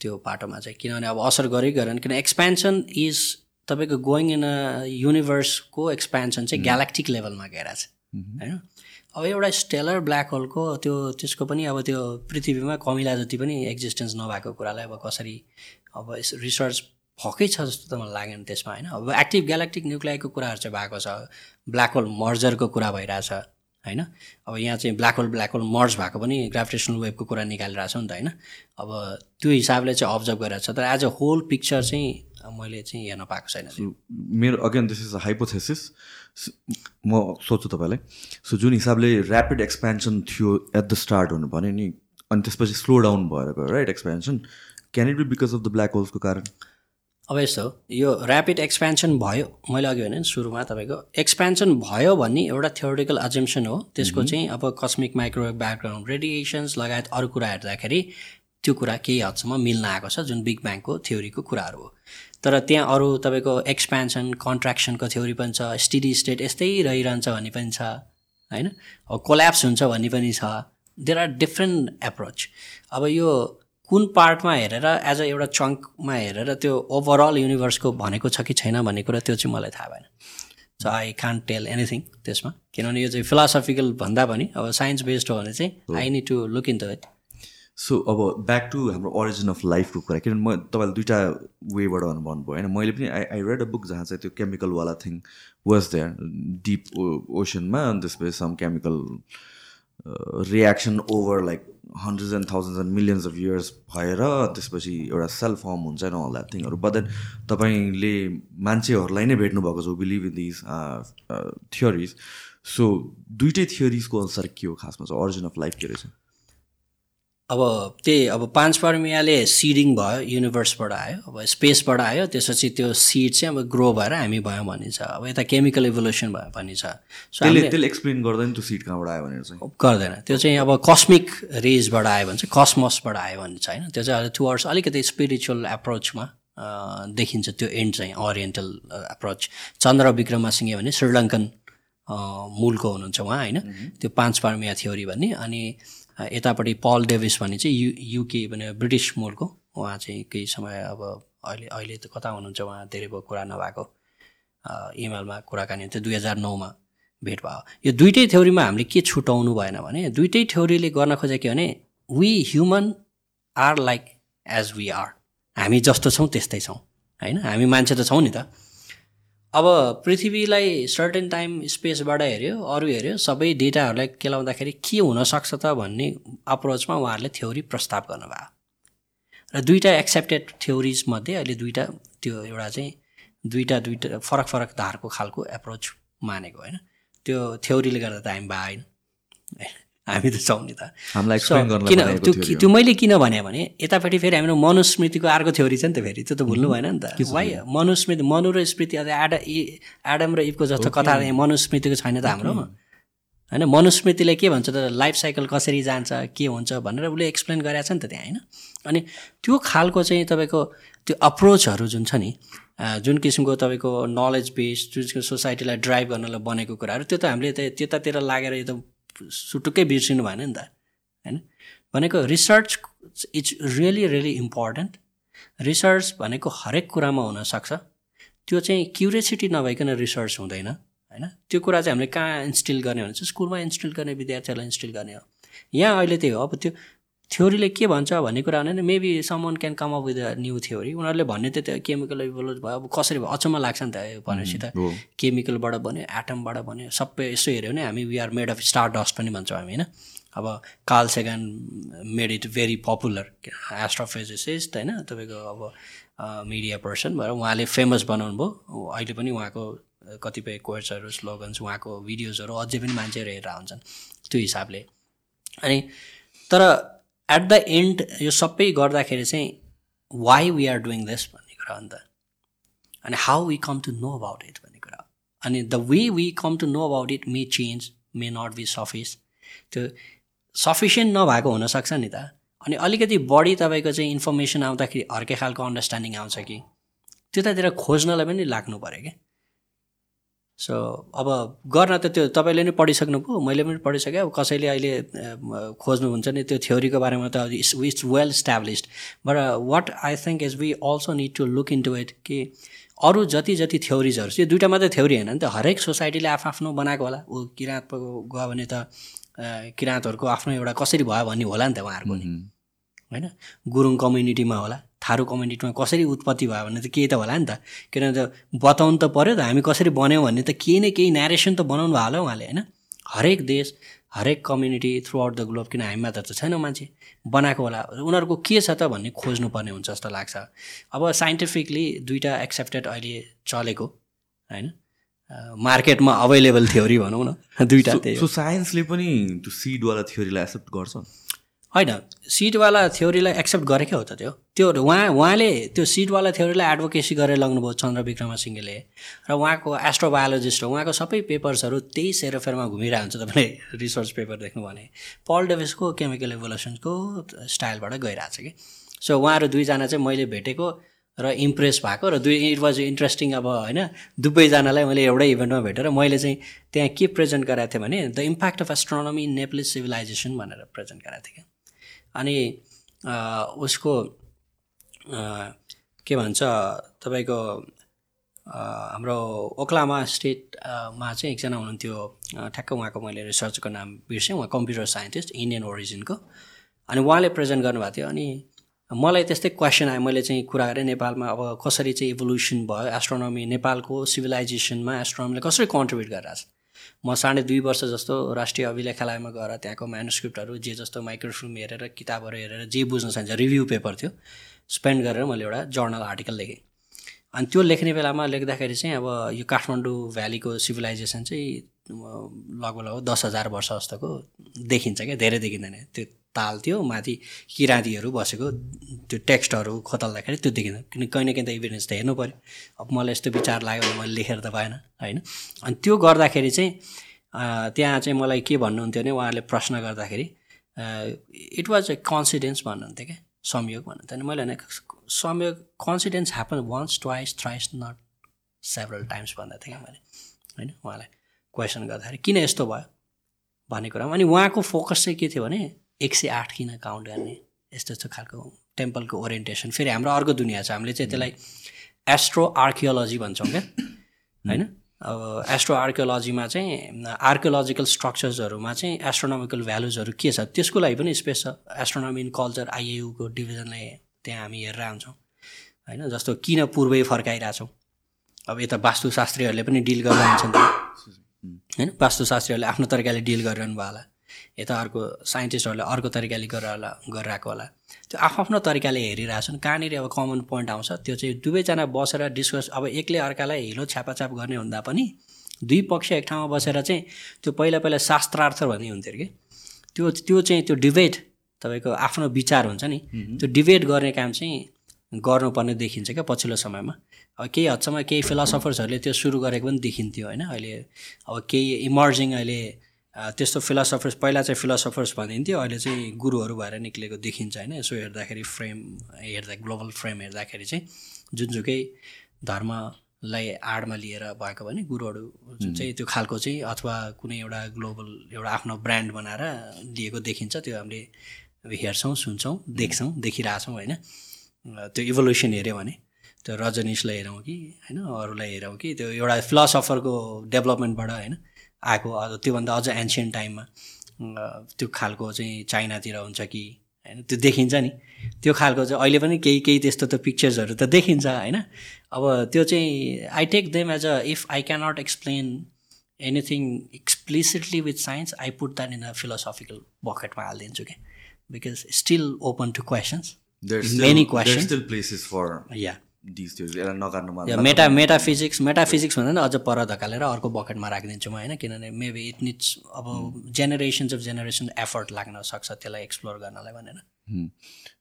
त्यो पाटोमा चाहिँ किनभने अब असर गर्यो गरेन किन एक्सपेन्सन इज तपाईँको गोइङ इन अ युनिभर्सको एक्सपेन्सन चाहिँ ग्यालेक्टिक लेभलमा गएर छ होइन? अब एउटा स्टेलर ब्ल्याक होलको त्यो त्यसको पनि अब त्यो पृथ्वीमा कमिला जति पनि एक्जिस्टेन्स नभएको कुरालाई अब कसरी अब रिसर्च भएकै छ जस्तो त मलाई लागेन त्यसमा होइन? अब एक्टिभ ग्यालेक्टिक न्युक्लाइको कुराहरू चाहिँ भएको छ ब्ल्याक होल मर्जरको कुरा भइरहेछ होइन? अब यहाँ चाहिँ black hole black hole merge भएको पनि ग्राभिटेसनल वेभको कुरा निकालिरहेको छ नि त होइन? अब त्यो हिसाबले चाहिँ अब्जर्भ गरिरहेको छ तर एज अ होल पिक्चर चाहिँ मैले चाहिँ हेर्न पाएको छैन मेरो again this is a hypothesis म सोध्छु तपाईँलाई। सो जुन हिसाबले ऱ्यापिड एक्सपेन्सन थियो एट द स्टार्ट हुनु भने नि अनि त्यसपछि स्लो डाउन भएर गयो right expansion can it be because of the black होल्सको कारण? अब यस्तो यो ऱ्यापिड एक्सपेन्सन भयो मैले अघि भने सुरुमा तपाईँको एक्सपेन्सन भयो भन्ने एउटा थियोरिटिकल अजेम्सन हो। त्यसको चाहिँ अब कस्मिक माइक्रोवेभ ब्याकग्राउन्ड रेडिएसन्स लगायत अरू कुरा हेर्दाखेरि त्यो कुरा केही हदसम्म मिल्न आएको छ जुन बिग ब्याङको थ्योरीको कुराहरू हो। तर त्यहाँ अरू तपाईँको एक्सपेन्सन कन्ट्राक्सनको थ्योरी पनि छ स्टिडी स्टेट यस्तै रहिरहन्छ भन्ने पनि छ होइन? अब कोल्याप्स हुन्छ भन्ने पनि छ। देयर आर डिफ्रेन्ट एप्रोच अब यो कुन पार्टमा हेरेर एज अ एउटा चङ्कमा हेरेर त्यो ओभरअल युनिभर्सको भनेको छ कि छैन भन्ने कुरा त्यो चाहिँ मलाई थाहा भएन। So I can't tell anything त्यसमा। किनभने यो चाहिँ फिलोसफिकल भन्दा पनि अब साइन्स बेस्ड हो भने चाहिँ I need to look in the it so अब ब्याक टु हाम्रो ओरिजिन अफ लाइफको कुरा किनभने म तपाईँले दुइटा वेबाट भन्नुभयो होइन? मैले पनि I I read a book जहाँ चाहिँ त्यो केमिकलवाला थिङ वाज देयर डिप ओसनमा त्यसपछि some chemical reaction over like hundred and thousand and millions of years भएर त्यसपछि एउटा सेल्फ फर्म हुन्छ न द्याट थिङहरू बट देन तपाईँले मान्छेहरूलाई नै भेट्नुभएको छ believe in these theories so दुइटै थियोरिजको अनुसार के हो खासमा? चाहिँ ओरिजिन अफ लाइफ के रहेछ? अब त्यही अब पाँच पर्मियाले सिडिङ भयो युनिभर्सबाट आयो अब स्पेसबाट आयो त्यसपछि त्यो सिड चाहिँ अब ग्रो भएर हामी भयौँ भन्ने छ। अब यता केमिकल इभोल्युसन भयो भन्ने छ। सो त्यसले एक्सप्लेन गर्दैन त्यो सिड कहाँबाट आयो भनेर चाहिँ। गर्दैन। त्यो चाहिँ अब कस्मिक रेजबाट आयो भने चाहिँ कसमसबाट आयो भने चाहिँ होइन। त्यो चाहिँ अहिले टुवर्ड्स अलिकति स्पिरिचुअल एप्रोचमा देखिन्छ त्यो एन्ड चाहिँ ओरिएन्टल एप्रोच चन्द्र विक्रमासिंह भने श्रीलङ्कन मूलको हुनुहुन्छ उहाँ होइन। त्यो पाँच पार्मिया थ्योरी भन्ने। अनि यतापट्टि पल डेभिस भन्ने चाहिँ यु युके भने ब्रिटिस मूलको। उहाँ चाहिँ केही समय अब अहिले अहिले त कता हुनुहुन्छ उहाँ? धेरै भयो कुरा नभएको। इमेलमा कुराकानी हुन्थ्यो। दुई हजार नौमा भेट भयो। यो दुइटै थ्योरीमा हामीले के छुटाउनु भएन भने दुइटै थ्योरीले गर्न खोजेको के भने we human are like as we are हामी जस्तो छौँ त्यस्तै छौँ। होइन? हामी मान्छे त छौँ नि त। अब पृथ्वीलाई सर्टेन टाइम स्पेसबाट हेऱ्यो अरू हेऱ्यो सबै डेटाहरूलाई केलाउँदाखेरि के हुनसक्छ त भन्ने अप्रोचमा उहाँहरूले थ्योरी प्रस्ताव गर्नुभयो। र दुईवटा एक्सेप्टेड थ्योरिजमध्ये अहिले दुईवटा त्यो एउटा चाहिँ दुईवटा दुईवटा फरक फरक धारको खालको एप्रोच मानेको होइन। त्यो थ्योरीले गर्दा त हामी भएन। हामी त छौँ नि त। हामीलाई किन त्यो त्यो मैले किन भने भने यतापट्टि फेरि हाम्रो मनुस्मृतिको अर्को थ्योरी छ नि त फेरि त्यो त भुल्नु भएन नि त। वाइ मनुस्मृति मनु र स्मृति अझ एडा इ- एडम र इफको जस्तो कथा मनुस्मृतिको छैन त हाम्रोमा होइन मनुस्मृतिले के भन्छ त लाइफ साइकल कसरी जान्छ के हुन्छ भनेर उसले एक्सप्लेन गरेको छ नि त त्यहाँ होइन? अनि त्यो खालको चाहिँ तपाईँको त्यो अप्रोचहरू जुन छ नि जुन किसिमको तपाईँको नलेज बेस जुन किसिमको सोसाइटीलाई ड्राइभ गर्नलाई बनेको कुराहरू त्यो त हामीले त त्यतातिर लागेर यो त सुटुक्कै बिर्सिनु भएन नि त होइन? भनेको research it's really really important research भनेको हरेक कुरामा हुनसक्छ त्यो चाहिँ क्युरियोसिटी नभइकन रिसर्च हुँदैन होइन? त्यो कुरा चाहिँ हामीले कहाँ इन्स्टिल गर्ने भने चाहिँ स्कुलमा इन्स्टिल गर्ने विद्यार्थीहरूलाई इन्स्टिल गर्ने हो। यहाँ अहिले त्यही हो। अब त्यो थ्योरीले के भन्छ भन्ने कुरा भने maybe someone can come up with a new theory उनीहरूले भन्ने त त्यो केमिकल भयो। अब कसरी भयो? अचम्म लाग्छ नि त भनेपछि त। केमिकलबाट बन्यो एटमबाट बन्यो सबै यसो हेऱ्यो भने हामी we are made of star dust पनि भन्छौँ हामी होइन? अब Carl Sagan made it very popular astrophysicist होइन? तपाईँको अब मिडिया पर्सन भएर उहाँले फेमस बनाउनु भयो। अहिले पनि उहाँको कतिपय कोर्सहरू स्लोगन्स उहाँको भिडियोजहरू अझै पनि मान्छेहरू हेरेर हुन्छन् त्यो हिसाबले। अनि तर एट द एन्ड यो सबै गर्दाखेरि चाहिँ why we are doing this भन्ने कुरा हो नि त। अनि how we come to know about it भन्ने कुरा। अनि the way we come to know about it may change may not be suffice त्यो सफिसियन्ट नभएको हुनसक्छ नि त। अनि अलिकति बढी तपाईँको चाहिँ इन्फर्मेसन आउँदाखेरि अर्कै खालको अन्डरस्ट्यान्डिङ आउँछ कि। त्यतातिर खोज्नलाई पनि लाग्नु पऱ्यो क्या सो अब गर्न त त्यो तपाईँले नै पढिसक्नुभयो मैले पनि पढिसकेँ। अब कसैले अहिले खोज्नुहुन्छ नि त्यो थ्योरीको बारेमा त it's well established but what I think is we also need to look into it कि अरू जति जति थ्योरिजहरू यो दुइटा मात्रै थ्योरी होइन नि त हरेक सोसाइटीले आफ्नो बनाएको होला। ऊ किराँत गयो भने त किराँतहरूको आफ्नो एउटा कसरी भयो भन्ने होला नि त उहाँहरूको नि। होइन? गुरुङ कम्युनिटीमा होला। थारू कम्युनिटीमा कसरी उत्पत्ति भयो भने त केही त होला नि त। किनभने त बताउनु त पऱ्यो त हामी कसरी बन्यौँ भन्ने त केही न केही नेरेसन त बनाउनु भयो होला उहाँले होइन? हरेक देश हरेक community throughout the globe किन हामीमा त छैन मान्छे? बनाएको होला। उनीहरूको के छ त भन्ने खोज्नुपर्ने हुन्छ जस्तो लाग्छ। अब साइन्टिफिकली दुइटा एक्सेप्टेड अहिले चलेको होइन? मार्केटमा अभाइलेबल थ्योरी भनौँ न। [laughs] दुइटा सो साइन्सले पनि त्यो सिडवाला थ्योरीलाई एक्सेप्ट गर्छ? होइन सिटवाला थ्योरीलाई एक्सेप्ट गरेकै हो त त्यो। त्यो उहाँ उहाँले त्यो सिटवाला थ्योरीलाई एडभोकेसी गरेर लग्नुभयो चन्द्र विक्रमसिंहले। र उहाँको एस्ट्रोबायोलोजिस्ट हो उहाँको सबै पेपर्सहरू त्यही सेरोफेरमा घुमिरहेको हुन्छ तपाईँले [laughs] रिसर्च पेपर देख्नु भने। पल डेभिसको केमिकल इभोल्युसनको स्टाइलबाट गइरहेको छ कि। सो उहाँहरू दुईजना चाहिँ मैले भेटेको र इम्प्रेस भएको र दुई इट वाज इन्ट्रेस्टिङ अब होइन दुवैजनालाई मैले एउटै इभेन्टमा भेटेर मैले चाहिँ त्यहाँ के प्रेजेन्ट गराएको थिएँ भने the impact of astronomy in Nepalese civilization भनेर प्रेजेन्ट गराएको थिएँ क्या। अनि उसको के भन्छ तपाईँको हाम्रो ओक्लामा स्टेटमा चाहिँ एकजना हुनुहुन्थ्यो ठ्याक्क उहाँको मैले रिसर्चको नाम बिर्सेँ उहाँ कम्प्युटर साइन्टिस्ट इन्डियन ओरिजिनको। अनि उहाँले प्रेजेन्ट गर्नुभएको थियो अनि मलाई त्यस्तै क्वेसन आयो मैले चाहिँ कुरा गरेँ नेपालमा अब कसरी चाहिँ इभोल्युसन भयो एस्ट्रोनोमी नेपालको सिभिलाइजेसनमा एस्ट्रोनोमीले कसरी कन्ट्रिब्युट गरिरहेको छ म साढे दुई वर्ष जस्तो राष्ट्रिय अभिलेखालयमा गएर त्यहाँको म्यानुस्क्रिप्टहरू जे जस्तो माइक्रोफिल्म हेरेर किताबहरू हेरेर जे बुझ्न चाहिन्छ रिभ्यू पेपर थियो स्पेन्ड गरेर मैले एउटा जर्नल आर्टिकल लेखेँ। अनि त्यो लेख्ने बेलामा लेख्दाखेरि चाहिँ अब यो काठमाडौँ भ्यालीको सिभिलाइजेसन चाहिँ लगभग लगभग दस हजार वर्ष जस्तोको देखिन्छ क्या धेरै देखिँदैन। त्यो ताल थियो माथि किराँतीहरू बसेको त्यो टेक्स्टहरू खोतल्दाखेरि त्यो देखिँदैन किन कहीँ न कहीँ त इभिडेन्स त हेर्नु पऱ्यो अब मलाई यस्तो विचार लाग्यो भने मैले लेखेर त पाएन होइन? अनि त्यो गर्दाखेरि चाहिँ त्यहाँ चाहिँ मलाई के भन्नुहुन्थ्यो भने उहाँले प्रश्न गर्दाखेरि इट वाज ए कन्सिडेन्स भन्नुहुन्थ्यो क्या संयोग भन्नुहुन्थ्यो। अनि मैले भने संयोग coincidence happen once twice thrice not several times भन्दा थिएँ क्या मैले होइन? उहाँलाई क्वेसन गर्दाखेरि किन यस्तो भयो? भन्ने कुरामा। अनि उहाँको फोकस चाहिँ के थियो भने एक सय आठ किन काउन्ट गर्ने? यस्तो यस्तो खालको टेम्पलको ओरिएन्टेसन। फेरि हाम्रो अर्को दुनियाँ छ। हामीले चाहिँ त्यसलाई एस्ट्रो आर्कियोलोजी भन्छौँ क्या। होइन? अब एस्ट्रो आर्कियोलोजीमा चाहिँ आर्कियोलोजिकल स्ट्रक्चर्सहरूमा चाहिँ एस्ट्रोनोमिकल भ्यालुजहरू के छ? त्यसको लागि पनि स्पेस छ। एस्ट्रोनोमी इन कल्चर आइएयुको डिभिजनले त्यहाँ हामी हेरेर आउँछौँ। होइन? जस्तो किन पूर्वै फर्काइरहेछौँ। अब यता वास्तुशास्त्रीहरूले पनि डिल गरेर आउँछन् होइन? वास्तुशास्त्रीहरूले आफ्नो तरिकाले डिल गरिरहनु भयो होला। यता अर्को साइन्टिस्टहरूले अर्को तरिकाले गरेर होला गरिरहेको होला। त्यो आफ्नो तरिकाले हेरिरहेछन्। कहाँनिर अब कमन पोइन्ट आउँछ? त्यो चाहिँ दुवैजना बसेर डिस्कस अब एकले अर्कालाई हिलो छ्यापाछ्याप गर्ने हुँदा पनि दुई पक्ष एक ठाउँमा बसेर चाहिँ त्यो पहिला पहिला शास्त्रार्थ भन्ने हुन्थ्यो कि? त्यो त्यो चाहिँ त्यो डिबेट तपाईँको आफ्नो विचार हुन्छ नि। त्यो डिबेट गर्ने काम चाहिँ गर्नुपर्ने देखिन्छ क्या पछिल्लो समयमा। अब केही हदसम्म केही फिलोसफर्सहरूले त्यो सुरु गरेको पनि देखिन्थ्यो होइन। अहिले अब केही इमर्जिङ अहिले त्यस्तो फिलोसफर्स पहिला चाहिँ फिलोसफर्स भनिन्थ्यो अहिले चाहिँ गुरुहरू भएर निक्लेको देखिन्छ होइन। यसो हेर्दाखेरि फ्रेम हेर्दा ग्लोबल फ्रेम हेर्दाखेरि चाहिँ जुनसुकै धर्मलाई आडमा लिएर भएको भने गुरुहरू जुन चाहिँ त्यो खालको चाहिँ अथवा कुनै एउटा ग्लोबल एउटा आफ्नो ब्रान्ड बनाएर लिएको देखिन्छ। त्यो हामीले हेर्छौँ सुन्छौँ देख्छौँ देखिरहेछौँ होइन। त्यो इभोल्युसन हेऱ्यो भने त्यो रजनीशलाई हेरौँ कि होइन अरूलाई हेरौँ कि त्यो एउटा फिलोसफरको डेभलपमेन्टबाट होइन। आएको अझ त्योभन्दा अझ एन्सियन्ट टाइममा त्यो खालको चाहिँ चाइनातिर हुन्छ कि होइन त्यो देखिन्छ नि। त्यो खालको चाहिँ अहिले पनि केही केही त्यस्तो त पिक्चर्सहरू त देखिन्छ होइन। अब त्यो चाहिँ I take them as a if I cannot explain anything explicitly with science I put that in a philosophical बकेटमा हालिदिन्छु क्या। Because still open to questions places for या यसलाई मेटा मेटाफिजिक्स मेटाफिजिक्स भन्दा पनि अझ पर धकालेर अर्को बकेटमा राखिदिन्छु म होइन? किनभने मेबी इट निड्स अब जेनेरेसन्स अफ जेनेरेसन एफर्ट लाग्न सक्छ त्यसलाई एक्सप्लोर गर्नलाई भनेर।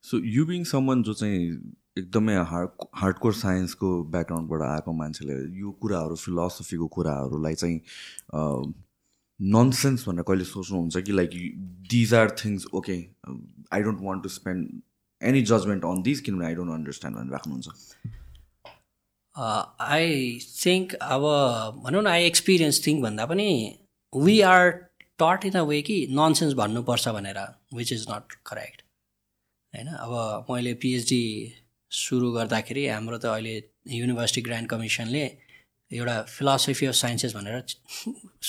सो यु बिङ समन जो चाहिँ एकदमै हार्ड हार्डकोर साइन्सको ब्याकग्राउन्डबाट आएको मान्छेले यो कुराहरू फिलोसफीको कुराहरूलाई चाहिँ ननसेन्स भनेर कहिले सोच्नुहुन्छ कि like these are things okay I don't want to spend any judgement on this किनभने आई डोन्ट अन्डरस्ट्यान्ड भनेर राख्नुहुन्छ। आई थिङ्क अब भनौँ न आई एक्सपिरियन्स थिङ्क भन्दा पनि we are taught in a way कि ननसेन्स भन्नुपर्छ भनेर विच इज नट करेक्ट होइन? अब मैले पिएचडी सुरु गर्दाखेरि हाम्रो त अहिले युनिभर्सिटी ग्रान्ड कमिसनले एउटा फिलोसफी अफ साइन्सेस भनेर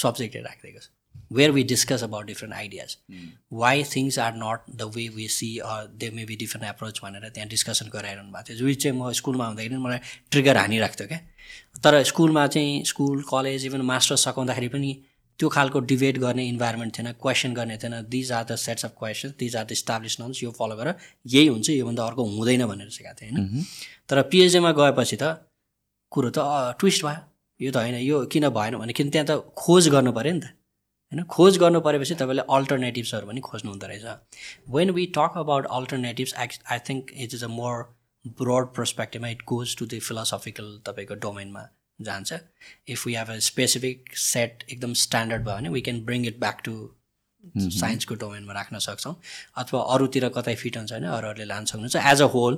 सब्जेक्टै राखिदिएको छ। Where we discuss about different ideas why things are not the way we see they may be different approach भनेर त्यहाँ डिस्कसन गराइरहनु भएको थियो विच चाहिँ म स्कुलमा हुँदाखेरि मलाई ट्रिगर हानिरहेको थियो क्या। तर स्कुलमा चाहिँ स्कुल कलेज इभन मास्टर्स सघाउँदाखेरि पनि त्यो खालको डिबेट गर्ने इन्भाइरोमेन्ट थिएन क्वेसन गर्ने थिएन। These are the sets of question these are the establish norms यो फलो गरेर यही हुन्छ योभन्दा अर्को हुँदैन भनेर सिकाएको थिएँ होइन? तर पिएचडीमा गएपछि त कुरो त ट्विस्ट भयो। यो त होइन यो किन भएन भने किन त्यहाँ त खोज गर्नु पऱ्यो नि त। होइन? खोज गर्नु परेपछि तपाईँले अल्टरनेटिभ्सहरू पनि खोज्नु हुँदो रहेछ when we talk about alternatives I I think it is a more broad पर्सपेक्टिभमा it goes to the philosophical तपाईँको डोमेनमा जान्छ। If we have a specific set एकदम स्ट्यान्डर्ड भयो भने we can bring it back to साइन्सको डोमेनमा राख्न सक्छौँ। अथवा अरूतिर कतै फिट हुन्छ भने अरूहरूले लान सक्नुहुन्छ। एज अ होल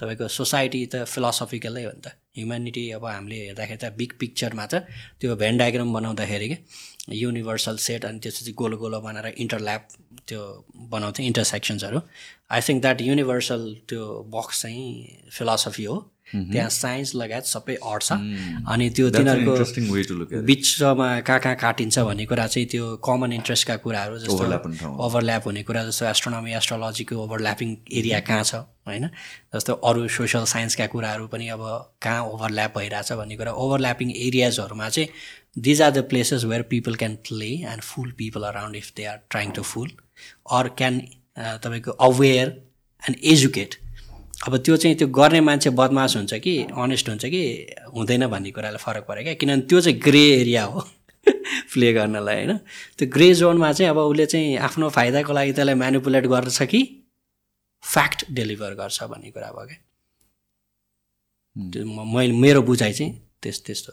तपाईँको सोसाइटी त फिलोसफिकलै हो नि त। ह्युम्यानिटी अब हामीले हेर्दाखेरि त बिग पिक्चरमा त त्यो भेन डायग्राम बनाउँदाखेरि क्या युनिभर्सल सेट अनि त्यसपछि गोलो गोलो बनाएर इन्टरल्याप त्यो बनाउँथ्यो इन्टरसेक्सन्सहरू आई थिङ्क द्याट युनिभर्सल त्यो बक्स चाहिँ फिलोसफी हो। त्यहाँ साइन्स लगायत सबै अट्छ अनि त्यो तिनीहरूको बिचमा कहाँ कहाँ काटिन्छ भन्ने कुरा चाहिँ त्यो कमन इन्ट्रेस्टका कुराहरू जस्तो। ओभरल्याप हुने कुरा जस्तो एस्ट्रोनोमी एस्ट्रोलोजीको ओभरल्यापिङ एरिया कहाँ छ होइन? जस्तो अरू सोसल साइन्सका कुराहरू पनि अब कहाँ ओभरल्याप भइरहेछ भन्ने कुरा। ओभरल्यापिङ एरियाजहरूमा चाहिँ these are the places where people can play and fool people around if they are trying to fool or can तपाईँको अवेर एन्ड एजुकेट अब त्यो चाहिँ त्यो गर्ने मान्छे बदमास हुन्छ कि अनेस्ट हुन्छ कि हुँदैन भन्ने कुरालाई फरक पऱ्यो क्या। किनभने त्यो चाहिँ ग्रे एरिया हो [laughs] प्ले गर्नलाई होइन? त्यो ग्रे जोनमा चाहिँ अब उसले चाहिँ आफ्नो फाइदाको लागि त्यसलाई म्यानिपुलेट गर्छ कि फ्याक्ट डेलिभर गर्छ भन्ने कुरा भयो क्या। मैले मेरो बुझाइ चाहिँ त्यस त्यस्तो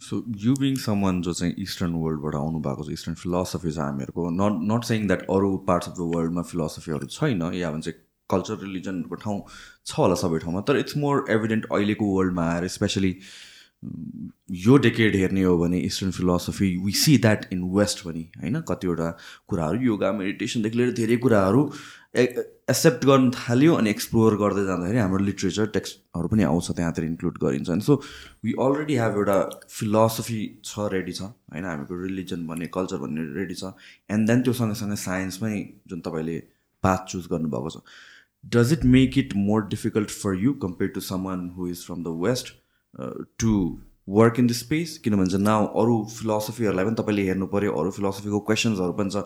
सो यु बिङ समन जो चाहिँ इस्टर्न वर्ल्डबाट आउनु भएको छ इस्टर्न फिलोसफी छ हामीहरूको नट नट सेङ द्याट अरू पार्ट्स अफ द वर्ल्डमा फिलोसफीहरू छैन या भन्छ कल्चर रिलिजनको ठाउँ छ होला सबै ठाउँमा तर इट्स मोर एभिडेन्ट अहिलेको वर्ल्डमा आएर स्पेसली यो डेकेड हेर्ने हो भने eastern philosophy we see that in west पनि होइन? कतिवटा कुराहरू योगा मेडिटेसनदेखि लिएर धेरै कुराहरू एक्सेप्ट गर्न थाल्यो अनि एक्सप्लोर गर्दै जाँदाखेरि हाम्रो लिट्रेचर टेक्स्टहरू पनि आउँछ त्यहाँतिर इन्क्लुड गरिन्छ. अनि सो वी अलरेडी हेभ एउटा फिलोसफी छ रेडी छ होइन? हामीको रिलिजन भन्ने कल्चर भन्ने रेडी छ. एन्ड देन त्यो सँगसँगै साइन्समै जुन तपाईँले पाथ चुज गर्नुभएको छ. Does it make it more difficult for you compare to someone who is from the west to work in the space किनभने चाहिँ नाउ अरू फिलोसफीहरूलाई पनि तपाईँले हेर्नु पऱ्यो अरू फिलोसफीको क्वेसन्सहरू पनि छ।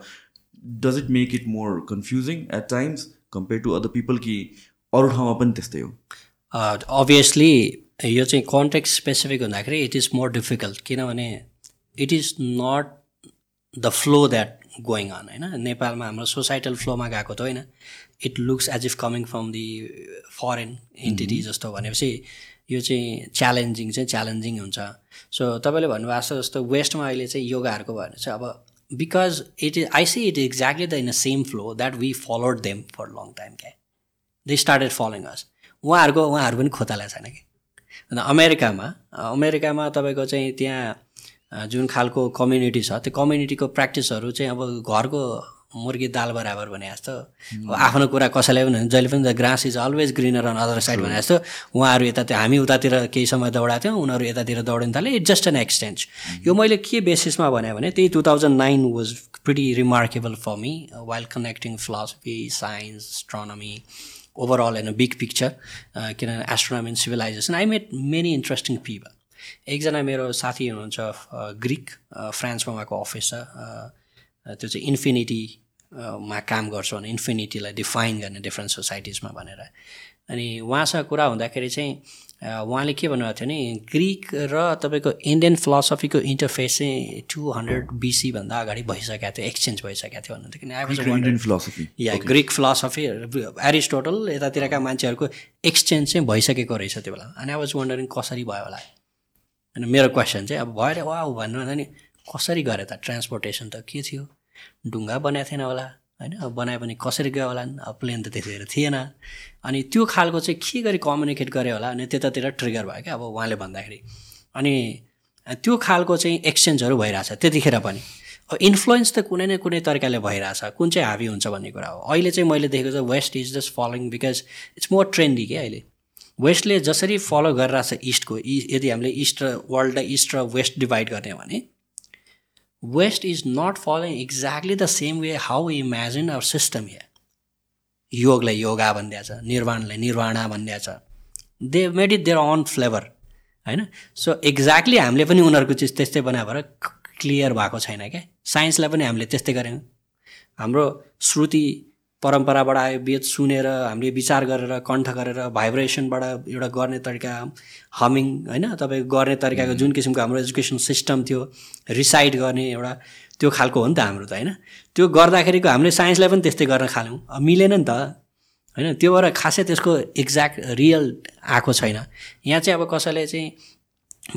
Does it make it more confusing at times compare to other people कि अरू ठाउँमा पनि त्यस्तै हो अभियसली यो चाहिँ कन्टेक्ट स्पेसिफिक हुँदाखेरि इट इज मोर डिफिकल्ट किनभने it is not the flow that going on होइन? नेपालमा हाम्रो सोसाइटल फ्लोमा गएको त होइन। It looks as if coming from the foreign entity जस्तो भनेपछि यो चाहिँ च्यालेन्जिङ चाहिँ च्यालेन्जिङ हुन्छ। सो तपाईँले भन्नुभएको छ जस्तो वेस्टमा अहिले चाहिँ योगाहरूको भने चाहिँ अब because it is I see it exactly the in the same flow that we followed them for long time क्या दे स्टार्टेड फलोइङ अस उहाँहरूको उहाँहरू पनि खोताला छैन कि? अन्त अमेरिकामा अमेरिकामा तपाईँको चाहिँ त्यहाँ जुन खालको कम्युनिटी छ त्यो कम्युनिटीको प्र्याक्टिसहरू चाहिँ अब घरको मुर्गी दाल बराबर भने जस्तो। आफ्नो कुरा कसैलाई पनि जहिले पनि the grass is always greener on other side भने जस्तो। उहाँहरू यता त्यो हामी उतातिर केही समय दौडाएको थियौँ उनीहरू यतातिर दौडिन थाले। इट जस्ट एन एक्सचेन्ज यो मैले के बेसिसमा भने भने त्यही two thousand nine was pretty remarkable for me while connecting philosophy science astronomy overall in a big picture किनभने astronomy and civilization I met many interesting people एकजना मेरो साथी हुनुहुन्छ ग्रिक फ्रान्समा उहाँको अफिस छ त्यो चाहिँ इन्फिनिटी मा काम गर्छु भने इन्फिनिटीलाई डिफाइन गर्ने डिफ्रेन्ट सोसाइटिजमा भनेर। अनि उहाँसँग कुरा हुँदाखेरि चाहिँ उहाँले के भन्नुभएको थियो नि ग्रिक र तपाईँको इन्डियन फिलोसफीको इन्टरफेस चाहिँ टु हन्ड्रेड बिसीभन्दा अगाडि भइसकेको थियो एक्सचेन्ज भइसकेको थियो भन्नुहुन्थ्यो। किन? या ग्रिक फिलोसफी एरिस्टोटल यतातिरका मान्छेहरूको एक्सचेन्ज चाहिँ भइसकेको रहेछ त्यो बेला। अनि अब वन्डरिङ कसरी भयो होला। अनि मेरो क्वेसन चाहिँ अब भयो अरे वा भन्नुभन्दा नि कसरी गरे त? ट्रान्सपोर्टेसन त के थियो? ढुङ्गा बनाएको थिएन होला होइन? अब बनायो भने कसरी गयो होला? अब प्लेन त त्यतिखेर थिएन। अनि त्यो खालको चाहिँ के गरी कम्युनिकेट गऱ्यो होला? अनि त्यतातिर ट्रिगर भयो क्या अब उहाँले भन्दाखेरि। अनि त्यो खालको चाहिँ एक्सचेन्जहरू भइरहेछ त्यतिखेर पनि। अब इन्फ्लुएन्स त कुनै न कुनै तरिकाले भइरहेछ। कुन चाहिँ हाबी हुन्छ भन्ने कुरा हो। अहिले चाहिँ मैले देखेको चाहिँ west is just following because it's more trendy क्या अहिले? वेस्टले जसरी फलो गरिरहेछ इस्टको यदि हामीले इस्ट र वर्ल्डलाई इस्ट र वेस्ट डिभाइड गर्ने भने west is not following exactly the same way how imagine our system here योगलाई योगा भनिदिएको छ निर्वाणलाई निर्वाणा भनिदिएको छ they made it their own flavour होइन सो एक्ज्याक्टली हामीले पनि उनीहरूको चिज त्यस्तै बनायो भएर क्लियर भएको छैन क्या। साइन्सलाई पनि हामीले त्यस्तै गऱ्यौँ। हाम्रो श्रुति परम्पराबाट आयो वेद सुनेर हामीले विचार गरेर कण्ठ गरेर भाइब्रेसनबाट एउटा गर्ने तरिका हमिङ होइन? तपाईँको गर्ने तरिकाको जुन किसिमको हाम्रो एजुकेसन सिस्टम थियो रिसाइड गर्ने एउटा त्यो खालको हो नि त हाम्रो त होइन? त्यो गर्दाखेरिको हामीले साइन्सलाई पनि त्यस्तै गर्न खाल्यौँ अब मिलेन नि त होइन? त्यो भएर खासै त्यसको एक्ज्याक्ट रियल आएको छैन। यहाँ चाहिँ अब कसैले चाहिँ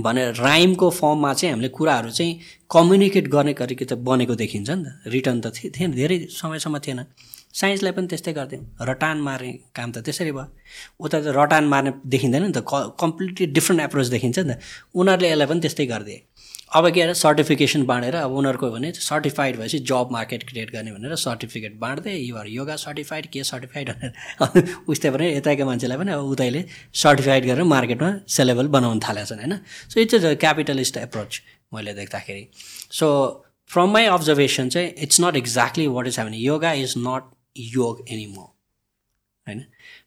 भनेर राइमको फर्ममा चाहिँ हामीले कुराहरू चाहिँ कम्युनिकेट गर्ने तरिका त बनेको देखिन्छ नि त। रिटर्न त थिएन धेरै समयसम्म थिएन। साइन्सलाई पनि त्यस्तै गर्थ्यौँ रटान मार्ने काम त त्यसरी भयो। उता त रटान मार्ने देखिँदैन नि त कम्प्लिटली डिफ्रेन्ट एप्रोच देखिन्छ नि त। उनीहरूले यसलाई पनि त्यस्तै गरिदिए अब के अरे सर्टिफिकेसन बाँडेर अब उनीहरूको भने सर्टिफाइड भएपछि जब मार्केट क्रिएट गर्ने भनेर सर्टिफिकेट बाँड्दै युआर योगा सर्टिफाइड के सर्टिफाइड भनेर। [laughs] उस्तै पनि यताका मान्छेलाई पनि अब उतैले सर्टिफाइड गरेर मार्केटमा सेलेबल बनाउनु थालेको छन् होइन? So it's a capitalist approach मैले देख्दाखेरि। सो फ्रम माई अब्जर्भेसन चाहिँ it's not exactly what is happening yoga is not yog anymore होइन?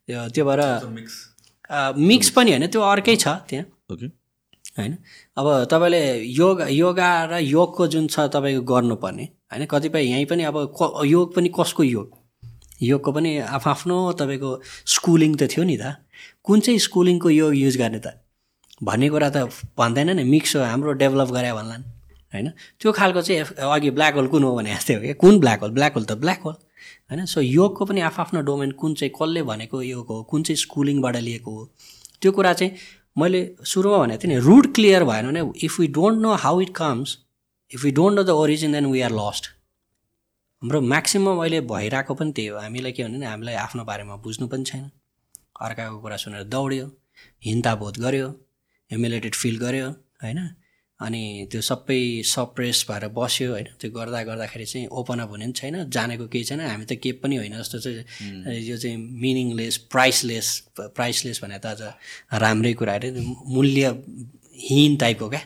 त्यो त्यो भएर मिक्स पनि होइन त्यो अर्कै छ त्यहाँ। होइन? अब तपाईँले योग योगा र योगको जुन छ तपाईँको गर्नुपर्ने होइन? कतिपय यहीँ पनि अब योग पनि कसको योग? योगको पनि आफ्नो तपाईँको स्कुलिङ त थियो नि त। कुन चाहिँ स्कुलिङको योग युज गर्ने त? भन्ने कुरा त भन्दैन नि। मिक्स हो हाम्रो डेभलप गरे भन्लान्। होइन? त्यो खालको चाहिँ अघि ब्ल्याक होल कुन हो भने जस्तै हो क्या? कुन ब्ल्याक होल ब्ल्याक होल त ब्ल्याक होल होइन सो योगको पनि आफ्नो डोमेन कुन चाहिँ कसले भनेको योग हो कुन चाहिँ स्कुलिङबाट लिएको हो त्यो कुरा चाहिँ मैले सुरुमा भनेको थिएँ नि रुट क्लियर भएन भने if we don't know how it comes if you don't know the origin then we are lost हाम्रो म्याक्सिमम् अहिले भइरहेको पनि त्यही हो। हामीलाई के भने हामीलाई आफ्नो बारेमा बुझ्नु पनि छैन। अर्काको कुरा सुनेर दौड्यो हिन्ताबोध गऱ्यो ह्युमिलेटेड फिल गर्यो होइन अनि त्यो सबै सप्रेस भएर बस्यो होइन त्यो गर्दा गर्दाखेरि चाहिँ ओपन अप हुने पनि छैन जानेको केही छैन। हामी त केही पनि होइन जस्तो चाहिँ यो चाहिँ मिनिङलेस प्राइसलेस प्राइसलेस भने त अझ राम्रै कुरा अरे। मूल्यहीन टाइपको क्या?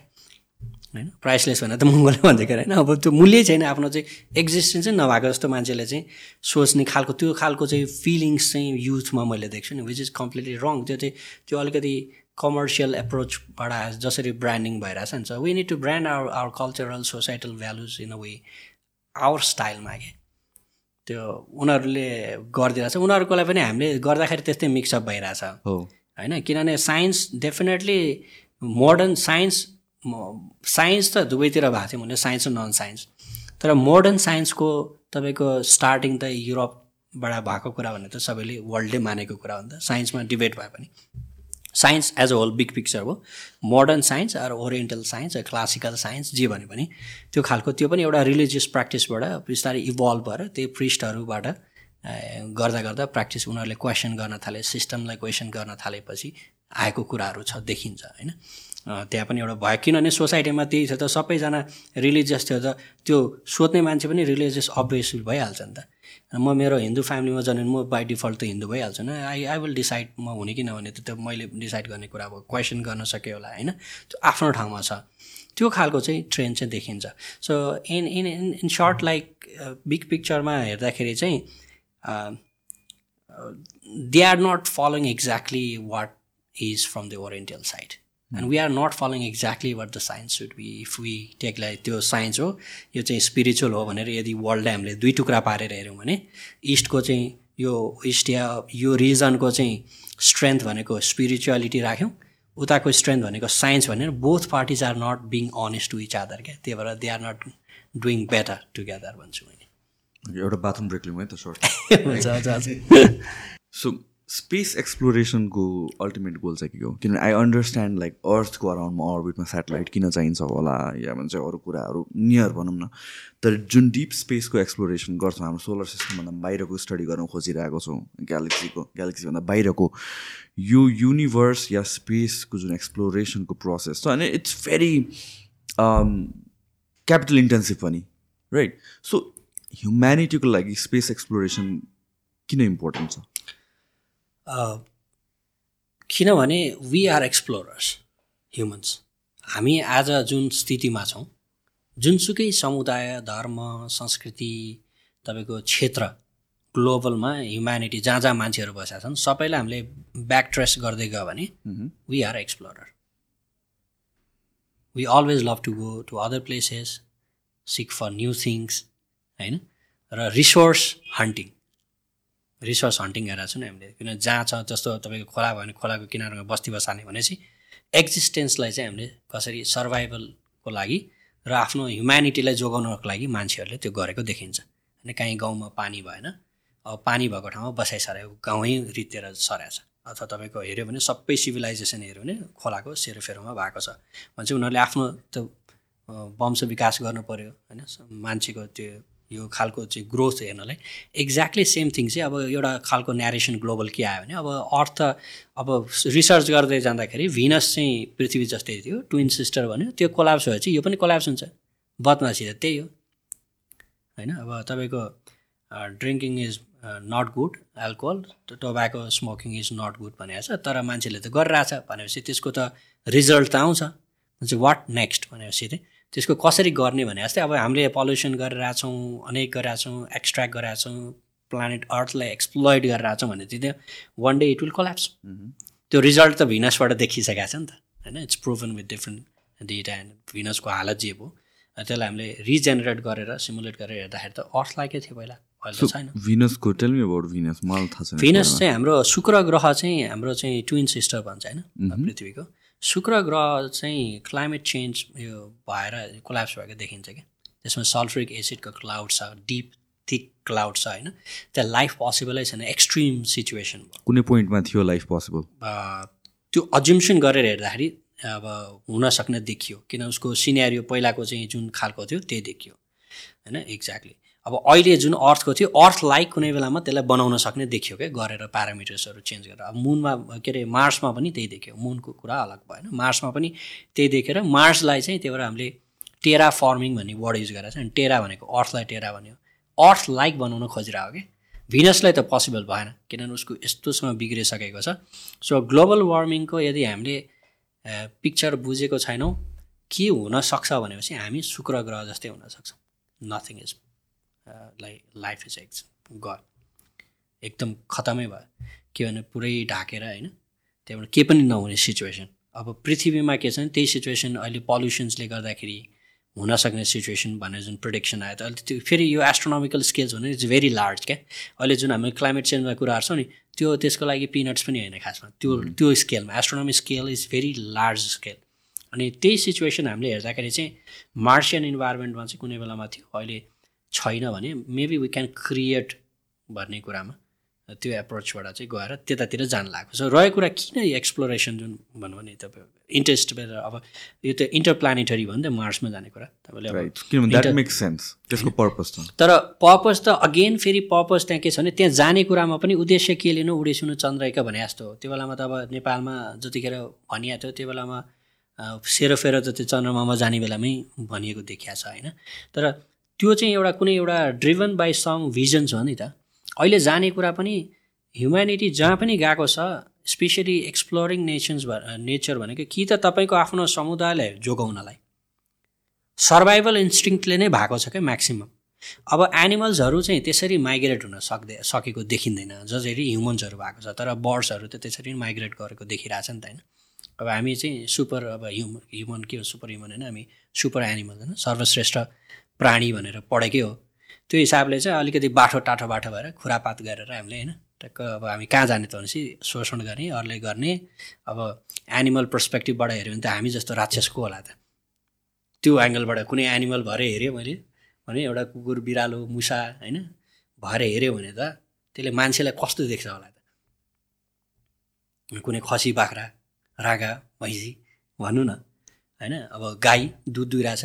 होइन? प्राइसलेस भने त महँगोले भन्छ क्या होइन? अब त्यो मूल्य छैन। आफ्नो चाहिँ एक्जिस्टेन्स नभएको जस्तो मान्छेले चाहिँ सोच्ने खालको त्यो खालको चाहिँ फिलिङ्स चाहिँ युथमा मैले देख्छु नि विच इज कम्प्लिटली रङ त्यो चाहिँ त्यो अलिकति कमर्सियल एप्रोचबाट जसरी ब्रान्डिङ भइरहेछ नि छ we need to brand our our cultural societal values in a way our स्टाइलमा के। त्यो उनीहरूले गरिदिरहेछ। उनीहरूकोलाई पनि हामीले गर्दाखेरि त्यस्तै मिक्सअप भइरहेछ। होइन? किनभने science definitely modern science science त दुवैतिर भएको थियो भने साइन्स र नन साइन्स तर मोडर्न साइन्सको तपाईँको स्टार्टिङ त युरोपबाट भएको कुरा भने त सबैले वर्ल्डले मानेको कुरा हो नि त। साइन्समा डिबेट भए पनि। Science as a whole big picture हो। Modern science or oriental science classical science जे भने पनि त्यो खालको त्यो पनि एउटा रिलिजियस प्र्याक्टिसबाट बिस्तारै इभल्भ भएर त्यही प्रिस्टहरूबाट गर्दा गर्दा प्र्याक्टिस उनीहरूले क्वेसन गर्न थाले सिस्टमलाई क्वेसन गर्न थालेपछि आएको कुराहरू छ देखिन्छ होइन? त्यहाँ पनि एउटा भयो। किनभने सोसाइटीमा त्यही छ त सबैजना रिलिजियस थियो त त्यो सोध्ने मान्छे पनि रिलिजियस अभियस भइहाल्छ नि त। म मेरो हिन्दू फ्यामिलीमा जन्म म बाई डिफल्ट त हिन्दू भइहाल्छु नि आई आई विल डिसाइड म हुने कि नहुने त्यो मैले डिसाइड गर्ने कुरा अब क्वेसन गर्न सक्यो होला होइन। त्यो आफ्नो ठाउँमा छ। त्यो खालको चाहिँ ट्रेन्ड चाहिँ देखिन्छ। So in in in in short like big पिक्चरमा हेर्दाखेरि चाहिँ they are not following exactly what is from the oriental side and we are not following exactly what the science should be if we take like त्यो science हो यो चाहिँ spiritual हो भनेर यदि वर्ल्डलाई हामीले दुई टुक्रा पारेर हेऱ्यौँ भने इस्टको चाहिँ यो इस्ट या यो रिजनको चाहिँ स्ट्रेन्थ भनेको स्पिरिचुअलिटी राख्यौँ। उताको स्ट्रेन्थ भनेको साइन्स भनेर both parties are not being honest to each other क्या। त्यही भएर they are not doing better together भन्छु मैले। एउटा बाथरुम ब्रेक लिउँ है त सर्ट [laughs] सो [laughs] स्पेस एक्सप्लोरेसनको अल्टिमेट गोल चाहिँ के हो? किनभने आई अन्डरस्ट्यान्ड लाइक अर्थको अराउन्डमा अर्बिटमा सेटेलाइट किन चाहिन्छ होला या भन्छ अरू कुराहरू नियर भनौँ न। तर जुन डिप स्पेसको एक्सप्लोरेसन गर्छौँ हाम्रो सोलर सिस्टमभन्दा बाहिरको स्टडी गर्न खोजिरहेको छौँ ग्यालेक्सीको ग्यालेक्सीभन्दा बाहिरको यो युनिभर्स या स्पेसको जुन एक्सप्लोरेसनको प्रोसेस छ अनि इट्स भेरी क्यापिटल इन्टेन्सिभ पनि राइट सो ह्युम्यानिटीको लागि स्पेस एक्सप्लोरेसन किन इम्पोर्टेन्ट छ? किनभने वी आर एक्सप्लोरर्स ह्युमन्स हामी आज जुन स्थितिमा छौँ जुनसुकै समुदाय धर्म संस्कृति तपाईँको क्षेत्र ग्लोबलमा ह्युम्यानिटी जहाँ जहाँ मान्छेहरू बसेका छन् सबैलाई हामीले ब्याक ट्रेस गर्दै गयो भने we are explorer we always love to go to other places seek for new things होइन? र रिसोर्स हन्टिङ रिसोर्स हन्टिङ गरेर छौँ हामीले। किन जहाँ छ जस्तो तपाईँको खोला भयो भने खोलाको किनारमा बस्ती बसाल्ने भनेपछि एक्जिस्टेन्सलाई चाहिँ हामीले कसरी सर्भाइभलको लागि र आफ्नो ह्युम्यानिटीलाई जोगाउनको लागि मान्छेहरूले त्यो गरेको देखिन्छ। होइन काहीँ गाउँमा पानी भएन अब पानी भएको ठाउँमा बसाइसरेको गाउँै रितेर सरेको छ। अथवा तपाईँको हेऱ्यो भने सबै सिभिलाइजेसन हेऱ्यो भने खोलाको सेरोफेरोमा भएको छ। भने चाहिँ उनीहरूले आफ्नो त्यो वंश विकास गर्नु पऱ्यो होइन? मान्छेको त्यो यो खालको चाहिँ ग्रोथ हेर्नलाई। एक्ज्याक्टली सेम थिङ चाहिँ अब एउटा खालको न्यारेसन ग्लोबल के आयो भने अब अर्थ अब रिसर्च गर्दै जाँदाखेरि भिनस चाहिँ पृथ्वी जस्तै थियो ट्विन सिस्टर भन्यो। त्यो कोलाप्स भएपछि यो पनि कोलाप्स हुन्छ। बदमासी त त्यही हो। होइन? अब तपाईँको drinking is not good alcohol tobacco smoking is not good भनेको छ तर मान्छेले त गरिरहेछ भनेपछि त्यसको त रिजल्ट त आउँछ। वाट नेक्स्ट भनेपछि चाहिँ त्यसको कसरी गर्ने भने जस्तै अब हामीले पल्युसन गरिरहेछौँ अनेक गरिरहेछौँ एक्सट्र्याक्ट गरिरहेछौँ प्लानेट अर्थलाई एक्सप्लोइड गरिरहेछौँ भने चाहिँ त्यो one day it will collapse त्यो रिजल्ट त भिनसबाट देखिसकेको छ नि त होइन? It's proven with different data and भिनसको हालत जे भयो त्यसलाई हामीले रिजेनेरेट गरेर सिमुलेट गरेर हेर्दाखेरि त अर्थलाई के थियो पहिला भिनसको भिनस चाहिँ हाम्रो शुक्र ग्रह चाहिँ हाम्रो चाहिँ ट्विन सिस्टर भन्छ होइन? पृथ्वीको। शुक्र ग्रह चाहिँ क्लाइमेट चेन्ज यो भएर कोल्याप्स भएको देखिन्छ क्या। त्यसमा सल्फ्रिक एसिडको क्लाउड छ डिप थिक क्लाउड छ होइन। त्यहाँ लाइफ पोसिबलै छैन एक्सट्रिम सिचुएसन कुनै पोइन्टमा थियो लाइफ पोसिबल त्यो अज्युम्सन गरेर हेर्दाखेरि अब हुन सक्ने देखियो। किन उसको सिनेरियो पहिलाको चाहिँ जुन खालको थियो त्यही देखियो। होइन एक्ज्याक्टली अब अहिले जुन अर्थको थियो अर्थ लाइक कुनै बेलामा त्यसलाई बनाउन सक्ने देखियो क्या गरेर प्यारामिटर्सहरू चेन्ज गरेर। अब मुनमा के अरे मार्समा पनि त्यही देखियो। मुनको कुरा अलग भएन। मार्समा पनि त्यही देखेर मार्सलाई चाहिँ त्यही भएर हामीले टेरा फर्मिङ भन्ने वर्ड युज गरेर चाहिँ टेरा भनेको अर्थलाई टेरा भन्यो। अर्थ लाइक बनाउन खोजिरहेको कि? भिनसलाई त पोसिबल भएन किनभने उसको यस्तोसँग बिग्रिसकेको छ। सो ग्लोबल वार्मिङको यदि हामीले पिक्चर बुझेको छैनौँ के हुनसक्छ भनेपछि हामी शुक्र ग्रह जस्तै हुनसक्छौँ nothing is like life is ex god एकदम खतमै भयो। के भने पुरै ढाकेर होइन त्यहाँबाट केही पनि नहुने सिचुएसन अब पृथ्वीमा के छ भने त्यही सिचुएसन अहिले पल्युसन्सले गर्दाखेरि हुनसक्ने सिचुएसन भनेर जुन प्रोडिक्सन आयो त अहिले त्यो फेरि यो एस्ट्रोनोमिकल स्केल्स भने इट्स भेरी लार्ज क्या। अहिले जुन हामी क्लाइमेट चेन्जमा कुराहरू छ नि त्यो त्यसको लागि पिनट्स पनि होइन खासमा। त्यो त्यो स्केलमा astronomy scale is very large scale अनि त्यही सिचुएसन हामीले हेर्दाखेरि चाहिँ मार्सियन इन्भाइरोमेन्टमा चाहिँ कुनै बेलामा थियो। अहिले छैन भने मेबी वी क्यान क्रिएट भन्ने कुरामा त्यो एप्रोचबाट चाहिँ गएर त्यतातिर जान लागेको छ। रहेको कुरा किन एक्सप्लोरेसन जुन भन्नु भने तपाईँ इन्ट्रेस्ट अब यो त इन्टरप्लानेटरी भयो नि त मार्समा जाने कुरा। तपाईँले सेन्स त्यसको पर्पज त। तर पर्पज त अगेन फेरि पर्पज त्यहाँ के छ भने त्यहाँ जाने कुरामा पनि उद्देश्य के लिनु उडेसुनु चन्द्रैका भने जस्तो हो। त्यो बेलामा त अब नेपालमा जतिखेर भनिएको थियो त्यो बेलामा सेरोफेरो त त्यो चन्द्रमामा जाने बेलामै भनिएको देखिया छ होइन? तर त्यो चाहिँ एउटा कुनै एउटा ड्रिभन बाई सम भिजन्स हो नि त। अहिले जाने कुरा पनि ह्युम्यानिटी जहाँ पनि गएको छ स्पेसली एक्सप्लोरिङ नेसन्स नेचर भनेको कि त तपाईँको आफ्नो समुदायलाई जोगाउनलाई। सर्भाइभल इन्स्टिङले नै भएको छ क्या म्याक्सिमम् अब एनिमल्सहरू चाहिँ त्यसरी माइग्रेट हुन सक्दै सकेको देखिँदैन। जसरी ह्युमन्सहरू भएको छ तर बर्ड्सहरू त त्यसरी माइग्रेट गरेको देखिरहेछ नि त होइन। अब हामी चाहिँ सुपर अब ह्युमन ह्युमन के हो सुपर ह्युमन होइन हामी सुपर एनिमल होइन सर्वश्रेष्ठ प्राणी भनेर पढेकै हो। त्यो हिसाबले चाहिँ अलिकति बाठो टाठो बाठो भएर खुरापात गरेर हामीले होइन टक्क अब हामी कहाँ जाने त भनेपछि शोषण गर्ने अरूले गर्ने अब एनिमल पर्सपेक्टिभबाट हेऱ्यो भने त हामी जस्तो राक्षस को होला त। त्यो एङ्गलबाट कुनै एनिमल भएर हेऱ्यो मैले भने एउटा कुकुर बिरालो मुसा होइन भएर हेऱ्यो भने त त्यसले मान्छेलाई कस्तो देख्छ होला त? कुनै खसी बाख्रा रागा भैँसी भन्नु न। होइन अब गाई दुध दुइरहेछ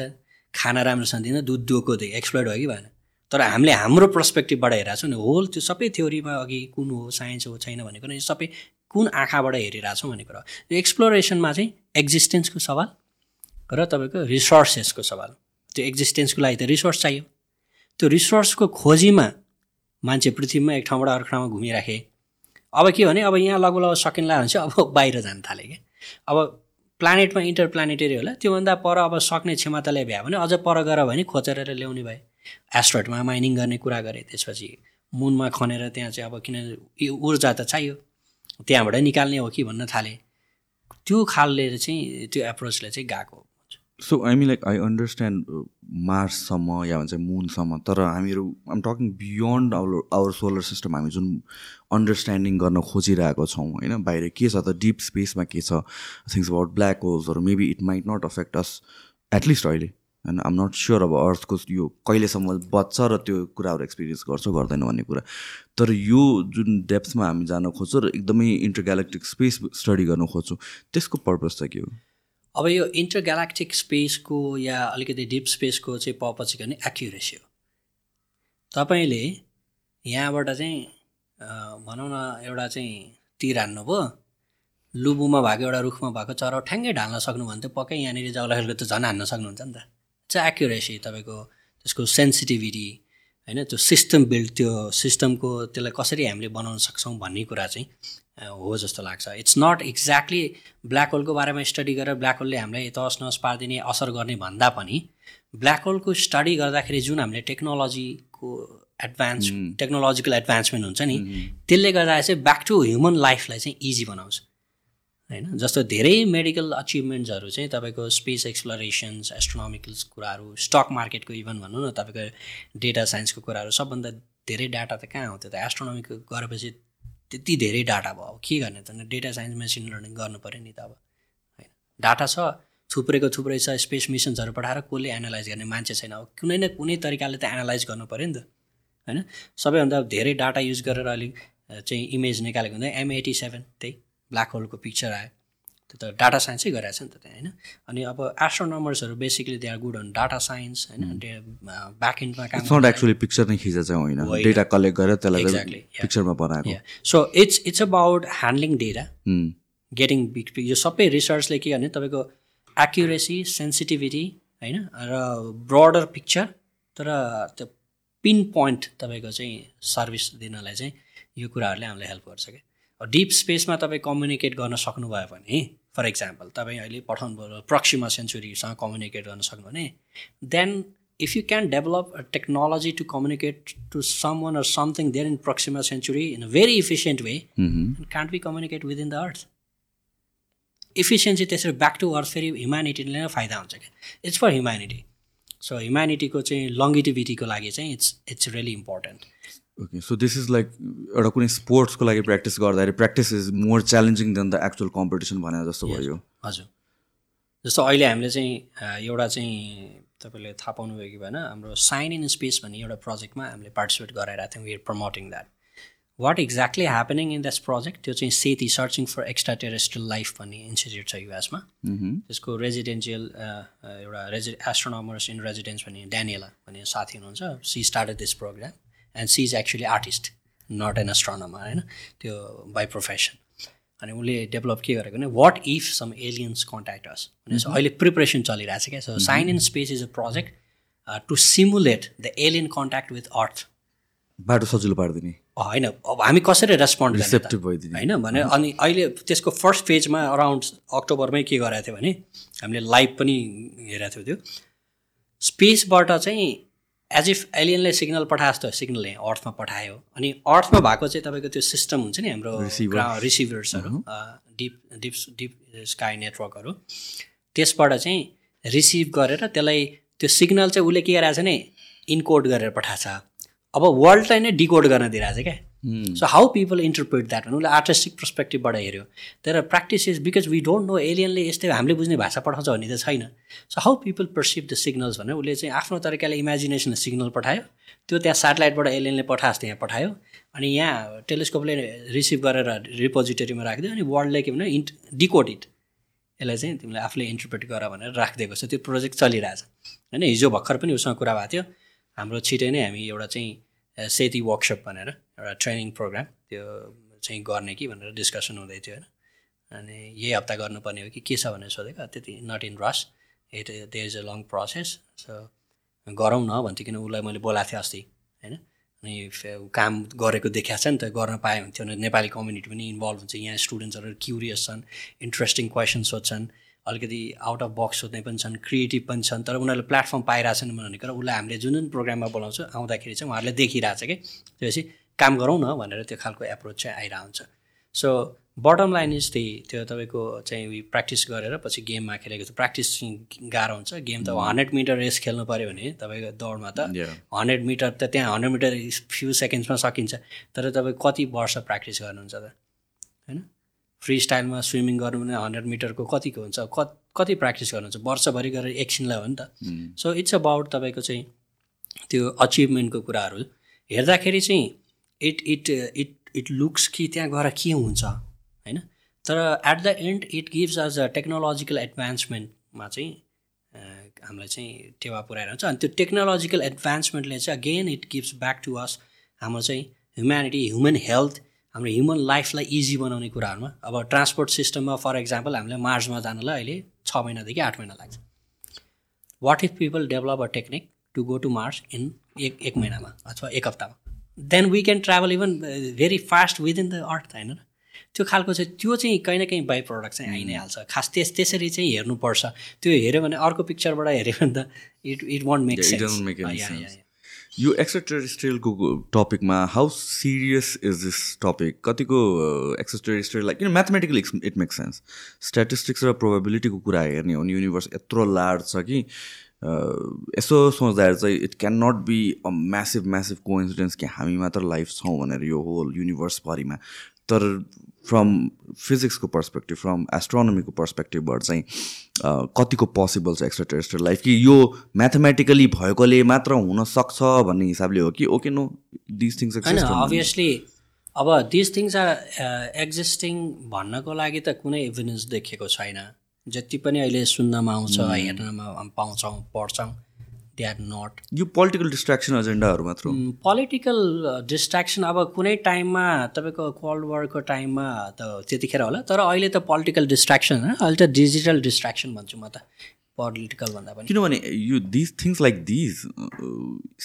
खाना राम्रोसँग दिँदैन दुध दुएको त एक्सप्लोइड भयो कि भएन। तर हामीले हाम्रो पर्सपेक्टिभबाट हेरेको नि होल त्यो सबै थ्योरीमा अघि कुन हो साइन्स हो छैन भनेको नि सबै कुन आँखाबाट हेरिरहेको छौँ भन्ने कुरा हो। यो एक्सप्लोरेसनमा चाहिँ एक्जिस्टेन्सको सवाल र तपाईँको रिसोर्सेसको सवाल। त्यो एक्जिस्टेन्सको लागि त रिसोर्स चाहियो। त्यो रिसोर्सको खोजीमा मान्छे पृथ्वीमा एक ठाउँबाट अर्को ठाउँमा घुमिराखे। अब के भने अब यहाँ लगभग लगभग भने चाहिँ अब बाहिर जान थाल्यो क्या अब प्लानेटमा इन्टर प्लानेटरी होला त्योभन्दा पर अब सक्ने क्षमताले भ्या भने अझ पर गएर भने खोजेर ल्याउने भए। एस्ट्रोइडमा माइनिङ गर्ने कुरा गरे त्यसपछि मुनमा खनेर त्यहाँ चाहिँ अब किन ऊर्जा त चाहियो। त्यहाँबाट निकाल्ने हो कि भन्न थाले। त्यो खालले चाहिँ त्यो एप्रोचले चाहिँ गएको so I mean like I understand मार्ससम्म या भन्छ मुनसम्म तर हामीहरू am talking beyond our our solar system हामी जुन अन्डरस्ट्यान्डिङ गर्न खोजिरहेको छौँ होइन? बाहिर के छ त? डिप स्पेसमा के छ? Things about black होल्सहरू maybe it might not affect us at least अहिले होइन? आम नट स्योर अब अर्थको यो कहिलेसम्म बच्छ र त्यो कुराहरू एक्सपिरियन्स गर्छ गर्दैन भन्ने कुरा। तर यो जुन डेप्थमा हामी जान खोज्छौँ र एकदमै इन्टरग्यालेक्टिक स्पेस स्टडी गर्न खोज्छौँ त्यसको पर्पज चाहिँ के हो? अब यो इन्टरग्यालेक्टिक स्पेसको या अलिकति डिप स्पेसको चाहिँ पर्पज के भने एक्युरेसी हो। तपाईँले यहाँबाट चाहिँ भनौँ न एउटा चाहिँ तिर हान्नुभयो लुबुमा भएको एउटा रुखमा भएको चरा ठ्याङ्गै ढाल्न सक्नु भने त पक्कै यहाँनिर जग्लाखेलको त झन् हान्न सक्नुहुन्छ नि त। चाहिँ एक्युरेसी तपाईँको त्यसको सेन्सिटिभिटी होइन? त्यो सिस्टम बिल्ड त्यो सिस्टमको त्यसलाई कसरी हामीले बनाउन सक्छौँ भन्ने कुरा चाहिँ हो जस्तो लाग्छ। इट्स नट एक्ज्याक्टली ब्ल्याक होलको बारेमा स्टडी गरेर ब्ल्याक होलले हामीलाई तस नस पारिदिने असर गर्ने भन्दा पनि ब्ल्याक होलको स्टडी गर्दाखेरि जुन हामीले टेक्नोलोजीको एडभान्स टेक्नोलोजिकल एडभान्समेन्ट हुन्छ नि त्यसले गर्दा चाहिँ ब्याक टु ह्युमन लाइफलाई चाहिँ इजी बनाउँछ। होइन? जस्तो धेरै मेडिकल अचिभमेन्ट्सहरू चाहिँ तपाईँको स्पेस एक्सप्लोरेसन्स एस्ट्रोनोमिकल्स कुराहरू स्टक मार्केटको इभन भनौँ न तपाईँको डेटा साइन्सको कुराहरू सबभन्दा धेरै डाटा त कहाँ आउँथ्यो त? एस्ट्रोनोमिक गरेपछि त्यति धेरै डाटा भयो। के गर्ने त? डेटा साइन्स मेसिन लर्निङ गर्नु पऱ्यो नि त अब। होइन? डाटा छ थुप्रेको थुप्रै छ स्पेस मिसन्सहरू पठाएर कसले एनालाइज गर्ने मान्छे छैन। अब कुनै न कुनै तरिकाले त एनालाइज गर्नु पऱ्यो नि त। होइन सबैभन्दा धेरै डाटा युज गरेर अलिक अ, चाहिँ इमेज निकालेको हुँदा एम एटी सेभेन त्यही ब्ल्याक होलको पिक्चर आयो। त्यो त डाटा साइन्सै गरेको छ नि त त्यहाँ होइन अनि अब एस्ट्रोनमर्सहरू basically they are good on data science होइन ब्याक इन्डमा काम एक्चुअली पिक्चर नै खिचा चाहिँ होइन। डेटा कलेक्ट गरेर त्यसलाई yeah. पिक्चरमा बनाएको। So it's it's about handling data getting big यो सबै रिसर्चले के गर्ने? तपाईँको एक्युरेसी सेन्सिटिभिटी होइन र ब्रडर पिक्चर तर त्यो पिन पोइन्ट तपाईँको चाहिँ सर्भिस दिनलाई चाहिँ यो कुराहरूले हामीलाई हेल्प गर्छ क्या। डिप स्पेसमा तपाईँ कम्युनिकेट गर्न सक्नुभयो भने फर इक्जाम्पल तपाईँ अहिले पठाउनु भयो प्रक्सिमा सेन्चुरीसँग कम्युनिकेट गर्न सक्नु भने then if you can develop a technology to communicate to some one or something there in Proxima Centauri in a very efficient way. Can't be communicate within the earth efficiency त्यसरी back to earth फेरि ह्युम्यानिटीले नै फाइदा हुन्छ क्या। It's for humanity so ह्युम्यानिटीको चाहिँ लङ्गिटिभिटीको लागि चाहिँ it's it's really important okay so this is like एउटा कुनै स्पोर्ट्सको लागि प्र्याक्टिस गर्दाखेरि practice is more challenging than the actual competition भने जस्तो भयो। हजुर। जस्तो अहिले हामीले चाहिँ एउटा चाहिँ तपाईँले थाहा पाउनुभयो कि भएन हाम्रो साइन इन स्पेस भन्ने एउटा प्रोजेक्टमा हामीले पार्टिसिपेट गराइरहेको थियौँ we promoting that what exactly happening in that project त्यो चाहिँ SETI searching for extra terrestrial life भन्ने इन्स्टिट्युट छ युएसमा त्यसको रेजिडेन्सियल एउटा रेजि एस्ट्रोनमर्स इन रेजिडेन्स भन्ने ड्यानिएला भन्ने साथी हुनुहुन्छ। She started this program and she is actually artist not an astronomer होइन? त्यो बाई प्रोफेसन अनि उसले डेभलप के गरेको भने what if some aliens contact us भने अहिले प्रिपरेसन चलिरहेको छ क्या so sign in space is a project to simulate the alien contact with earth बाटो सजिलो पारिदिने। होइन अब हामी कसरी रेस्पोन्ड रिसेप्टिभ भइदिने होइन भने अनि अहिले त्यसको फर्स्ट फेजमा अराउन्ड अक्टोबरमै के गरेको थियो भने हामीले लाइभ पनि हेरेको थियो त्यो। स्पेसबाट चाहिँ एज इफ एलियनले सिग्नल पठाए जस्तो सिग्नल यहाँ अर्थमा पठायो। अनि अर्थमा भएको चाहिँ तपाईँको त्यो सिस्टम हुन्छ नि हाम्रो. रिसिभर्सहरू डिप डिप डिप स्काई नेटवर्कहरू त्यसबाट चाहिँ रिसिभ गरेर त्यसलाई त्यो सिग्नल चाहिँ उसले के गरिरहेको छ भने इनकोड गरेर पठाएको छ। अब वर्ल्डलाई नै डिकोड गर्न दिइरहेको छ क्या। So how people interpret that भने उसले आर्टिस्टिक पर्सपेक्टिभबाट हेऱ्यो। तर practice is because we don't know एलियनले यस्तै हामीले बुझ्ने भाषा पठाउँछ भन्ने त छैन। So how people perceive the signals भनेर उसले चाहिँ आफ्नो तरिकाले इमेजिनेसन सिग्नल पठायो। त्यो त्यहाँ सेटेलाइटबाट एलियनले पठाए जस्तो यहाँ पठायो। अनि यहाँ टेलिस्कोपले रिसिभ गरेर रिपोजिटरीमा राखिदियो अनि वर्ल्डले के भने इन्ट डिकोड इट यसलाई चाहिँ तिमीले आफूले इन्टरप्रेट गर भनेर राखिदिएको छ। त्यो प्रोजेक्ट चलिरहेछ। होइन हिजो भर्खर पनि उसँग कुरा भएको थियो। हाम्रो छिटै नै हामी एउटा चाहिँ सेती वर्कसप भनेर एउटा ट्रेनिङ प्रोग्राम त्यो चाहिँ गर्ने कि भनेर डिस्कसन हुँदै थियो होइन। अनि यही हप्ता गर्नुपर्ने हो कि के छ भनेर सोधेको त्यति not in rush it there is a long process so गरौँ न भन्थ्यो किन उसलाई मैले बोलाएको थिएँ अस्ति होइन। अनि काम गरेको देखाएको छ नि त गर्न पाए हुन्थ्यो। नेपाली कम्युनिटी पनि इन्भल्भ हुन्छ यहाँ स्टुडेन्ट्सहरू क्युरियस छन् इन्ट्रेस्टिङ क्वेसन सोध्छन्। अलिकति आउट अफ बक्स सोध्ने पनि छन् क्रिएटिभ पनि छन् तर उनीहरूले प्लेटफर्म पाइरहेछन् भनेको र उसलाई हामीले जुन जुन प्रोग्राममा बोलाउँछौँ आउँदाखेरि चाहिँ उहाँहरूले देखिरहेछ कि। त्यसपछि काम गरौँ न भनेर त्यो खालको एप्रोच चाहिँ आइरहेको हुन्छ। सो बटम लाइन इज त्यही त्यो तपाईँको चाहिँ प्र्याक्टिस गरेर पछि गेममा खेलेको थियो प्र्याक्टिस गाह्रो हुन्छ। गेम त हन्ड्रेड मिटर रेस खेल्नु पऱ्यो भने तपाईँको दौडमा त. हन्ड्रेड मिटर त त्यहाँ हन्ड्रेड मिटर फ्यु सेकेन्ड्समा सकिन्छ। तर तपाईँ कति वर्ष प्र्याक्टिस गर्नुहुन्छ त? फ्री स्टाइलमा स्विमिङ गर्नु भने हन्ड्रेड मिटरको कतिको हुन्छ कत कति प्र्याक्टिस गर्नुहुन्छ? वर्षभरि गरेर एकछिनलाई हो नि त। सो इट्स अबाउट तपाईँको चाहिँ त्यो अचिभमेन्टको कुराहरू। हेर्दाखेरि चाहिँ it it it it looks कि त्यहाँ गएर के हुन्छ होइन? तर at the end it gives us a technological एडभान्समेन्टमा चाहिँ हामीलाई चाहिँ टेवा पुऱ्याएर हुन्छ अनि त्यो टेक्नोलोजिकल एडभान्समेन्टले चाहिँ again it gives back to us हाम्रो चाहिँ ह्युम्यानिटी ह्युमन हेल्थ हाम्रो ह्युमन लाइफलाई इजी बनाउने कुराहरूमा अब ट्रान्सपोर्ट सिस्टममा फर इक्जाम्पल हामीलाई मार्समा जानलाई अहिले छ महिनादेखि आठ महिना लाग्छ। What if people develop a technique to go to Mars in एक एक महिनामा अथवा एक हप्तामा? Then we can travel even very fast within the earth होइन? त्यो खालको चाहिँ त्यो चाहिँ कहीँ न कहीँ बाई प्रडक्ट चाहिँ आइ नै हाल्छ। खास त्यस त्यसरी चाहिँ हेर्नुपर्छ। त्यो हेऱ्यो भने अर्को पिक्चरबाट हेऱ्यो भने त it it won't make sense यो एक्सट्राटेरिस्ट्रियलको टपिकमा how serious is this topic कतिको एक्सट्राटेरिस्ट्रियल लाइक किन mathematically it make sense statistics र प्रोबेबिलिटीको कुरा हेर्ने हो भने युनिभर्स यत्रो लार्ज छ कि यसो सोच्दाखेरि चाहिँ it can not be a massive massive coincidence कि हामी मात्र लाइफ छौँ भनेर यो होल युनिभर्सभरिमा तर फ्रम फिजिक्सको पर्सपेक्टिभ फ्रम एस्ट्रोनमीको पर्सपेक्टिभबाट चाहिँ कतिको पोसिबल छ एक्स्ट्रा टेरेस्ट्रियल लाइफ कि यो म्याथमेटिकली भएकोले मात्र हुनसक्छ भन्ने हिसाबले हो कि okay no this things obviously अब दिस थिङ्स आर एक्जिस्टिङ भन्नको लागि त कुनै एभिडेन्स देखिएको छैन। जति पनि अहिले सुन्नमा आउँछ हेर्नमा पाउँछौँ पढ्छौँ। They are not. यो पोलिटिकल डिस्ट्राक्सन एजेन्डाहरू मात्र पोलिटिकल डिस्ट्र्याक्सन अब कुनै टाइममा तपाईँको कोल्ड वारको टाइममा त त्यतिखेर होला तर अहिले त पोलिटिकल डिस्ट्र्याक्सन होइन अहिले त डिजिटल डिस्ट्र्याक्सन भन्छु म त पोलिटिकल भन्दा पनि। किनभने यो this things like this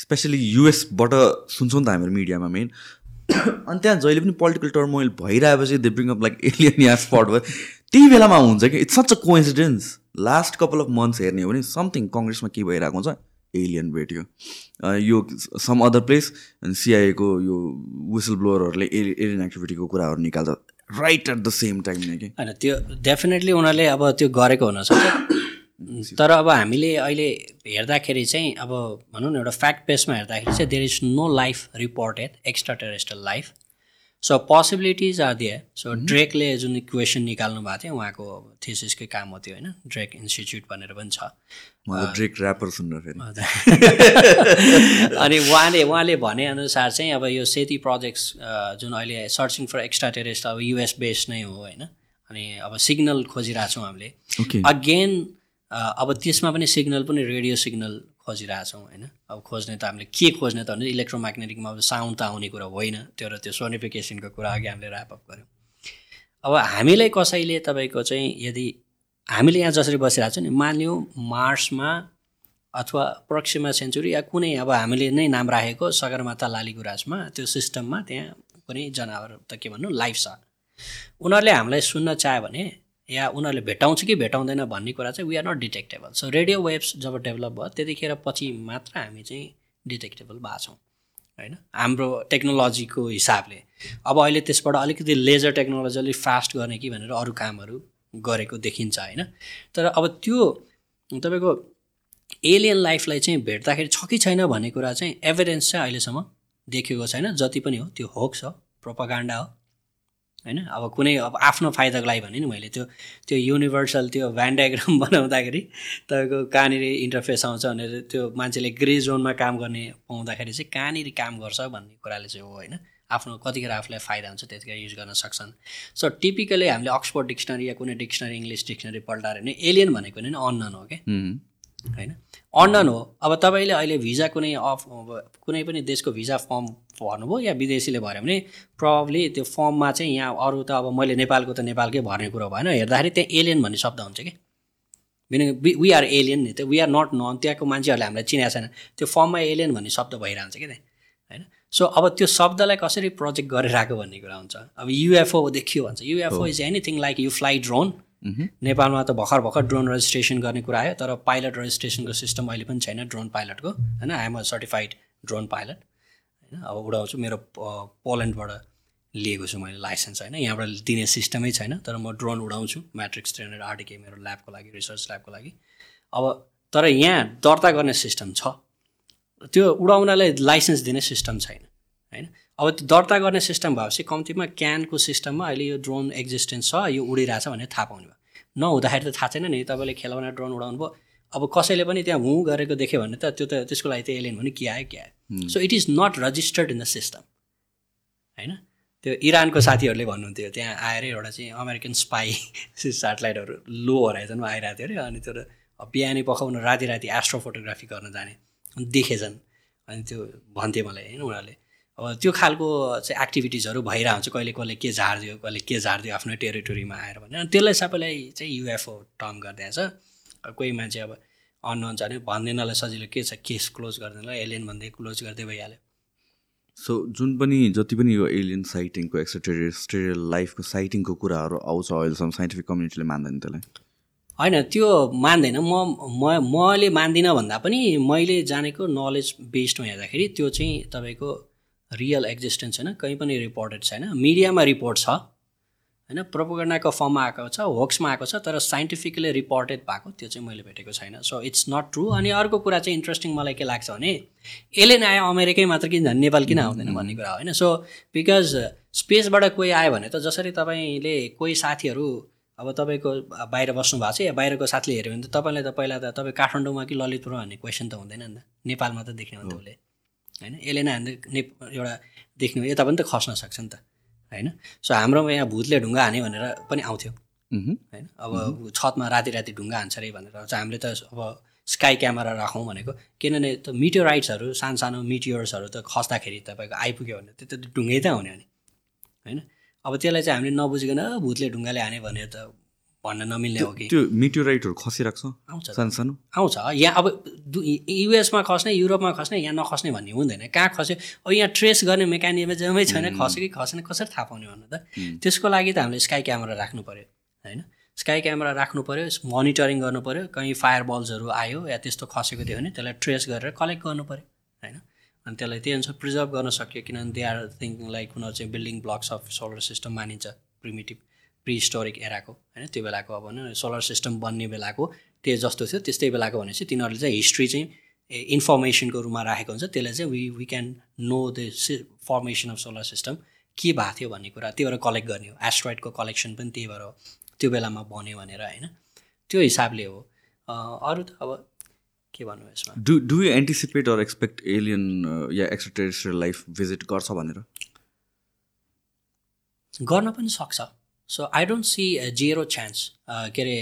specially युएसबाट सुन्छौँ नि त हामीहरू मिडियामा मेन अनि त्यहाँ जहिले पनि political turmoil भइरहेपछि they bring up like alien yeah spot भयो त्यही बेलामा हुन्छ कि it's such a coincidence last couple of months हेर्ने हो भने समथिङ कङ्ग्रेसमा के भइरहेको हुन्छ एलियन भेट्यो। यो सम अदर प्लेस अनि सिआइएको यो विसल ब्लोवरहरूले एलियन एक्टिभिटीको कुराहरू निकाल्छ right at the same time नै कि? होइन त्यो डेफिनेटली उनीहरूले अब त्यो गरेको हुनसक्छ [coughs] तर अब हामीले अहिले हेर्दाखेरि चाहिँ अब भनौँ न एउटा फ्याक्ट बेसमा हेर्दाखेरि चाहिँ there is no life reported extra terrestrial life so possibilities are दिए सो ड्रेकले जुन क्वेसन निकाल्नु भएको थियो उहाँको थेसिसकै काम हो त्यो होइन? ड्रेक इन्स्टिच्युट भनेर पनि छ। मलाई ड्रेक ऱ्यापर सुन्न फेरि। [laughs] अनि उहाँले उहाँले भनेअनुसार चाहिँ अब यो सेती प्रोजेक्ट्स जुन अहिले सर्चिङ फर एक्स्ट्रा टेरेस्ट अब युएस बेस्ड नै हो होइन? अनि अब सिग्नल खोजिरहेको छौँ हामीले अगेन अब त्यसमा पनि सिग्नल पनि रेडियो सिग्नल खोजिरहेछौँ होइन? अब खोज्ने त हामीले के खोज्ने त भने इलेक्ट्रोम्याग्नेटिकमा अब साउन्ड त आउने कुरा होइन। त्यो र त्यो सोनिफिकेसनको कुरा अघि हामीले ऱ्यापअप गऱ्यौँ। अब हामीलाई कसैले तपाईँको चाहिँ यदि हामीले यहाँ जसरी बसिरहेको छौँ नि मानिलिउँ मार्समा अथवा प्रक्सिमा सेन्चुरी या कुनै अब हामीले नै नाम राखेको सगरमाथा लालीगुराँसमा त्यो सिस्टममा त्यहाँ कुनै जनावर त के भन्नु लाइफ छ। उनीहरूले हामीलाई सुन्न चाह्यो भने या उनीहरूले भेटाउँछ कि भेटाउँदैन भन्ने कुरा चाहिँ we are not detectable so radio waves job develop भयो त्यतिखेर पछि मात्र हामी चाहिँ डिटेक्टेबल भएको छौँ होइन? हाम्रो टेक्नोलोजीको हिसाबले। अब अहिले त्यसबाट अलिकति लेजर टेक्नोलोजी अलिक फास्ट गर्ने कि भनेर अरू कामहरू गरेको देखिन्छ होइन? तर अब त्यो तपाईँको एलियन लाइफलाई चाहिँ भेट्दाखेरि छ कि छैन भन्ने कुरा चाहिँ एभिडेन्स चाहिँ अहिलेसम्म देखेको छैन। जति पनि हो त्यो होक्स हो प्रोपागान्डा हो होइन? अब कुनै अब आफ्नो फाइदाको लागि भने नि मैले त्यो त्यो युनिभर्सल त्यो भ्यान डायग्राम [laughs] बनाउँदाखेरि तपाईँको कहाँनिर इन्टरफेस आउँछ भनेर त्यो मान्छेले ग्रे जोनमा काम गर्ने पाउँदाखेरि चाहिँ कहाँनिर काम गर्छ भन्ने कुराले चाहिँ हो होइन? आफ्नो कतिखेर आफूलाई फाइदा हुन्छ त्यतिखेर युज गर्न सक्छन्। सो टिपिकली हामीले अक्सफोर्ड डिक्सनरी या कुनै डिक्सनरी इङ्ग्लिस डिक्सनरी पल्टाएर भने एलियन भनेको नि अननन हो क्या होइन? अननन हो। अब तपाईँले अहिले भिजा कुनै अफ कुनै पनि देशको भिजा फर्म भर्नुभयो या विदेशीले भर्यो भने प्रब्ली त्यो फर्ममा चाहिँ यहाँ अरू त अब मैले नेपालको त नेपालकै भर्ने कुरो भएन। हेर्दाखेरि त्यहाँ एलियन भन्ने शब्द हुन्छ कि मिनिङ वी आर एलियन नि त। वी आर नट नन त्यहाँको मान्छेहरूले हामीलाई चिनेको छैन। त्यो फर्ममा एलियन भन्ने शब्द भइरहन्छ कि त्यहाँ? होइन? सो अब त्यो शब्दलाई कसरी प्रोजेक्ट गरेर आएको भन्ने कुरा हुन्छ। अब युएफओ देखियो भन्छ। UFO is anything like you fly drone नेपालमा त भर्खर भर्खर ड्रोन रेजिस्ट्रेसन गर्ने कुरा आयो तर पाइलट रेजिस्ट्रेसनको सिस्टम अहिले पनि छैन ड्रोन पाइलटको होइन? I'm a certified drone pilot होइन? अब उडाउँछु। मेरो पोल्यान्डबाट लिएको छु मैले लाइसेन्स होइन? यहाँबाट दिने सिस्टमै छैन तर म ड्रोन उडाउँछु म्याट्रिक्स ट्रेनर आरटिके मेरो ल्याबको लागि रिसर्च ल्याबको लागि। अब तर यहाँ दर्ता गर्ने सिस्टम छ। त्यो उडाउनलाई लाइसेन्स दिने सिस्टम छैन। होइन? अब त्यो दर्ता गर्ने सिस्टम भएपछि कम्तीमा क्यानको सिस्टममा अहिले यो ड्रोन एक्जिस्टेन्स छ यो उडिरहेछ भनेर थाहा पाउने भयो। नहुँदाखेरि त थाहा छैन नि तपाईँले खेलाउने ड्रोन उडाउनु भयो। अब कसैले पनि त्यहाँ हुँ गरेको देख्यो भने त त्यो त त्यसको लागि त एलियन भने के आयो के आयो। So it is not registered in the system होइन? त्यो इरानको साथीहरूले भन्नुहुन्थ्यो त्यहाँ आएर एउटा चाहिँ अमेरिकन स्पाई सेटेलाइटहरू लो हराइजनमा आइरहेको थियो अरे। अनि त्यो बिहानै पखाउनु राति राति एस्ट्रो फोटोग्राफी गर्न जाने। देखेछन्। अनि त्यो भन्थे मलाई होइन उनीहरूले। अब त्यो खालको चाहिँ एक्टिभिटिजहरू भइरहेको हुन्छ। कहिले कसले के झारिदियो कसले के झारिदियो आफ्नो टेरिटोरीमा आएर भने त्यसलाई सबैलाई चाहिँ युएफओ टर्म गरिदिएछ कोही मान्छे अब अननोन छ भने भनिदिनलाई सजिलो के छ केस क्लोज गरिदिनलाई एलियन भन्दै क्लोज गर्दै भइहाल्यो। सो जुन पनि जति पनि यो एलियन साइटिङको एक्सट्रेरियल लाइफको साइटिङको कुराहरू आउँछ अहिलेसम्म साइन्टिफिक कम्युनिटीले मान्दैन त्यसलाई? होइन त्यो मान्दैन। म म मैले मान्दिनँ भन्दा पनि मैले जानेको नलेज बेस्डमा हेर्दाखेरि त्यो चाहिँ तपाईँको रियल एक्जिस्टेन्स छैन कहीँ पनि रिपोर्टेड छैन। मिडियामा रिपोर्ट छ होइन? प्रोपोगन्डाको फर्ममा आएको छ होक्समा आएको छ तर साइन्टिफिकली रिपोर्टेड भएको त्यो चाहिँ मैले भेटेको छैन। सो इट्स नट ट्रु अनि अर्को कुरा चाहिँ इन्ट्रेस्टिङ मलाई के लाग्छ भने एलियन आयो अमेरिकै मात्र किन नेपाल किन आउँदैन भन्ने कुरा होइन? सो बिकज स्पेसबाट कोही आयो भने त जसरी तपाईँले कोही साथीहरू अब तपाईँको बाहिर बस्नु भएको छ या बाहिरको साथीले हेऱ्यो भने त तपाईँलाई त पहिला त तपाईँ काठमाडौँमा कि ललितपुरमा भन्ने क्वेसन त हुँदैन नि त। नेपालमा त देख्ने हो उसले। होइन? हान्दै ने एउटा देख्ने यता पनि त खस्न सक्छ नि त होइन? सो हाम्रोमा यहाँ भूतले ढुङ्गा हाने भनेर पनि आउँथ्यो। होइन? अब छतमा राति राति ढुङ्गा हान्छ अरे भनेर। चाहिँ हामीले त अब स्काई क्यामेरा राखौँ भनेको। किनभने त मिटियोराइट्सहरू सानो सानो मिटियोर्सहरू त खस्दाखेरि तपाईँको आइपुग्यो भने त्यो त ढुङ्गै त हुने अनि होइन? अब त्यसलाई चाहिँ हामीले नबुझिकन भूतले ढुङ्गाले हाने भनेर त भन्न नमिल्ने हो कि? त्यो मिटियोराइटहरू खसिरहेको छ? आउँछ सानो सानो? आउँछ। यहाँ अब युएसमा खस्ने युरोपमा खस्ने यहाँ नखस्ने भन्ने हुँदैन। कहाँ खस्यो? अब यहाँ ट्रेस गर्ने मेकानिजमै छैन। खस्यो कि खसेन कसरी थाहा पाउने भन्नु त? त्यसको लागि त हामीले स्काई क्यामेरा राख्नु पऱ्यो होइन? स्काई क्यामेरा राख्नु पऱ्यो मोनिटरिङ गर्नु पऱ्यो कहीँ फायर बल्सहरू आयो या त्यस्तो खसेको थियो भने त्यसलाई ट्रेस गरेर कलेक्ट गर्नु पऱ्यो होइन? अनि त्यसलाई त्यही अनुसार प्रिजर्भ गर्न सक्यो किनभने दे आर थिङ्किङ लाइक उनीहरू चाहिँ building blocks of solar system मानिन्छ प्रिमिटिभ। प्रिस्टोरिक एराको होइन? त्यो बेलाको अब भनौँ सोलर सिस्टम बन्ने बेलाको त्यो जस्तो थियो। त्यस्तै बेलाको भनेपछि तिनीहरूले चाहिँ हिस्ट्री चाहिँ इन्फर्मेसनको रूपमा राखेको हुन्छ। त्यसलाई चाहिँ we we can know the formation of solar system. के भएको थियो भन्ने कुरा त्यही भएर कलेक्ट गर्ने हो। एस्ट्रोइडको कलेक्सन पनि त्यही भएर हो। त्यो बेलामा बन्यो भनेर होइन? त्यो हिसाबले हो। अरू त अब के भन्नु यसमा? Do do you anticipate or expect alien yeah extra life visit गर्छ भनेर? गर्न पनि सक्छ। So I don't see zero chance के अरे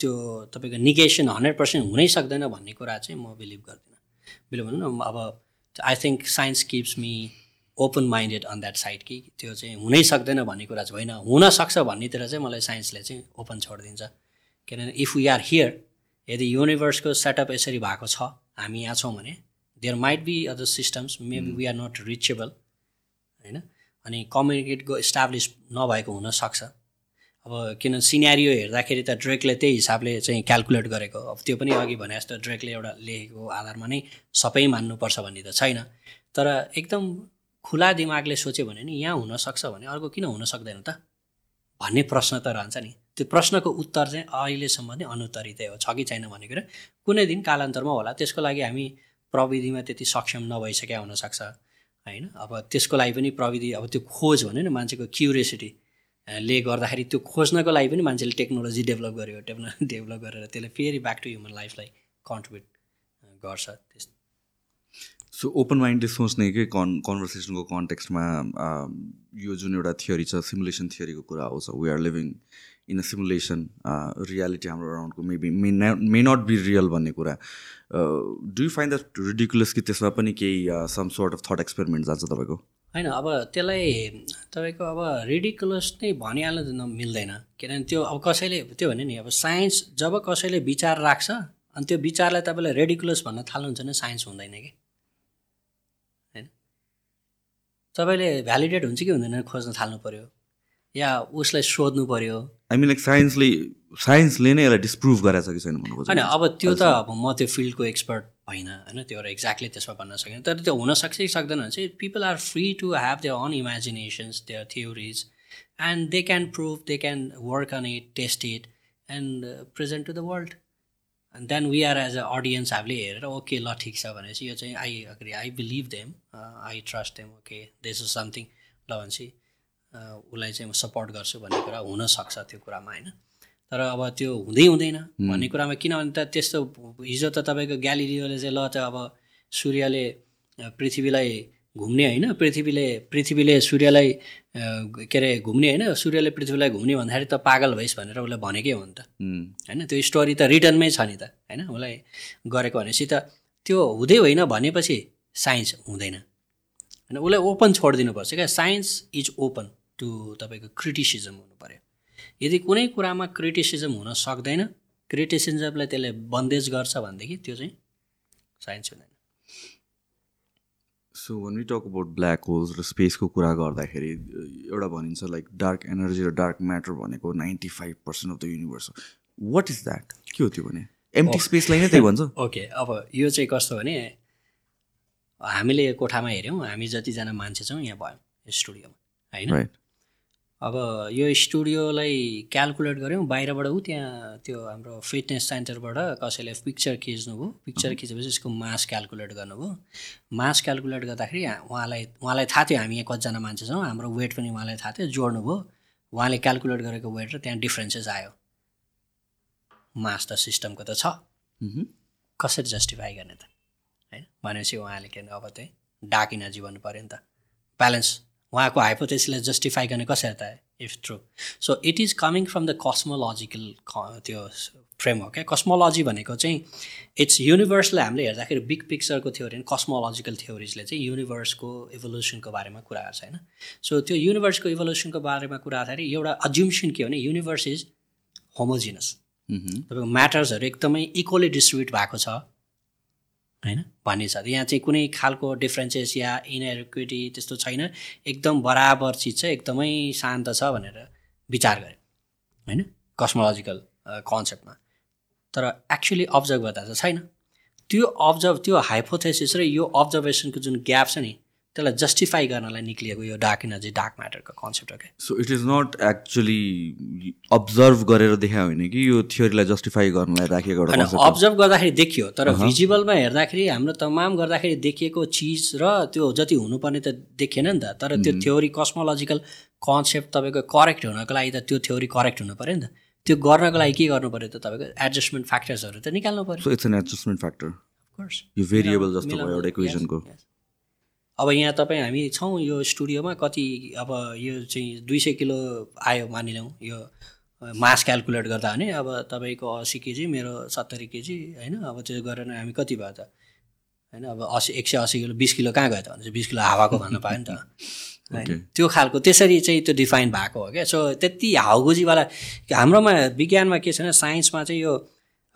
त्यो तपाईँको निगेसन हन्ड्रेड पर्सेन्ट हुनै सक्दैन भन्ने कुरा चाहिँ म बिलिभ गर्दिनँ। बिलिभ भनौँ न अब I think science keeps me open minded on that side कि त्यो चाहिँ हुनै सक्दैन भन्ने कुरा चाहिँ होइन। हुनसक्छ भन्नेतिर चाहिँ मलाई साइन्सले चाहिँ ओपन छोडिदिन्छ। किनभने इफ वी आर हियर यदि युनिभर्सको सेटअप यसरी भएको छ हामी यहाँ छौँ भने there might be other systems maybe we are not reachable होइन? अनि कम्युनिकेटको इस्टाब्लिस नभएको हुनसक्छ अब किन सिनेरियो हेर्दाखेरि त ड्रेकले त्यही हिसाबले चाहिँ क्यालकुलेट गरेको। अब त्यो पनि अघि भने जस्तो ड्रेकले एउटा लेखेको आधारमा नै सबै मान्नुपर्छ भन्ने त छैन। तर एकदम खुला दिमागले सोच्यो भने नि यहाँ हुनसक्छ भने अर्को किन हुन सक्दैन त? भन्ने प्रश्न त रहन्छ नि। त्यो प्रश्नको उत्तर चाहिँ अहिलेसम्म नै अनुत्तरितै हो छ कि छैन भन्ने कुरा। कुनै दिन कालान्तरमा होला त्यसको लागि हामी प्रविधिमा त्यति सक्षम नभइसक्या हुनसक्छ। होइन? अब त्यसको लागि पनि प्रविधि अब त्यो खोज भन्यो नि मान्छेको क्युरियोसिटी ले गर्दाखेरि त्यो खोज्नको लागि पनि मान्छेले टेक्नोलोजी डेभलप गर्यो टेक्नोलोजी [laughs] डेभलप गरेर त्यसले फेरि ब्याक टु ह्युमन लाइफलाई कन्ट्रिब्युट गर्छ त्यस्तो। सो ओपन माइन्डले सोच्ने कि कन् कन्भर्सेसनको कन्टेक्स्टमा यो जुन एउटा थियोरी छ सिमुलेसन थियोरीको कुरा आउँछ we are living in a simulation reality हाम्रो अराउन्डको maybe may may not be real भन्ने कुरा। Do you find that ridiculous कि त्यसमा पनि केही some sort of thought experiment जान्छ तपाईँको? होइन अब त्यसलाई तपाईँको अब रिडिकुलस नै भनिहाल्नु मिल्दैन। किनभने त्यो अब कसैले त्यो भने नि अब साइन्स जब कसैले विचार राख्छ अनि त्यो विचारलाई तपाईँले रेडिकुलस भन्न थाल्नुहुन्छ भने साइन्स हुँदैन कि? तपाईँले भ्यालिडेट हुन्छ कि हुँदैन खोज्न थाल्नु पऱ्यो या उसलाई सोध्नु पऱ्यो आई मिन लाइक साइन्सले साइन्सले नै यसलाई डिस्प्रुभ गराएको छ कि छैन भन्नु होइन अब त्यो त अब म त्यो फिल्डको एक्सपर्ट होइन होइन त्यो एक्ज्याक्टली त्यसमा भन्न सकिनँ। तर त्यो हुनसक्छ कि सक्दैन भने चाहिँ people are free to have their own imaginations their theories and they can prove they can work on it test it and present to the world and then we are as a audience हामीले हेरेर okay ल ठिक छ भनेपछि यो चाहिँ I agree I believe them I trust them okay this is something ल भनेपछि उसलाई चाहिँ म सपोर्ट गर्छु भन्ने कुरा हुनसक्छ त्यो कुरामा होइन? तर अब त्यो हुँदै हुँदैन। भन्ने कुरामा किनभने त त्यस्तो हिजो त तपाईँको ग्यालिलियोले चाहिँ ल त अब सूर्यले पृथ्वीलाई घुम्ने होइन पृथ्वीले पृथ्वीले सूर्यलाई के अरे घुम्ने होइन सूर्यले पृथ्वीलाई घुम्ने भन्दाखेरि त पागल भइस् भनेर उसलाई भनेकै हो नि त। होइन त्यो स्टोरी त रिटर्नमै छ नि त होइन उसलाई गरेको भनेपछि त त्यो हुँदै होइन भनेपछि साइन्स हुँदैन। होइन उसलाई ओपन छोडिदिनुपर्छ क्या। साइन्स इज ओपन टु तपाईँको क्रिटिसिजम हुनु पऱ्यो यदि कुनै कुरामा क्रिटिसिजम हुन सक्दैन क्रिटिसिजमलाई त्यसले बन्देज गर्छ भनेदेखि त्यो चाहिँ साइन्स हुँदैन। So when we talk about black holes र स्पेसको कुरा गर्दाखेरि एउटा भनिन्छ लाइक डार्क एनर्जी र डार्क म्याटर भनेको ninety five percent of the universe हो। वाट इज द्याट के हो त्यो भने? एमटी स्पेसलाई नै त्यही भन्छ। [laughs] ओके अब यो चाहिँ कस्तो भने हामीले कोठामा हेऱ्यौँ हामी जतिजना मान्छे छौँ यहाँ भयौँ स्टुडियोमा होइन? अब यो स्टुडियोलाई क्यालकुलेट गऱ्यौँ बाहिरबाट ऊ त्यहाँ त्यो हाम्रो फिटनेस सेन्टरबाट कसैले पिक्चर खिच्नुभयो। पिक्चर खिचेपछि यसको मास क्यालकुलेट गर्नुभयो। मास क्यालकुलेट गर्दाखेरि उहाँलाई उहाँलाई थाहा थियो हामी यहाँ कतिजना मान्छे छौँ हाम्रो वेट पनि उहाँलाई थाहा थियो जोड्नुभयो। उहाँले क्यालकुलेट गरेको वेट र त्यहाँ डिफ्रेन्सेस आयो। मास त सिस्टमको त छ। कसरी जस्टिफाई गर्ने त? होइन भनेपछि उहाँले के अब डार्क इनर्जी भन्नु पऱ्यो नि त। ब्यालेन्स उहाँको हाइपोथेसिसलाई जस्टिफाई गर्ने कसरी त if true so it is coming from the cosmological त्यो फ्रेमवर्क क्या कस्मोलोजी भनेको चाहिँ इट्स युनिभर्सलाई हामीले हेर्दाखेरि बिग पिक्चरको थ्योरी कस्मोलोजिकल थ्योरिजले चाहिँ युनिभर्सको इभोल्युसनको बारेमा कुरा गर्छ होइन? सो त्यो युनिभर्सको इभोल्युसनको बारेमा कुरा गर्दाखेरि एउटा अज्युम्सन के हो भने युनिभर्स इज होमोजिनस तपाईँको म्याटर्सहरू एकदमै इक्वली डिस्ट्रिब्युट भएको छ। होइन? भन्ने छ। यहाँ चाहिँ कुनै खालको डिफ्रेन्सेस या इनएक्विटी त्यस्तो छैन। एकदम बराबर चिज चाहिँ एकदमै शान्त छ भनेर विचार गरे होइन? कस्मोलोजिकल कन्सेप्टमा तर एक्चुली अब्जर्भ गर्दा चाहिँ छैन। त्यो अब्जर्भ त्यो हाइपोथेसिस र यो अब्जर्भेसनको जुन ग्याप छ नि त्यसलाई जस्टिफाई गर्नलाई निक्लिएको यो डार्क एनर्जी डार्क म्याटरको कन्सेप्ट हो क्या? So it is not actually observe गरेर देखा होइन कि यो थियोरीलाई जस्टिफाई गर्नलाई राखिएको एउटा होइन। अब्जर्भ गर्दाखेरि देखियो तर भिजिबलमा हेर्दाखेरि हाम्रो तमाम गर्दाखेरि देखिएको चिज र त्यो जति हुनुपर्ने त देखिएन नि त तर त्यो थ्योरी कस्मोलोजिकल कन्सेप्ट तपाईँको करेक्ट हुनको लागि त त्यो थ्योरी करेक्ट हुनु पऱ्यो नि त। त्यो गर्नको लागि के गर्नु पऱ्यो त तपाईँको एडजस्टमेन्ट फ्याक्टर्सहरू त निकाल्नु पऱ्यो इट्स एन एडजस्टमेन्ट फ्याक्टर. यो भेरिएबल जस्तो भयो एउटा इक्वेसनको yes. अब यहाँ तपाईँ हामी छौँ यो स्टुडियोमा कति अब यो चाहिँ दुई सय किलो आयो मानिलिउँ। यो मास क्यालकुलेट गर्दा भने अब तपाईँको असी केजी मेरो सत्तरी केजी होइन? अब त्यो गरेर हामी कति भयो त? होइन अब असी एक सय असी किलो बिस किलो कहाँ गयो त? भने चाहिँ बिस किलो हावाको भन्नु पायो नि त। [laughs] होइन? त्यो खालको त्यसरी चाहिँ त्यो डिफाइन भएको हो क्या? सो त्यति हाउगुजीवाला हाम्रोमा विज्ञानमा के छैन साइन्समा चाहिँ यो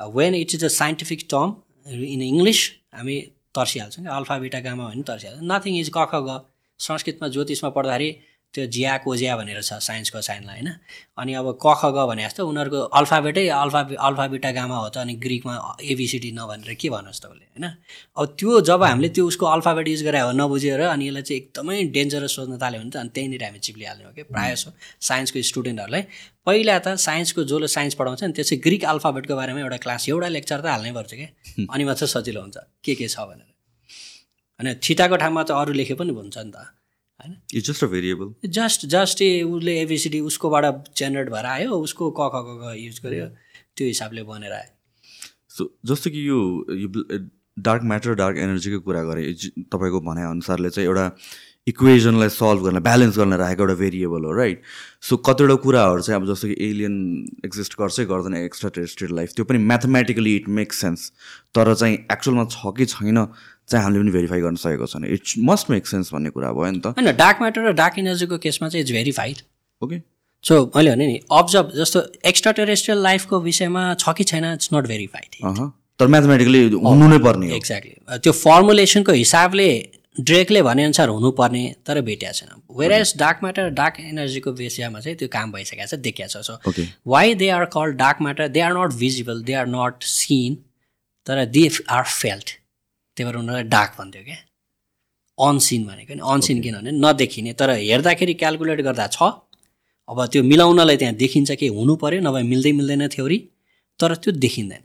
when it is a scientific term in English हामी तर्सिहाल्छौँ अल्फा बिटा गामा भने तर्सिहाल्छ नथिङ इज ग। संस्कृतमा ज्योतिषमा पढ्दाखेरि त्यो ज्या कोज्या भनेर छ साइन्सको साइनलाई होइन? अनि अब क ख ग भने जस्तो उनीहरूको अल्फाबेटै अल्फा अल्फा बिटा गामा हो त अनि ग्रिकमा एबिसिडी नभनेर के भन्नुहोस् त उसले होइन? अब त्यो जब हामीले त्यो उसको अल्फाबेट युज गरे हो नबुझेर अनि यसलाई चाहिँ एकदमै डेन्जरस सोच्न थाल्यो भने त अनि त्यहीँनिर हामी चिप्लिहाल्ने हो कि प्रायः जसो साइन्सको स्टुडेन्टहरूलाई पहिला त साइन्सको जसले साइन्स पढाउँछ नि त्यो चाहिँ ग्रिक अल्फाबेटको बारेमा एउटा क्लास एउटा लेक्चर त हाल्नै पर्छ क्या अनि मात्र सजिलो हुन्छ के के छ भनेर। होइन छिटाको ठाउँमा त अरू लेखे पनि हुन्छ नि त। होइन? It's just a variable just just a उसले एबिसिडी उसकोबाट जेनेरेट भएर आयो उसको क ख ग युज गर्यो त्यो हिसाबले बनेर आयो। सो जस्तो कि यो डार्क म्याटर डार्क एनर्जीको कुरा गरेँ तपाईँको भनाइअनुसारले चाहिँ एउटा इक्वेजनलाई सल्भ गर्न ब्यालेन्स गर्न राखेको एउटा भेरिएबल हो राइट सो कतिवटा कुराहरू चाहिँ अब जस्तो कि एलियन एक्जिस्ट गर्छै गर्दैन एक्स्ट्रा टेरेस्ट्रियल लाइफ त्यो पनि म्याथमेटिकली इट मेक्स सेन्स तर चाहिँ एक्चुअलमा छ कि छैन चाहिँ हामीले पनि भेरिफाई गर्न सकेको छैन इट मस्ट मेक सेन्स भन्ने कुरा भयो नि त। होइन डार्क म्याटर र डार्क एनर्जीको केसमा चाहिँ इट्स भेरिफाइड ओके सो मैले भने नि अब्जर्भ जस्तो एक्स्ट्रा टेरेस्ट्रियल लाइफको विषयमा छ कि छैन इट्स नट भेरिफाइड तर म्याथमेटिकली हुनु नै पर्ने एक्ज्याक्टली त्यो फर्मुलेसनको हिसाबले ड्रेकले भनेअनुसार हुनुपर्ने तर भेटिएको छैन। Whereas dark matter dark एनर्जीको विषयमा चाहिँ त्यो काम भइसकेको छ देखिएको छ। So why they are called dark matter they are not visible they are not seen तर दे आर फेल्ट त्यही भएर उनीहरूलाई डार्क भन्थ्यो क्या। अनसिन भनेको नि अनसिन किनभने नदेखिने तर हेर्दाखेरि क्यालकुलेट गर्दा छ। अब त्यो मिलाउनलाई त्यहाँ देखिन्छ कि हुनु पऱ्यो नभए मिल्दै मिल्दैन थ्योरी तर त्यो देखिँदैन।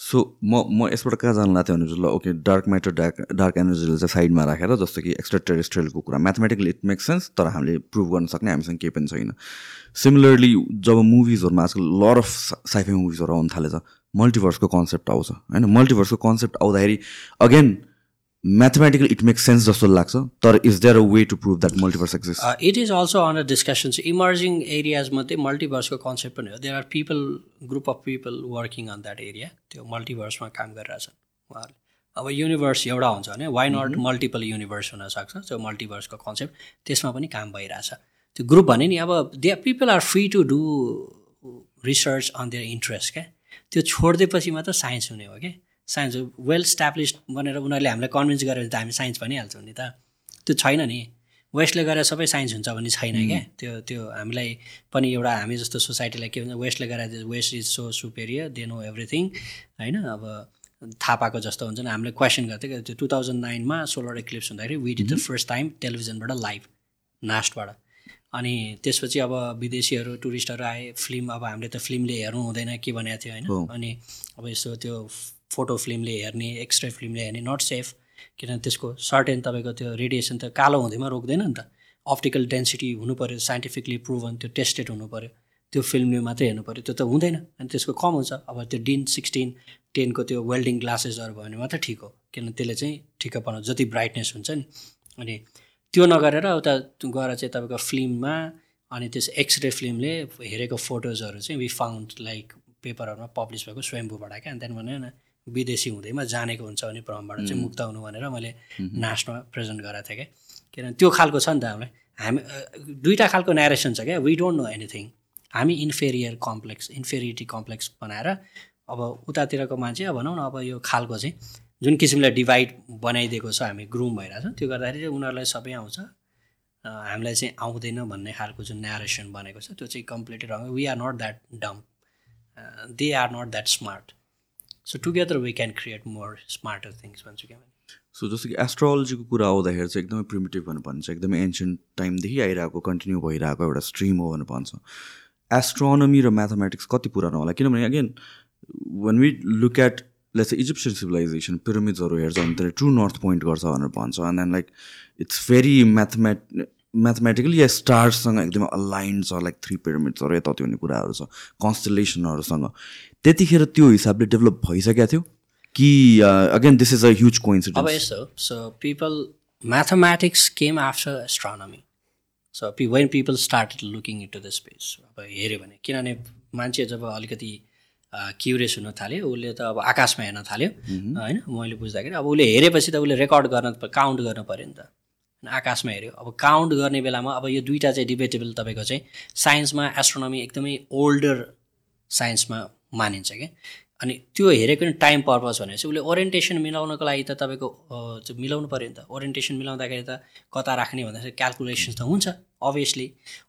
सो म म यसबाट कहाँ जानु लाग्थ्यो भने ल okay dark matter dark dark एनर्जीलाई चाहिँ साइडमा राखेर जस्तो कि एक्स्ट्रा टेरेस्ट्रियलको कुरा। म्याथमेटिकली इट मेक सेन्स तर हामीले प्रुभ गर्न सक्ने हामीसँग केही पनि छैन। सिमिलरली जब मुभिजहरूमा आजकल लर अफ साइफाई मुभिजहरू आउनु थालेछ मल्टिभर्सको कन्सेप्ट आउँछ होइन? मल्टिभर्सको कन्सेप्ट आउँदाखेरि again mathematical it make sense जस्तो लाग्छ तर is there a way to prove that multiverse exist it is also under discussion emerging एरियाजमध्ये मल्टिभर्सको कन्सेप्ट पनि हो. There are people group of people working on that area त्यो मल्टिभर्समा काम गरिरहेछन् उहाँहरूले। अब युनिभर्स एउटा हुन्छ भने वाइ नट मल्टिपल युनिभर्स हुनसक्छ? त्यो मल्टिभर्सको कन्सेप्ट त्यसमा पनि काम भइरहेछ। त्यो ग्रुप भने नि अब they people are free to do research on their interest क्या? त्यो छोडिदिएपछि मात्र साइन्स हुने हो क्या साइन्स वेल स्ट्याब्लिस्ड भनेर उनीहरूले हामीलाई कन्भिन्स गरेर त हामी साइन्स भनिहाल्छौँ नि त। त्यो छैन नि। वेस्टले गरेर सबै साइन्स हुन्छ भन्ने छैन क्या। त्यो त्यो हामीलाई पनि एउटा हामी जस्तो सोसाइटीलाई के भन्छ वेस्टले गरेर west is so superior they know everything होइन? अब थाहा पाएको जस्तो हुन्छ नि। हामीले क्वेसन गर्थ्यो क्या। त्यो टु थाउजन्ड नाइनमा सोलर एक्लिप्स हुँदाखेरि we did the first time टेलिभिजनबाट live नास्टबाट अनि त्यसपछि अब विदेशीहरू टुरिस्टहरू आए फिल्म अब हामीले त फिल्मले हेर्नु हुँदैन के भनेको थियो। होइन? अनि अब यस्तो त्यो फोटो फिल्मले हेर्ने एक्स्ट्रा फिल्मले हेर्ने नट सेफ किनभने त्यसको सर्टेन तपाईँको त्यो रेडिएसन त कालो हुँदैमा रोक्दैन नि त। अप्टिकल डेन्सिटी हुनु पऱ्यो साइन्टिफिकली प्रुभन त्यो टेस्टेड हुनु पऱ्यो त्यो फिल्मले मात्रै हेर्नु पऱ्यो त्यो त हुँदैन। अनि त्यसको कम हुन्छ। अब त्यो डिन सिक्सटिन टेनको त्यो वेल्डिङ ग्लासेसहरू भयो भने मात्रै ठिक हो। किनभने त्यसले चाहिँ ठिक्क बनाउँछ जति ब्राइटनेस हुन्छ नि। अनि त्यो नगरेर उता गएर चाहिँ तपाईँको फिल्ममा अनि त्यस एक्सरे फिल्मले हेरेको फोटोजहरू चाहिँ वि फाउन्ड लाइक पेपरहरूमा पब्लिस भएको स्वयम्भूबाट क्या। अनि त्यहाँदेखि भने न विदेशी हुँदैमा जानेको हुन्छ भने भ्रमबाट चाहिँ मुक्त हुनु भनेर मैले नास्टमा प्रेजेन्ट गराएको थिएँ क्या। किनभने त्यो खालको छ नि त हामीलाई। हामी दुईवटा खालको नेरेसन छ क्या। वी डोन्ट नो एनिथिङ हामी इन्फेरियर कम्प्लेक्स इन्फेरिटी कम्प्लेक्स बनाएर अब उतातिरको मान्छे भनौँ न अब यो खालको चाहिँ जुन किसिमले डिभाइड बनाइदिएको छ हामी ग्रुम भइरहेको छ त्यो गर्दाखेरि चाहिँ उनीहरूलाई सबै आउँछ। हामीलाई चाहिँ आउँदैन भन्ने खालको जुन नेरेसन बनेको छ त्यो चाहिँ completely wrong we are not that dumb they are not that smart so together we can create more smarter things भन्छु क्या सो जस्तो कि एस्ट्रोलोजीको कुरा आउँदाखेरि चाहिँ एकदमै प्रिमिटिभ भनेर भन्छ एकदमै एन्सियन्ट टाइमदेखि आइरहेको कन्टिन्यू भइरहेको एउटा स्ट्रिम हो भनेर भन्छ। एस्ट्रोनमी र म्याथमेटिक्स कति पुरानो होला? किनभने again when we look at let's Egyptian civilization पिरामिड्सहरू हेर्छ भने त्यसले ट्रु नर्थ पोइन्ट गर्छ भनेर भन्छ. And then like it's very म्याथमेट mathematically या स्टार्ससँग एकदमै अलाइन्ड छ लाइक थ्री पिरामिड्सहरू यताउति हुने कुराहरू छ कन्सटलेसनहरूसँग त्यतिखेर त्यो हिसाबले डेभलप भइसकेको थियो कि again this is a huge अब कोइन्सिडेन्स यस्तो so people mathematics came after astronomy so P when people start looking into the space अब हेऱ्यो भने किनभने मान्छे जब अलिकति क्युरियस हुन थाल्यो। उसले त अब आकाशमा हेर्न थाल्यो। होइन? मैले बुझ्दाखेरि अब उसले हेरेपछि त उसले रेकर्ड गर्न काउन्ट गर्नु पऱ्यो नि त। आकाशमा हेऱ्यो। अब काउन्ट गर्ने बेलामा अब यो दुइटा चाहिँ डिबेटेबल तपाईँको चाहिँ साइन्समा एस्ट्रोनमी एकदमै ओल्डर साइन्समा मानिन्छ क्या। अनि त्यो हेरेको नि टाइम पर्पज भनेपछि उसले ओरिएन्टेसन मिलाउनको लागि त तपाईँको मिलाउनु पऱ्यो नि त। ओरिएन्टेसन मिलाउँदाखेरि त कता राख्ने भन्दाखेरि क्यालकुलेसन त हुन्छ अभियसली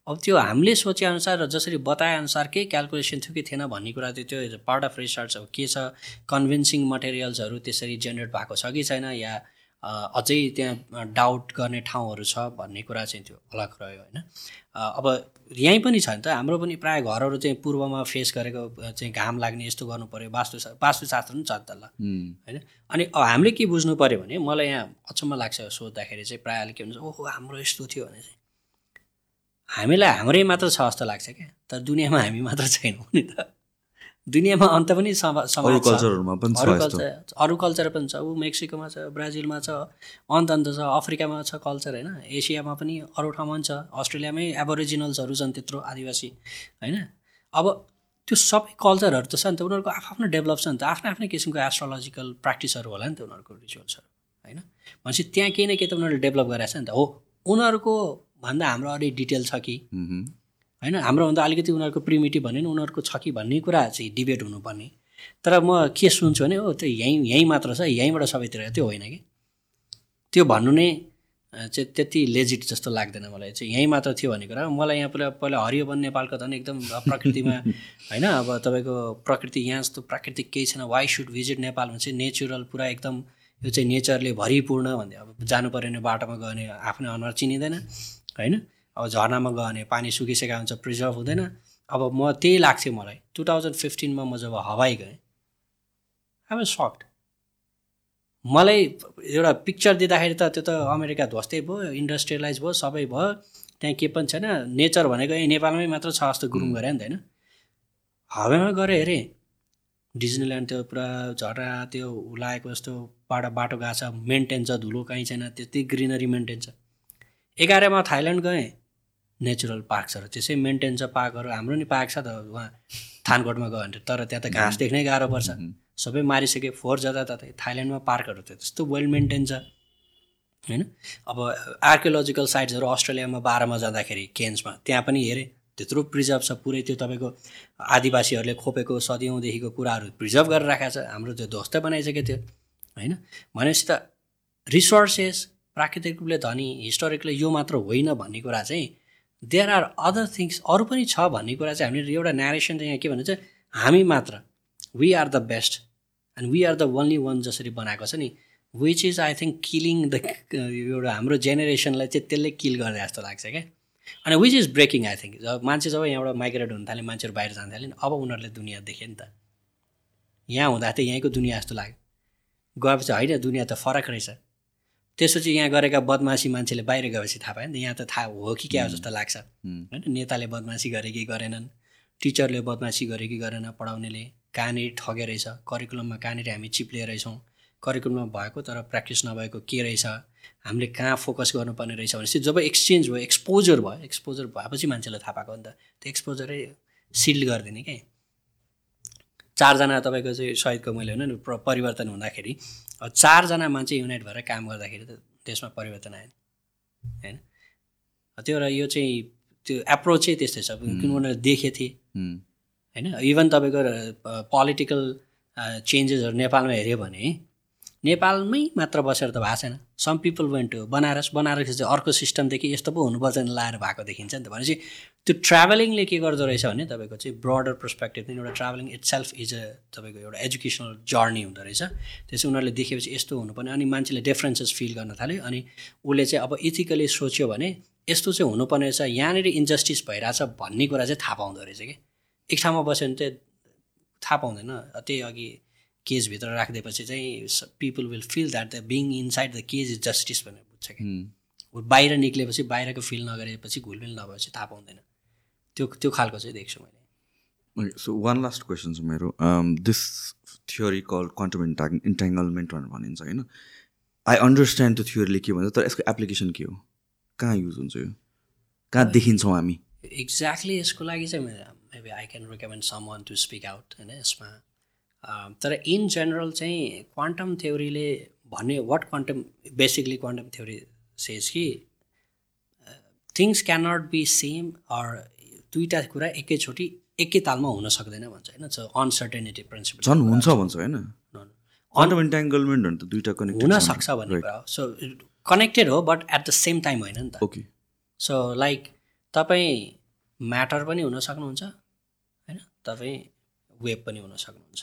अब त्यो हामीले सोचेअनुसार र जसरी बताएअनुसार केही क्यालकुलेसन थियो कि थिएन भन्ने कुरा चाहिँ त्यो पार्ट अफ रिसर्च अब के छ कन्भिन्सिङ मटेरियल्सहरू त्यसरी जेनेरेट भएको छ कि छैन या अझै त्यहाँ डाउट गर्ने ठाउँहरू छ भन्ने कुरा चाहिँ त्यो अलग रह्यो होइन। अब यहीँ पनि छ नि त। हाम्रो पनि प्रायः घरहरू चाहिँ पूर्वमा फेस गरेको चाहिँ घाम लाग्ने यस्तो गर्नु पऱ्यो वास्तु वास्तुशास्त्र पनि छ नि त ल होइन? अनि हामीले के बुझ्नु पऱ्यो भने मलाई यहाँ अचम्म लाग्छ सोद्धाखेरि चाहिँ प्रायःले के भन्छ ओहो हाम्रो यस्तो थियो भने चाहिँ। हामीलाई हाम्रै मात्र छ जस्तो लाग्छ क्या। तर दुनियाँमा हामी मात्र छैनौँ नि त। दुनियाँमा अन्त पनि अरू कल्चरहरूमा पनि अरू कल्चर अरू कल्चर पनि छ। ऊ मेक्सिकोमा छ ब्राजिलमा छ अन्त अन्त छ अफ्रिकामा छ कल्चर होइन? एसियामा पनि अरू ठाउँमा पनि छ। अस्ट्रेलियामै एबोरिजिनल्सहरू छन् त्यत्रो आदिवासी होइन? अब त्यो सबै कल्चरहरू त छ नि त। उनीहरूको आफ्नो डेभलप छ नि त। आफ्नो आफ्नै किसिमको एस्ट्रोलोजिकल प्र्याक्टिसहरू होला नि त उनीहरूको रिचुअल्सहरू होइन? भनेपछि त्यहाँ केही न केही त उनीहरूले डेभलप गरेको छ नि त। हो। उनीहरूको भन्दा हाम्रो अलिक डिटेल छ कि। होइन? हाम्रोभन्दा अलिकति उनीहरूको प्रिमिटिभ भन्यो नि उनीहरूको छ कि भन्ने कुरा चाहिँ डिबेट हुनुपर्ने। तर म के सुन्छु भने हो त्यो यहीँ यहीँ मात्र छ यहीँबाट सबैतिर त्यो होइन कि? त्यो भन्नु नै चाहिँ त्यति लेजिट जस्तो लाग्दैन मलाई। चाहिँ यहीँ मात्र थियो भन्ने कुरा। मलाई यहाँ पहिला पहिला हरियो वन नेपालको झन् एकदम प्रकृतिमा [laughs] होइन? अब तपाईँको प्रकृति यहाँ जस्तो प्राकृतिक केही छैन। वाइ सुड भिजिट नेपाल भने चाहिँ नेचुरल पुरा एकदम यो चाहिँ नेचरले भरिपूर्ण भन्दै अब जानु पऱ्यो भने बाटोमा गयो भने आफ्नो अनुहार चिनिँदैन होइन? अब झर्नामा गयो भने पानी सुकिसकेको हुन्छ प्रिजर्भ हुँदैन। अब म त्यही लाग्थ्यो मलाई। टु थाउजन्ड फिफ्टिनमा म जब हवाई गएँ वाज सक्ड मलाई एउटा पिक्चर दिँदाखेरि त त्यो त अमेरिका ध्वस्तै भयो इन्डस्ट्रियलाइज भयो सबै भयो। त्यहाँ के पनि छैन। नेचर भनेको यहीँ नेपालमै मात्र छ जस्तो गुरुङ गरे नि त होइन। हावामा गएर हेरेँ डिज्नील्यान्ड त्यो पुरा झर्ना त्यो उलाएको जस्तो बाटो बाटो गएको छ। मेन्टेन छ धुलो कहीँ छैन त्यति ग्रिनरी मेन्टेन छ। एघारमा थाइल्यान्ड गएँ। नेचुरल पार्क्सहरू त्यसै मेन्टेन छ पार्कहरू। हाम्रो नि पार्क छ त उहाँ थानकोटमा गयो भने तर त्यहाँ त घाँस देख्नै गाह्रो पर्छ। सबै मारिसके फोहोर जताततै थाइल्यान्डमा पार्कहरू त त्यस्तो वेल मेन्टेन छ। होइन? अब आर्कियोलोजिकल साइट्सहरू अस्ट्रेलियामा बाह्रमा जाँदाखेरि केन्समा त्यहाँ पनि हेरेँ। त्यत्रो प्रिजर्भ छ पुरै त्यो तपाईँको आदिवासीहरूले खोपेको सदियौँदेखिको कुराहरू प्रिजर्भ गरेर राखेको छ। हाम्रो त्यो ध्वस्त बनाइसकेको थियो। होइन? भनेपछि त रिसोर्सेस प्राकृतिक रूपले धनी हिस्टोरिकली यो मात्र होइन भन्ने कुरा चाहिँ देयर आर अदर थिङ्स अरू पनि छ भन्ने कुरा चाहिँ हामीले एउटा नेरेसन चाहिँ यहाँ के चाहिँ हामी मात्र we are the best and we are the only one जसरी बनाएको छ नि which is I think killing the एउटा हाम्रो जेनेरेसनलाई चाहिँ त्यसले किल गर्दै जस्तो लाग्छ क्या। अनि which is breaking I think जब मान्छे जब यहाँबाट माइग्रेट हुन थाल्यो मान्छेहरू बाहिर जान थाल्यो नि अब उनीहरूले दुनियाँ देखे नि त। यहाँ हुँदा त यहीँको दुनियाँ जस्तो लाग्यो। गएपछि होइन दुनियाँ त फरक रहेछ। त्यसपछि यहाँ गरेका बदमासी मान्छेले बाहिर गएपछि थाहा पायो नि त। यहाँ त थाहा हो कि क्या हो जस्तो लाग्छ। होइन? नेताले बदमासी गरे कि गरेनन्। टिचरले बदमासी गरे कि गरेन पढाउनेले। कहाँनिर ठगे रहेछ? करिकुलममा कहाँनिर हामी चिप्लिएर रहेछौँ? करिकुलममा भएको तर प्र्याक्टिस नभएको के रहेछ? हामीले कहाँ फोकस गर्नुपर्ने रहेछ भनेपछि जब एक्सचेन्ज भयो एक्सपोजर भयो एक्सपोजर भएपछि मान्छेलाई थाहा पाएको नि त। त्यो एक्सपोजरै सिल्ड गरिदिने क्या चारजना तपाईँको चाहिँ सहिदको मैले होइन परिवर्तन हुँदाखेरि चारजना मान्छे युनाइट भएर काम गर्दाखेरि त त्यसमा परिवर्तन आएन होइन? त्यो एउटा यो चाहिँ त्यो एप्रोच चाहिँ त्यस्तै छ। किन उनीहरूले देखेको थिए। होइन? इभन तपाईँको पोलिटिकल चेन्जेसहरू नेपालमा हेऱ्यो भने नेपालमै मात्र बसेर त भएको छैन। Some people went to Banaras. Banaras चाहिँ अर्को सिस्टमदेखि यस्तो पो हुनुपर्छ लाएर भएको देखिन्छ नि त। भनेपछि त्यो ट्राभलिङले के गर्दो रहेछ भने तपाईँको चाहिँ ब्रडर पर्सपेक्टिभ एउटा travelling itself is a तपाईँको एउटा एजुकेसनल जर्नी हुँदो रहेछ। त्यो चाहिँ उनीहरूले देखेपछि यस्तो हुनुपर्ने अनि मान्छेले डिफ्रेन्सेस फिल गर्न थाल्यो अनि उसले चाहिँ अब इथिकली सोच्यो भने यस्तो चाहिँ हुनुपर्ने रहेछ। यहाँनिर इन्जस्टिस भइरहेछ भन्ने कुरा चाहिँ थाहा पाउँदो रहेछ कि। एक ठाउँमा बस्यो भने चाहिँ थाहा पाउँदैन। त्यही अघि केजभित्र राखिदिएपछि चाहिँ people will feel that the being inside the cage is justice भनेर बुझ्छ कि बाहिर निक्लेपछि बाहिरको फिल नगरेपछि घुलमिल नभएपछि थाहा पाउँदैन। त्यो त्यो खालको चाहिँ देख्छु मैले। सो वान लास्ट क्वेसन छ मेरो। दिस थ्योरी कल क्वान्टम इन्टा इन्टेङ्गलमेन्ट भनेर भनिन्छ होइन? आई अन्डरस्ट्यान्ड त्यो थ्योरीले के भन्छ तर यसको एप्लिकेसन के हो? कहाँ युज हुन्छ यो? कहाँ देखिन्छौँ हामी? एक्ज्याक्टली यसको लागि चाहिँ maybe I can recommend someone to speak out होइन? यसमा तर इन जेनरल चाहिँ क्वान्टम थ्योरीले भन्ने what quantum basically quantum theory says कि things can not be same or दुइटा कुरा एकैचोटि एकै तालमा हुन सक्दैन भन्छ होइन? सो अनसर्टेनिटी प्रिन्सिपल झन् हुन्छ भन्छ होइन? क्वान्टम भने त कनेक्ट हुनसक्छ भन्ने कुरा हो। सो कनेक्टेड हो but at the same time होइन नि त। ओके सो लाइक तपाईँ म्याटर पनि हुन सक्नुहुन्छ होइन? तपाईँ वेब पनि हुन सक्नुहुन्छ।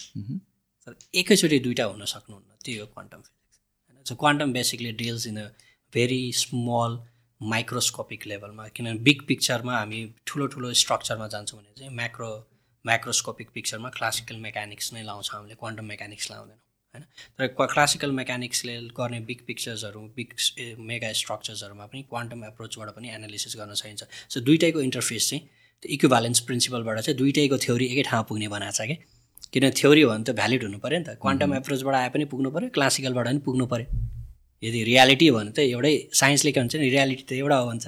तर एकैचोटि दुइटा हुन सक्नुहुन्न त्यही हो क्वान्टम फिजिक्स होइन so quantum basically deals in a very small microscopic लेभलमा किनभने बिग पिक्चरमा हामी ठुलो ठुलो स्ट्रक्चरमा जान्छौँ भने चाहिँ म्याक्रो माइक्रोस्कोपिक पिक्चरमा क्लासिकल मेकानिक्स नै लाउँछौँ हामीले क्वान्टम मेकानिक्स लाउँदैनौँ। होइन तर क्लासिकल मेकानिक्सले गर्ने बिग पिक्चर्सहरू बिग मेगा स्ट्रक्चर्सहरूमा पनि क्वान्टम एप्रोचबाट पनि एनालिसिस गर्न सकिन्छ। सो दुइटैको इन्टरफेस चाहिँ त्यो इक्विभ्यालेन्स प्रिन्सिपलबाट चाहिँ दुइटैको थ्योरी एकै ठाउँमा पुग्ने बनाएको छ कि? किन थ्योरी हो भने त भ्यालिड हुनु पऱ्यो नि त। क्वान्टम एप्रोचबाट आए पनि पुग्नु पऱ्यो क्लासिकलबाट पनि पुग्नु पऱ्यो। यदि रियालिटी हो भने त एउटै साइन्सले के भन्छ नि रियालिटी त एउटा हो भन्छ।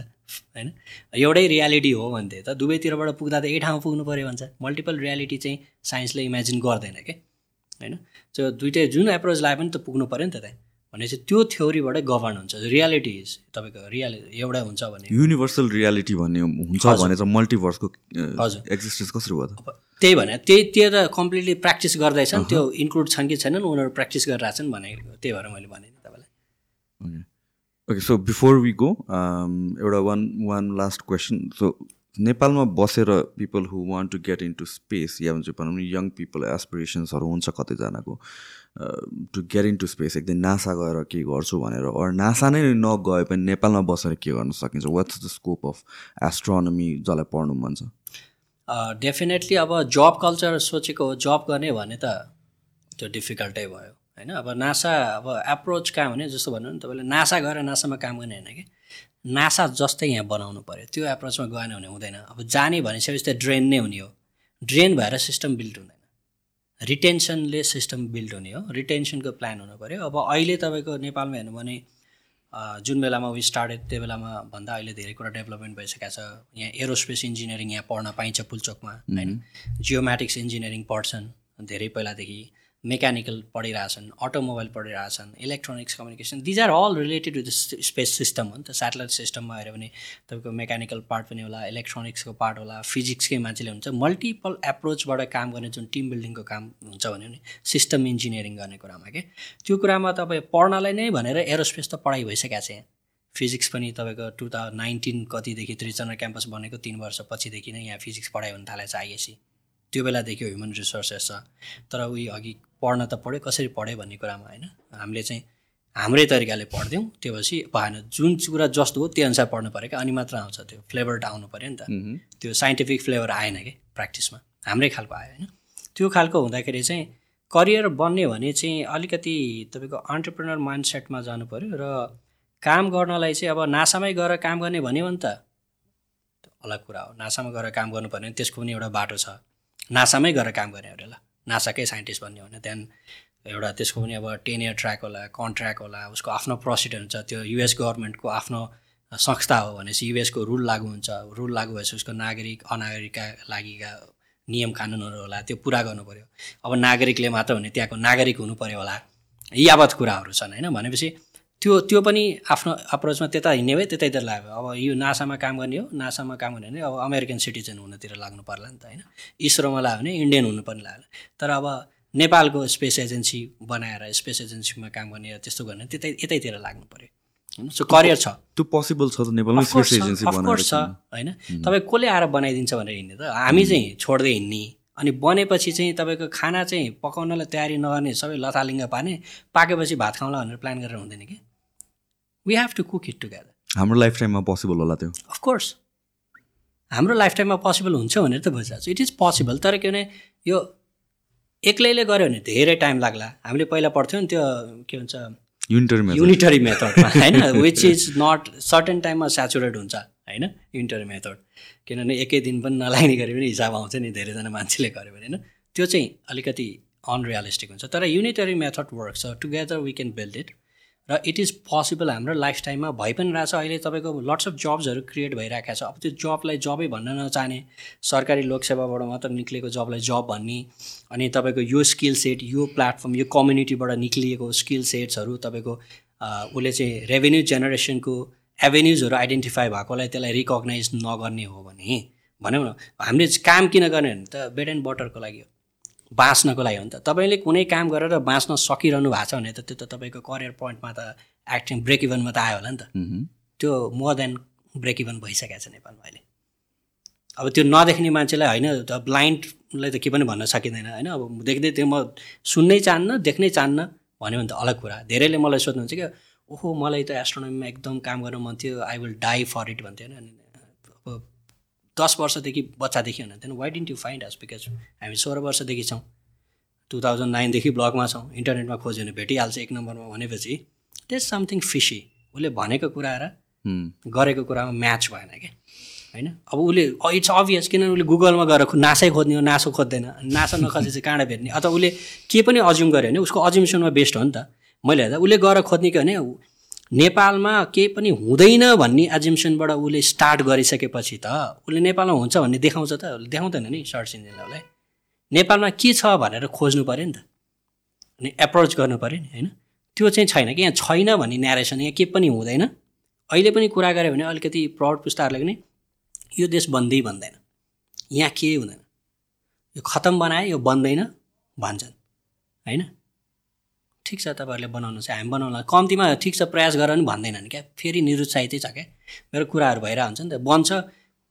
होइन? एउटै रियालिटी हो भने त दुवैतिरबाट पुग्दा त एक ठाउँमा पुग्नु पऱ्यो भन्छ। मल्टिपल रियालिटी चाहिँ साइन्सले इमेजिन गर्दैन क्या होइन? सो दुइटै जुन एप्रोच लाए पनि त पुग्नु पऱ्यो नि त त्यहाँ। भनेपछि त्यो थ्योरीबाटै गभर्न हुन्छ। रियालिटी इज तपाईँको रियालिटी एउटै हुन्छ भने युनिभर्सल रियालिटी भन्ने हुन्छ भने चाहिँ मल्टिभर्सको हजुर। एक्जिस्टेन्स कसरी भयो त? त्यही भने त्यही त्यो त कम्प्लिटली प्र्याक्टिस गर्दैछन्। त्यो इन्क्लुड छन् कि छैनन् उनीहरू प्र्याक्टिस गरिरहेछन् भने त्यही भएर मैले भने तपाईँलाई। Okay so before we go एउटा one one last question so नेपालमा बसेर people who want to get into space या भन्छ भनौँ न यङ पिपल एसपिरेसन्सहरू हुन्छ कतिजनाको। To get into space एकदिन नासा गएर के गर्छु भनेर अरू नासा नै नगए पनि नेपालमा बसेर के गर्न सकिन्छ? What's the scope of astronomy जसलाई पढ्नु मन छ? डेफिनेटली अब जब कल्चर सोचेको जब गर्ने भने त त्यो डिफिकल्टै भयो होइन? अब नासा अब एप्रोच कहाँ भने जस्तो भन्नु नि तपाईँले नासा गएर नासामा काम गर्ने होइन कि? नासा जस्तै यहाँ बनाउनु पऱ्यो त्यो एप्रोचमा गएन भने हुँदैन। अब जाने भनिसकेपछि त ड्रेन नै हुने हो। ड्रेन भएर सिस्टम बिल्ड हुँदैन। रिटेन्सनले सिस्टम बिल्ड हुने हो। रिटेन्सनको प्लान हुनु पऱ्यो। अब अहिले तपाईँको नेपालमा हेर्नु भने जुन बेलामा वी स्टार्टेड त्यो बेलामा भन्दा अहिले धेरै कुरा डेभलपमेन्ट भइसकेको छ। यहाँ एरोस्पेस इन्जिनियरिङ यहाँ पढ्न पाइन्छ पुल्चोकमा होइन। जियोमेटिक्स इन्जिनियरिङ पढ्छन् धेरै पहिलादेखि। मेकानिकल पढिरहेछन् automobile पढिरहेछन् electronics communication these are all related the space system हो नि त। सेटेलाइट सिस्टममा हेऱ्यो भने तपाईँको मेकानिकल पार्ट पनि होला इलेक्ट्रोनिक्सको पार्ट होला फिजिक्सकै मान्छेले हुन्छ। मल्टिपल एप्रोचबाट काम गर्ने जुन टिम बिल्डिङको काम हुन्छ भने नि सिस्टम इन्जिनियरिङ गर्ने कुरामा के? त्यो कुरामा तपाईँ पढ्नलाई नै भनेर एरोस्पेस त पढाइ भइसकेको छ। फिजिक्स पनि तपाईँको टु थाउजन्ड नाइन्टिन कतिदेखि त्रिचन्द्र क्याम्पस बनेको तिन वर्ष पछिदेखि नै यहाँ फिजिक्स पढाइ हुन थालेको छ आइएससी त्यो बेलादेखि ह्युमन रिसोर्सेस छ। तर उयो अघि पढ्न त पढ्यो कसरी पढ्यो भन्ने कुरामा होइन। हामीले चाहिँ हाम्रै तरिकाले पढ्थ्यौँ त्यो पछि भएन जुन कुरा जस्तो हो त्यो अनुसार पढ्नु पऱ्यो क्या। अनि मात्र आउँछ त्यो फ्लेभर आउनु पऱ्यो नि त। त्यो साइन्टिफिक फ्लेभर आएन कि प्र्याक्टिसमा हाम्रै खालको आयो होइन। त्यो खालको हुँदाखेरि चाहिँ करियर बन्ने भने चाहिँ अलिकति तपाईँको अन्टरप्रिनर माइन्ड सेटमा जानु पऱ्यो र काम गर्नलाई चाहिँ अब नासामै गएर काम गर्ने भन्यो भने त। अलग कुरा हो। नासामा गएर काम गर्नु पर्ने त्यसको पनि एउटा बाटो छ। नासामै गएर काम गर्ने अरे ल। नासाकै साइन्टिस्ट भन्ने हो भने त्यहाँदेखि एउटा त्यसको पनि अब टेन इयर ट्र्याक होला कन्ट्र्याक्ट होला उसको आफ्नो प्रोसिडर हुन्छ त्यो युएस गभर्मेन्टको आफ्नो संस्था हो भनेपछि युएसको रुल लागु हुन्छ। रुल लागु भएपछि उसको नागरिक अनागरिकका लागिका नियम कानुनहरू होला त्यो पुरा पऱ्यो अब नागरिकले मात्र हुने त्यहाँको नागरिक हुनु पऱ्यो होला। यावत कुराहरू छन् होइन? भनेपछि त्यो त्यो पनि आफ्नो अप्रोचमा त्यता हिँड्ने भए त्यतैतिर लाग्यो। अब यो नासामा काम गर्ने हो नासामा काम गर्ने भने अब अमेरिकन सिटिजन हुनतिर लाग्नु पर्ला नि त होइन। इसरोमा लाग्यो भने इन्डियन हुनु पनि लाग्यो। तर अब नेपालको स्पेस एजेन्सी बनाएर स्पेस एजेन्सीमा काम गर्ने त्यस्तो गर्ने त्यतै यतैतिर लाग्नु पऱ्यो होइन? सो करियर छ। त्यो पोसिबल छ त नेपालमा स्पेस एजेन्सी अफकोर्स छ होइन? तपाईँ कसले आएर बनाइदिन्छ भनेर हिँड्ने त? हामी चाहिँ छोड्दै हिँड्ने। अनि बनेपछि चाहिँ तपाईँको खाना चाहिँ पकाउनलाई तयारी नगर्ने सबै लथालिङ्ग पार्ने पाकेपछि भात खाउँला भनेर प्लान गरेर हुँदैन कि? We have to cook it together हाम्रो लाइफ टाइममा पोसिबल होला त्यो। अफकोर्स हाम्रो लाइफ टाइममा पोसिबल हुन्छ भनेर त बुझिरहेको छु। इट इज पोसिबल तर के भने यो एक्लैले गऱ्यो भने धेरै टाइम लाग्ला। हामीले पहिला पढ्थ्यौँ नि त्यो के भन्छ युनिटरी युनिटरी मेथडमा होइन? विच इज नट सर्टेन टाइममा सेचुरेट हुन्छ होइन? युनिटरी मेथड किनभने एकै दिन पनि नलाग्ने गरे पनि हिसाब आउँछ नि धेरैजना मान्छेले गर्यो भने होइन? त्यो चाहिँ अलिकति अनरियलिस्टिक हुन्छ। तर युनिटरी मेथड वर्क छ together we can build it र इट इज पोसिबल हाम्रो लाइफ टाइममा भइ पनि रहेछ। अहिले तपाईँको लट्स अफ जब्सहरू क्रिएट भइरहेको छ। अब त्यो जबलाई जबै भन्न नचाहने। सरकारी लोकसेवाबाट मात्र निक्लिएको जबलाई जब भन्ने। अनि तपाईँको यो स्किल सेट यो प्लेटफर्म यो कम्युनिटीबाट निक्लिएको स्किल सेट्सहरू तपाईँको उसले चाहिँ रेभेन्यू जेनेरेसनको एभेन्युजहरू आइडेन्टिफाई भएकोलाई त्यसलाई रिकगनाइज नगर्ने हो भने। भनौँ न हामीले काम किन गर्ने भने त बेड एन्ड बटरको लागि हो। बाँच्नको लागि हो नि त। तपाईँले कुनै काम गरेर बाँच्न सकिरहनु भएको छ भने त त्यो त तपाईँको करियर पोइन्टमा त एक्टिङ ब्रेक इभनमा त आयो होला नि त। त्यो मोर देन ब्रेक इभन भइसकेको छ नेपालमा अहिले। अब त्यो नदेख्ने मान्छेलाई होइन त ब्लाइन्डलाई त के पनि भन्न सकिँदैन होइन? अब देख्दै त्यो म सुन्नै चाहन्न देख्नै चाहन्न भन्यो भने त अलग कुरा। धेरैले मलाई सोध्नुहुन्छ कि ओहो मलाई त एस्ट्रोनोमीमा एकदम काम गर्न मन थियो I will die for it भन्थ्यो होइन। दस वर्षदेखि बच्चादेखि हुनुहुन्थ्यो। थिएन why didn't you find us because हामी सोह्र वर्षदेखि छौँ। टु थाउजन्ड नाइनदेखि ब्लगमा छौँ। इन्टरनेटमा खोज्यो भने भेटिहाल्छ एक नम्बरमा भनेपछि त्यस समथिङ फिसी उसले भनेको कुरा र गरेको कुरामा म्याच भएन क्या होइन? अब उसले इट्स अभियस किनभने उसले गुगलमा गएर नासै खोज्ने हो नासो खोज्दैन। नासा नखोजे चाहिँ काँडा भेट्ने। अथवा उसले के पनि अज्युम गर्यो भने उसको अज्युमेसनमा बेस्ट हो नि त। मैले हेर्दा उसले गएर खोज्ने के भने नेपालमा केही पनि हुँदैन भन्ने एजिम्सनबाट उसले स्टार्ट गरिसकेपछि त उसले नेपालमा हुन्छ भन्ने देखाउँछ त उसले देखाउँदैन नि सर्च इन्जिनलाई उसलाई नेपालमा के छ भनेर खोज्नु पऱ्यो नि त। अनि एप्रोच गर्नु पऱ्यो नि होइन? त्यो चाहिँ छैन कि यहाँ छैन भन्ने न्यारेसन यहाँ के पनि हुँदैन। अहिले पनि कुरा गऱ्यो भने अलिकति प्रौढ पुस्ताहरूले पनि यो देश बन्दै बन्दैन। यहाँ के हुँदैन। यो खतम बनाए यो बन्दैन भन्छन्। होइन? ठिक छ तपाईँहरूले बनाउनु चाहिँ हामी बनाउनु कम्तीमा ठिक छ प्रयास गर पनि भन्दैनन् क्या। फेरि निरुत्साहितै छ क्या। मेरो कुराहरू भइरहेको हुन्छ नि त। बन्छ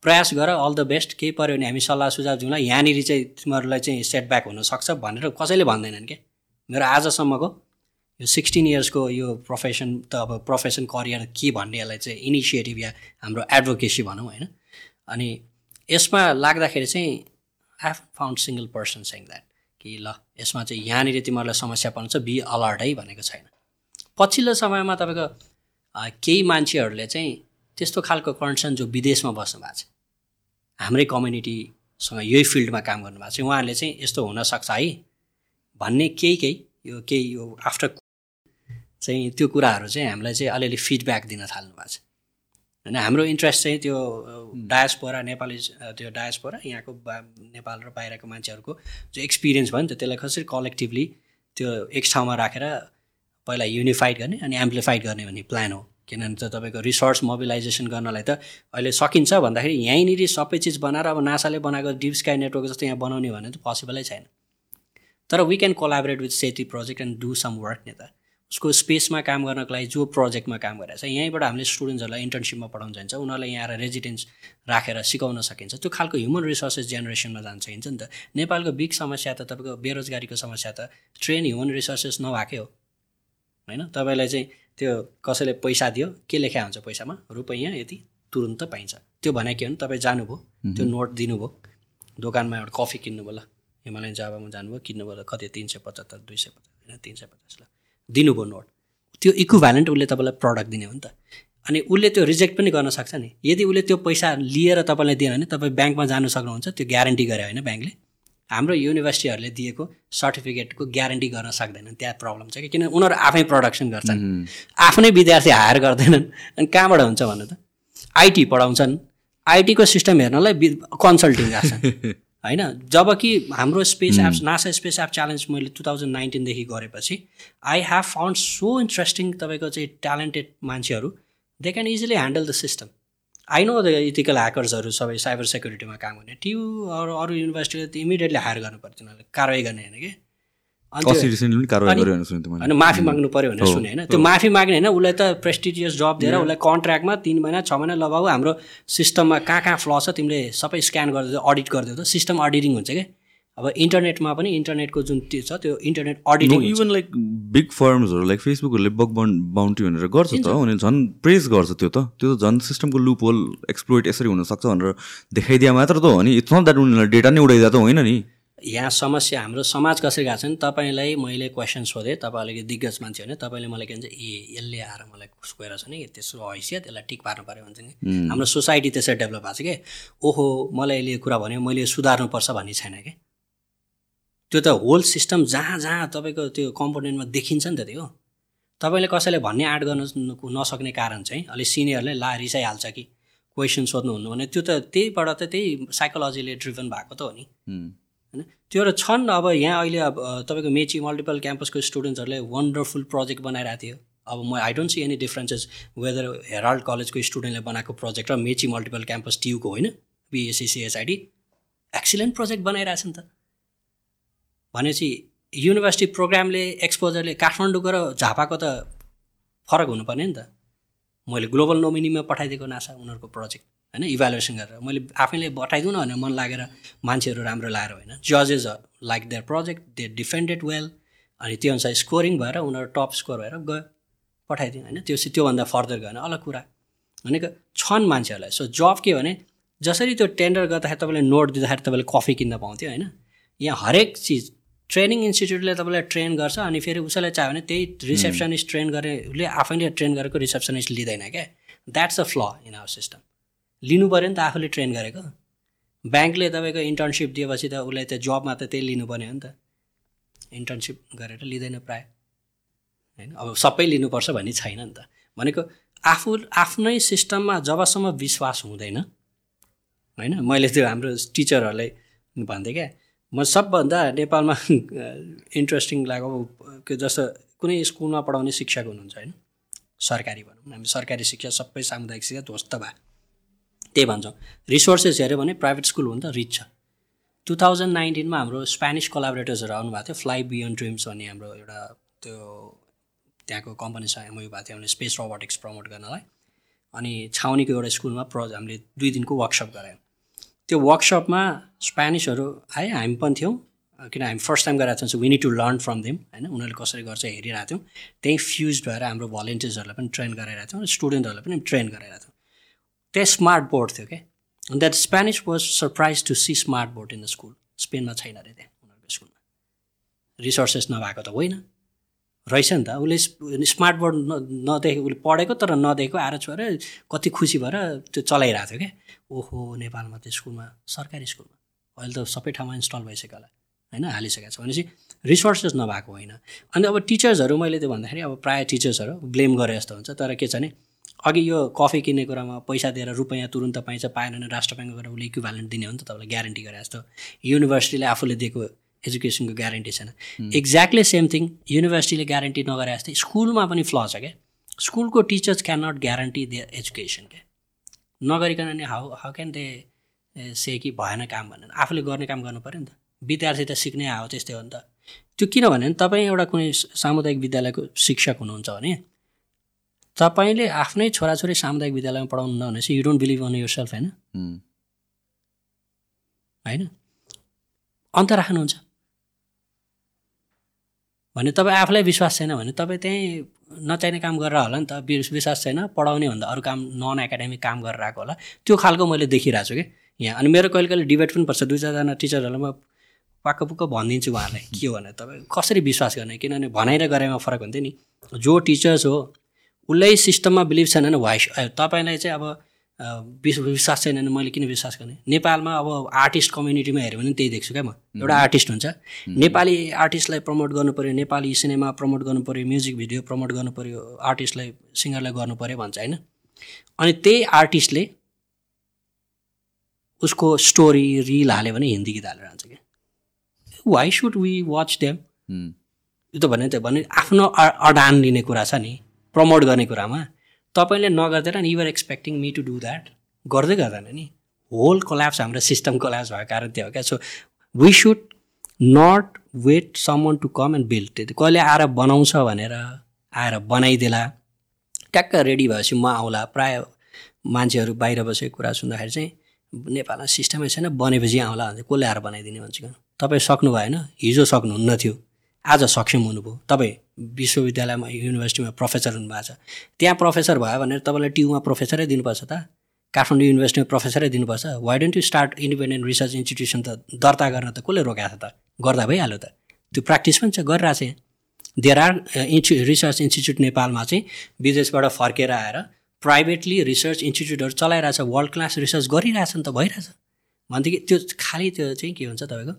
प्रयास गर अल द बेस्ट केही पऱ्यो भने हामी सल्लाह सुझाव दिउँला। यहाँनिर चाहिँ तिमीहरूलाई चाहिँ सेटब्याक हुनसक्छ भनेर कसैले भन्दैनन् क्या। मेरो आजसम्मको यो सिक्सटिन इयर्सको यो प्रोफेसन त अब प्रोफेसन करियर के भन्नेलाई चाहिँ इनिसिएटिभ या हाम्रो एडभोकेसी भनौँ होइन। अनि यसमा लाग्दाखेरि चाहिँ I found single person saying that कि ल यसमा चाहिँ यहाँनिर तिमीहरूलाई समस्या पर्छ बी अलर्ट है भनेको छैन। पछिल्लो समयमा तपाईँको केही मान्छेहरूले चाहिँ त्यस्तो खालको कन्सर्न जो विदेशमा बस्नु भएको छ हाम्रै कम्युनिटीसँग यही फिल्डमा काम गर्नुभएको छ उहाँहरूले चाहिँ यस्तो हुनसक्छ है भन्ने केही केही यो केही यो आफ्टर चाहिँ त्यो कुराहरू चाहिँ हामीलाई चाहिँ अलिअलि फिडब्याक दिन थाल्नु भएको छ। होइन हाम्रो इन्ट्रेस्ट चाहिँ त्यो डायसपोरा नेपाली त्यो डायसपोरा यहाँको नेपाल र बाहिरको मान्छेहरूको जो एक्सपिरियन्स भयो नि त त्यसलाई कसरी कलेक्टिभली त्यो एक ठाउँमा राखेर पहिला युनिफाइड गर्ने अनि एम्प्लिफाइड गर्ने भन्ने प्लान हो? किनभने त तपाईँको रिसोर्स मोबिलाइजेसन गर्नलाई त अहिले सकिन्छ भन्दाखेरि यहीँनिर सबै चिज बनाएर अब नासाले बनाएको डिप स्काई नेटवर्क जस्तो यहाँ बनाउने भने त पोसिबलै छैन। तर we can collaborate with SETI project and do some work नि उसको स्पेसमा काम गर्नको लागि जो प्रोजेक्टमा काम गरेको छ। यहीँबाट हामीले स्टुडेन्ट्सहरूलाई इन्टर्नसिपमा पढाउन चाहिन्छ उनीहरूलाई यहाँ आएर रेजिडेन्स राखेर सिकाउन सकिन्छ। त्यो खालको ह्युमन रिसोर्सेस जेनेरेसनमा जान चाहिन्छ नि त। नेपालको बिग समस्या त तपाईँको बेरोजगारीको समस्या त ट्रेन ह्युमन रिसोर्सेस नभएकै हो। होइन? तपाईँलाई चाहिँ त्यो कसैले पैसा दियो के लेखा हुन्छ पैसामा? रुपैयाँ यति तुरुन्त पाइन्छ। त्यो भने के हो भने तपाईँ जानुभयो त्यो नोट दिनुभयो। दोकानमा एउटा कफी किन्नुभयो ल। हिमालयन जाबामा जानुभयो किन्नुभयो कति? तिन सय पचहत्तर दुई सय पचास होइन? तिन सय पचास ल। दिनुभयो नोट। त्यो इक्विभ्यालेन्ट उसले तपाईँलाई प्रडक्ट दिने हो नि त। अनि उसले त्यो रिजेक्ट पनि गर्न सक्छ नि। यदि उसले त्यो पैसा लिएर तपाईँलाई दिएन भने तपाईँ ब्याङ्कमा जानु सक्नुहुन्छ त्यो ग्यारेन्टी गरे होइन ब्याङ्कले। हाम्रो युनिभर्सिटीहरूले दिएको सर्टिफिकेटको ग्यारेन्टी गर्न सक्दैनन् त्यहाँ प्रब्लम छ कि? किन उनीहरू आफै प्रडक्सन गर्छन्। आफ्नै विद्यार्थी हायर गर्दैनन्। अनि कहाँबाट हुन्छ भन्नु त? आइटी पढाउँछन्। आइटीको सिस्टम हेर्नलाई कन्सल्टिङ गर्छन्। [laughs] होइन? जब कि हाम्रो space apps NASA space app challenge मैले टु थाउजन्ड नाइन्टिनदेखि गरेपछि I have found so interesting तपाईँको चाहिँ ट्यालेन्टेड मान्छेहरू they can easily handle the system I know the ethical ह्याकर्सहरू सबै साइबर सेक्युरिटीमा काम गर्ने। ट्यु अरू अरू युनिभर्सिटीले त इमिडिएटली हायर गर्नु पर्छ तिनीहरूले कारवाही गर्ने होइन कि? अनि माफी माग्नु पऱ्यो भनेर सुने होइन? त्यो माफी माग्ने होइन उसलाई त प्रेस्टिजियस जब दिएर उसलाई कन्ट्र्याक्टमा तिन महिना छ महिना लगाऊ हाम्रो सिस्टममा कहाँ कहाँ फ्ल छ तिमीले सबै स्क्यान गरिदियो अडिट गरिदियो त। सिस्टम अडिटिङ हुन्छ क्या अब इन्टरनेटमा पनि इन्टरनेटको जुन त्यो छ त्यो internet auditing even like big फर्म्सहरू like फेसबुकहरूले बग बााउन्टी भनेर गर्छ त उनीहरूले झन् प्रेस गर्छ त्यो त। त्यो त झन् सिस्टमको लुप होल एक्सप्लोइट यसरी हुनसक्छ भनेर देखाइदिए मात्र त हो नि इट्स नट द्याट उनीहरूलाई डेटा नै उडाइदिए त होइन नि। यहाँ समस्या हाम्रो समाज कसरी गएको छ नि तपाईँलाई मैले क्वेसन सोधेँ तपाईँ अलिकति दिग्गज मान्छे हो भने तपाईँले मलाई के भन्छ ए यसले आएर मलाई गएर छ नि त्यसको हैसियत यसलाई टिक पार्नु पऱ्यो भन्छ नि हाम्रो सोसाइटी त्यसरी डेभलप भएको छ कि? ओहो मलाई यसले यो कुरा भन्यो मैले सुधार्नुपर्छ भन्ने छैन कि? त्यो त होल सिस्टम जहाँ जहाँ तपाईँको त्यो कम्पोनेन्टमा देखिन्छ नि त त्यो। तपाईँले कसैले भन्ने आँट गर्न नसक्ने कारण चाहिँ अलिक सिनियरले ला रिसाइहाल्छ कि। क्वेसन सोध्नुहुन्न भने त्यो त त्यहीबाट त त्यही साइकोलोजीले ड्रिभन भएको त हो नि. होइन? त्योहरू छन् अब यहाँ अहिले अब तपाईँको मेची मल्टिपल क्याम्पसको स्टुडेन्ट्सहरूले वन्डरफुल प्रोजेक्ट बनाइरहेको थियो। अब म I don't see any differences whether Herald कलेजको स्टुडेन्टले बनाएको प्रोजेक्ट र मेची मल्टिपल क्याम्पस टियुको होइन? बिएससी सिएसआइडी एक्सिलेन्ट प्रोजेक्ट बनाइरहेछ नि त। भनेपछि युनिभर्सिटी प्रोग्रामले एक्सपोजरले काठमाडौँको र झापाको त फरक हुनुपर्ने नि त। मैले ग्लोबल नोमिनीमा पठाइदिएको नासा उनीहरूको प्रोजेक्ट होइन इभ्यालुएसन गरेर। मैले आफैले बताइदिउँ न भनेर मन लागेर मान्छेहरू राम्रो लाएर होइन। जजेस like their project they defended well अनि त्यो अनुसार स्कोरिङ भएर उनीहरू टप स्कोर भएर गयो पठाइदिउँ होइन। त्यो त्योभन्दा फर्दर गएन अलग कुरा। भनेको छन् मान्छेहरूलाई। सो जब के भने जसरी त्यो टेन्डर गर्दाखेरि तपाईँले नोट दिँदाखेरि तपाईँले कफी किन्न पाउँथ्यो होइन। यहाँ हरेक चिज ट्रेनिङ इन्स्टिट्युटले तपाईँलाई ट्रेन गर्छ अनि फेरि उसैलाई चाह्यो भने त्यही रिसेप्सनिस्ट ट्रेन गर्ने उसले आफैले ट्रेन गरेको रिसेप्सनिस्ट लिँदैन क्या। That's a flaw in our system लिनु पऱ्यो नि त आफूले ट्रेन गरेको। ब्याङ्कले तपाईँको इन्टर्नसिप दिएपछि त उसलाई त जबमा त त्यही लिनुपर्ने हो नि त। इन्टर्नसिप गरेर लिँदैन प्रायः। होइन? अब सबै लिनुपर्छ भन्ने छैन नि त। भनेको आफू आफ्नै सिस्टममा जबसम्म विश्वास हुँदैन होइन? मैले त्यो हाम्रो टिचरहरूलाई भन्थेँ क्या म सबभन्दा नेपालमा [laughs] इन्ट्रेस्टिङ लाग्यो के जस्तो कुनै स्कुलमा पढाउने शिक्षक हुनुहुन्छ होइन? सरकारी भनौँ हामी सरकारी शिक्षा सबै सामुदायिक शिक्षा ध्वस्त भयो त्यही भन्छौँ। रिसोर्सेस हेऱ्यो भने प्राइभेट स्कुल हो नि त रिच छ टु थाउजन्ड नाइन्टिनमा हाम्रो स्पेनिस कोलाबरेटर्सहरू आउनुभएको थियो फ्लाइ बियोन्ड ड्रिम्स भन्ने हाम्रो एउटा त्यो त्यहाँको कम्पनीसँग एमओयू भएको थियो स्पेस रोबोटिक्स प्रमोट गर्नलाई। अनि छाउनीको एउटा स्कुलमा प्रोज हामीले दुई दिनको वर्कसप गरायौँ त्यो वर्कसपमा स्पेनिसहरू आए हामी पनि थियौँ। किन हामी फर्स्ट टाइम गराएको थियौँ we need to learn from them होइन। उनीहरूले कसरी गर्छ हेरिरहेको थियौँ। त्यहीँ फ्युज भएर हाम्रो भलिन्टियर्सहरूलाई पनि ट्रेन गराइरहेको थियौँ स्टुडेन्टहरूलाई पनि ट्रेन गराइरहेको थियौँ। त्यहाँ स्मार्ट बोर्ड थियो क्या अनि that Spanish was surprise to see smart board in the school स्पेनमा छैन अरे त्यहाँ उनीहरूको स्कुलमा। रिसोर्सेस नभएको त होइन। रहेछ नि त। उसले स्मार्ट बोर्ड न नदेखेको उसले पढेको तर नदेखेको आएर छोएर कति खुसी भएर त्यो चलाइरहेको थियो क्या ओहो नेपालमा त्यो स्कुलमा सरकारी स्कुलमा। अहिले त सबै ठाउँमा इन्स्टल भइसक्यो होला होइन? हालिसकेको छ भनेपछि रिसोर्सेस नभएको होइन। अनि अब टिचर्सहरू मैले त्यो भन्दाखेरि अब प्रायः टिचर्सहरू ब्लेम गरे जस्तो हुन्छ। तर के छ भने अघि यो कफी किन्ने कुरामा पैसा दिएर रुपियाँ तुरुन्त पाइन्छ पाएन भने राष्ट्र ब्याङ्कमा गएर उसले इक्विभ्यालेन्ट दिने हो नि त तपाईँलाई ग्यारेन्टी गरे जस्तो। युनिभर्सिटीले आफूले दिएको एजुकेसनको ग्यारेन्टी छैन। एक्ज्याक्टली सेम थिङ युनिभर्सिटीले ग्यारेन्टी नगरे जस्तै स्कुलमा पनि फ्ल छ क्या। स्कुलको teachers can not guarantee their education क्या। नगरिकन नि how how can they say कि भएन काम भनेर। आफूले गर्ने काम गर्नु पऱ्यो नि त। विद्यार्थी त सिक्नै आयो त्यस्तै हो नि त। त्यो किनभने तपाईँ एउटा कुनै सामुदायिक विद्यालयको शिक्षक हुनुहुन्छ भने तपाईँले आफ्नै छोराछोरी सामुदायिक विद्यालयमा पढाउनु नभनेपछि you don't believe on yourself होइन. होइन? अन्त राख्नुहुन्छ। भने तपाईँ आफूलाई विश्वास छैन भने तपाईँ त्यहीँ नचाहिने काम गरेर होला नि त। विश- विश्वास छैन पढाउने भन्दा अरू काम नन एकाडेमिक काम गरेर आएको होला। त्यो खालको मैले देखिरहेको छु कि। यहाँ अनि मेरो कहिले कहिले डिबेट पनि पर्छ। दुई चारजना टिचरहरूलाई म पाक्क पुक्क भनिदिन्छु उहाँहरूलाई। के हो भने तपाईँ कसरी विश्वास गर्ने? किनभने भनाइ र गरेमा फरक हुन्थ्यो नि। जो टिचर्स हो उसलाई सिस्टममा बिलिभ छैन भने वाइस तपाईँलाई चाहिँ अब विश्व विश्वास छैन भने मैले किन विश्वास गर्ने? नेपालमा अब आर्टिस्ट कम्युनिटीमा हेऱ्यो भने त्यही देख्छु क्या म। एउटा आर्टिस्ट हुन्छ। नेपाली आर्टिस्टलाई प्रमोट गर्नु पऱ्यो नेपाली सिनेमा प्रमोट गर्नु पऱ्यो म्युजिक भिडियो प्रमोट गर्नु पऱ्यो आर्टिस्टलाई सिङ्गरलाई गर्नु पऱ्यो भन्छ होइन? अनि त्यही आर्टिस्टले उसको स्टोरी रिल हाल्यो भने हिन्दी गीत हालेर हाल्छ क्या। Why should we watch them. यो त भने त भने आफ्नो अडान लिने कुरा छ नि। प्रमोट गर्ने कुरामा तपाईँले नगरिदिएर नि you're expecting me to do that गर्दै गर्दैन नि। होल कोल्याप्स हाम्रो सिस्टम कोल्याप्स भएको कारण त्यो हो क्या। So we should not wait someone to come and build त्यति कहिले आएर बनाउँछ भनेर आएर बनाइदेला ट्याक्क रेडी भएपछि म आउँला। प्रायः मान्छेहरू बाहिर बसेको कुरा सुन्दाखेरि चाहिँ नेपालमा सिस्टमै छैन बनेपछि आउँला भने कसले आएर बनाइदिने भन्छ। तपाईँ सक्नु भएन हिजो सक्नुहुन्न थियो। आज सक्षम हुनुभयो। तपाईँ विश्वविद्यालयमा युनिभर्सिटीमा प्रोफेसर हुनुभएको छ। त्यहाँ प्रोफेसर भयो भनेर तपाईँलाई ट्युमा प्रोफेसरै दिनुपर्छ त। काठमाडौँ युनिभर्सिटीमा प्रोफेसरै दिनुपर्छ। Why don't you start independent research institution त दर्ता गर्न त कसले रोकाएको छ त? गर्दा भइहाल्यो त। त्यो प्र्याक्टिस पनि छ गरिरहेको छ there are insti research institute नेपालमा चाहिँ विदेशबाट फर्केर आएर प्राइभेटली रिसर्च इन्स्टिच्युटहरू चलाइरहेछ वर्ल्ड क्लास रिसर्च गरिरहेछ नि त भइरहेछ। भनेदेखि त्यो खालि त्यो चाहिँ के हुन्छ तपाईँको?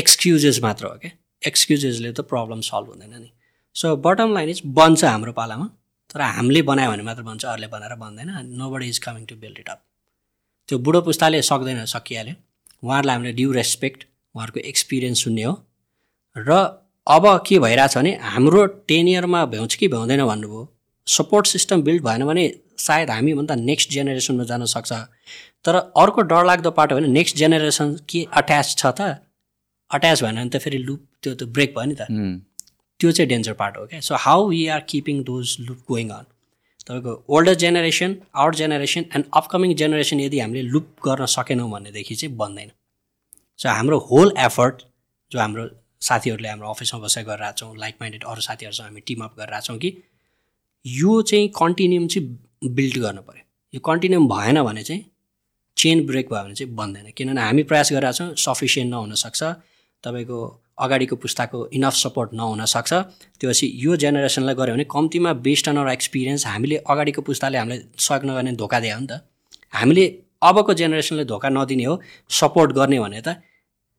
एक्सक्युजेस मात्र हो क्या एक्सक्युजेसले त प्रब्लम सल्भ हुँदैन नि। सो बटम लाइन इज बन्छ हाम्रो पालामा तर हामीले बनायो भने मात्र बन्छ अरूले बनाएर बन्दैन nobody is coming to build it up त्यो बुढो पुस्ताले सक्दैन सकिहाल्यो उहाँहरूलाई हामीले ड्यु रेस्पेक्ट उहाँहरूको एक्सपिरियन्स सुन्ने हो। र अब के भइरहेछ भने हाम्रो टेन इयरमा भ्याउँछ कि भ्याउँदैन भन्नुभयो। सपोर्ट सिस्टम बिल्ड भएन भने सायद हामीभन्दा नेक्स्ट जेनेरेसनमा जान सक्छ। तर अर्को डरलाग्दो पाटो होइन नेक्स्ट जेनेरेसन के अट्याच छ त अट्याच भएन भने त फेरि लुप त्यो त ब्रेक भयो नि त। त्यो चाहिँ डेन्जर पार्ट हो क्या so how we are keeping those loop going on तपाईँको older generation our generation and upcoming generation यदि हामीले लुप गर्न सकेनौँ भनेदेखि चाहिँ बन्दैन। सो हाम्रो होल एफर्ट जो हाम्रो साथीहरूले हाम्रो अफिसमा बसेर गरिरहेको छौँ लाइक माइन्डेड अरू साथीहरूसँग हामी टिमअप गरिरहेको छौँ कि यो चाहिँ कन्टिन्युम चाहिँ बिल्ड गर्नु पऱ्यो। यो कन्टिन्युम भएन भने चाहिँ चेन ब्रेक भयो भने चाहिँ बन्दैन। किनभने हामी प्रयास गरिरहेको छौँ सफिसियन्ट नहुनसक्छ तपाईँको अगाडिको पुस्ताको इनफ सपोर्ट नहुनसक्छ त्यो पछि यो जेनेरेसनलाई गऱ्यो भने कम्तीमा बेस्ड अन अर एक्सपिरियन्स हामीले अगाडिको पुस्ताले हामीलाई सहयोग नगर्ने धोका दियो नि त। हामीले अबको जेनेरेसनले धोका नदिने हो सपोर्ट गर्ने भने त।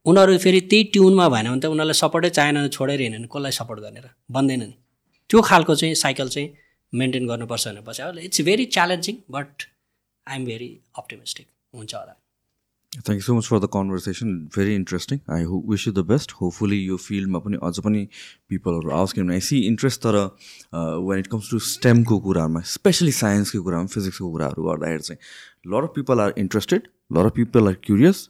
उनीहरू फेरि त्यही ट्युनमा भएन भने त उनीहरूलाई सपोर्टै चाहेन छोडेर हिँड्यो भने कसलाई सपोर्ट गर्ने र? बन्दैन नि। त्यो खालको चाहिँ साइकल चाहिँ मेन्टेन गर्नुपर्छ भनेपछि it's very challenging but I am very optimistic हुन्छ होला। Thank you so much for the conversation very interesting I हो wish you the best hopefully यो फिल्डमा पनि अझ पनि पिपलहरू आओस् किनभने आई सी इन्ट्रेस्ट तर वेन इट कम्स टु स्टेमको कुराहरूमा स्पेसली साइन्सको कुरामा फिजिक्सको कुराहरू गर्दाखेरि चाहिँ lot of people are interested lot of people are curious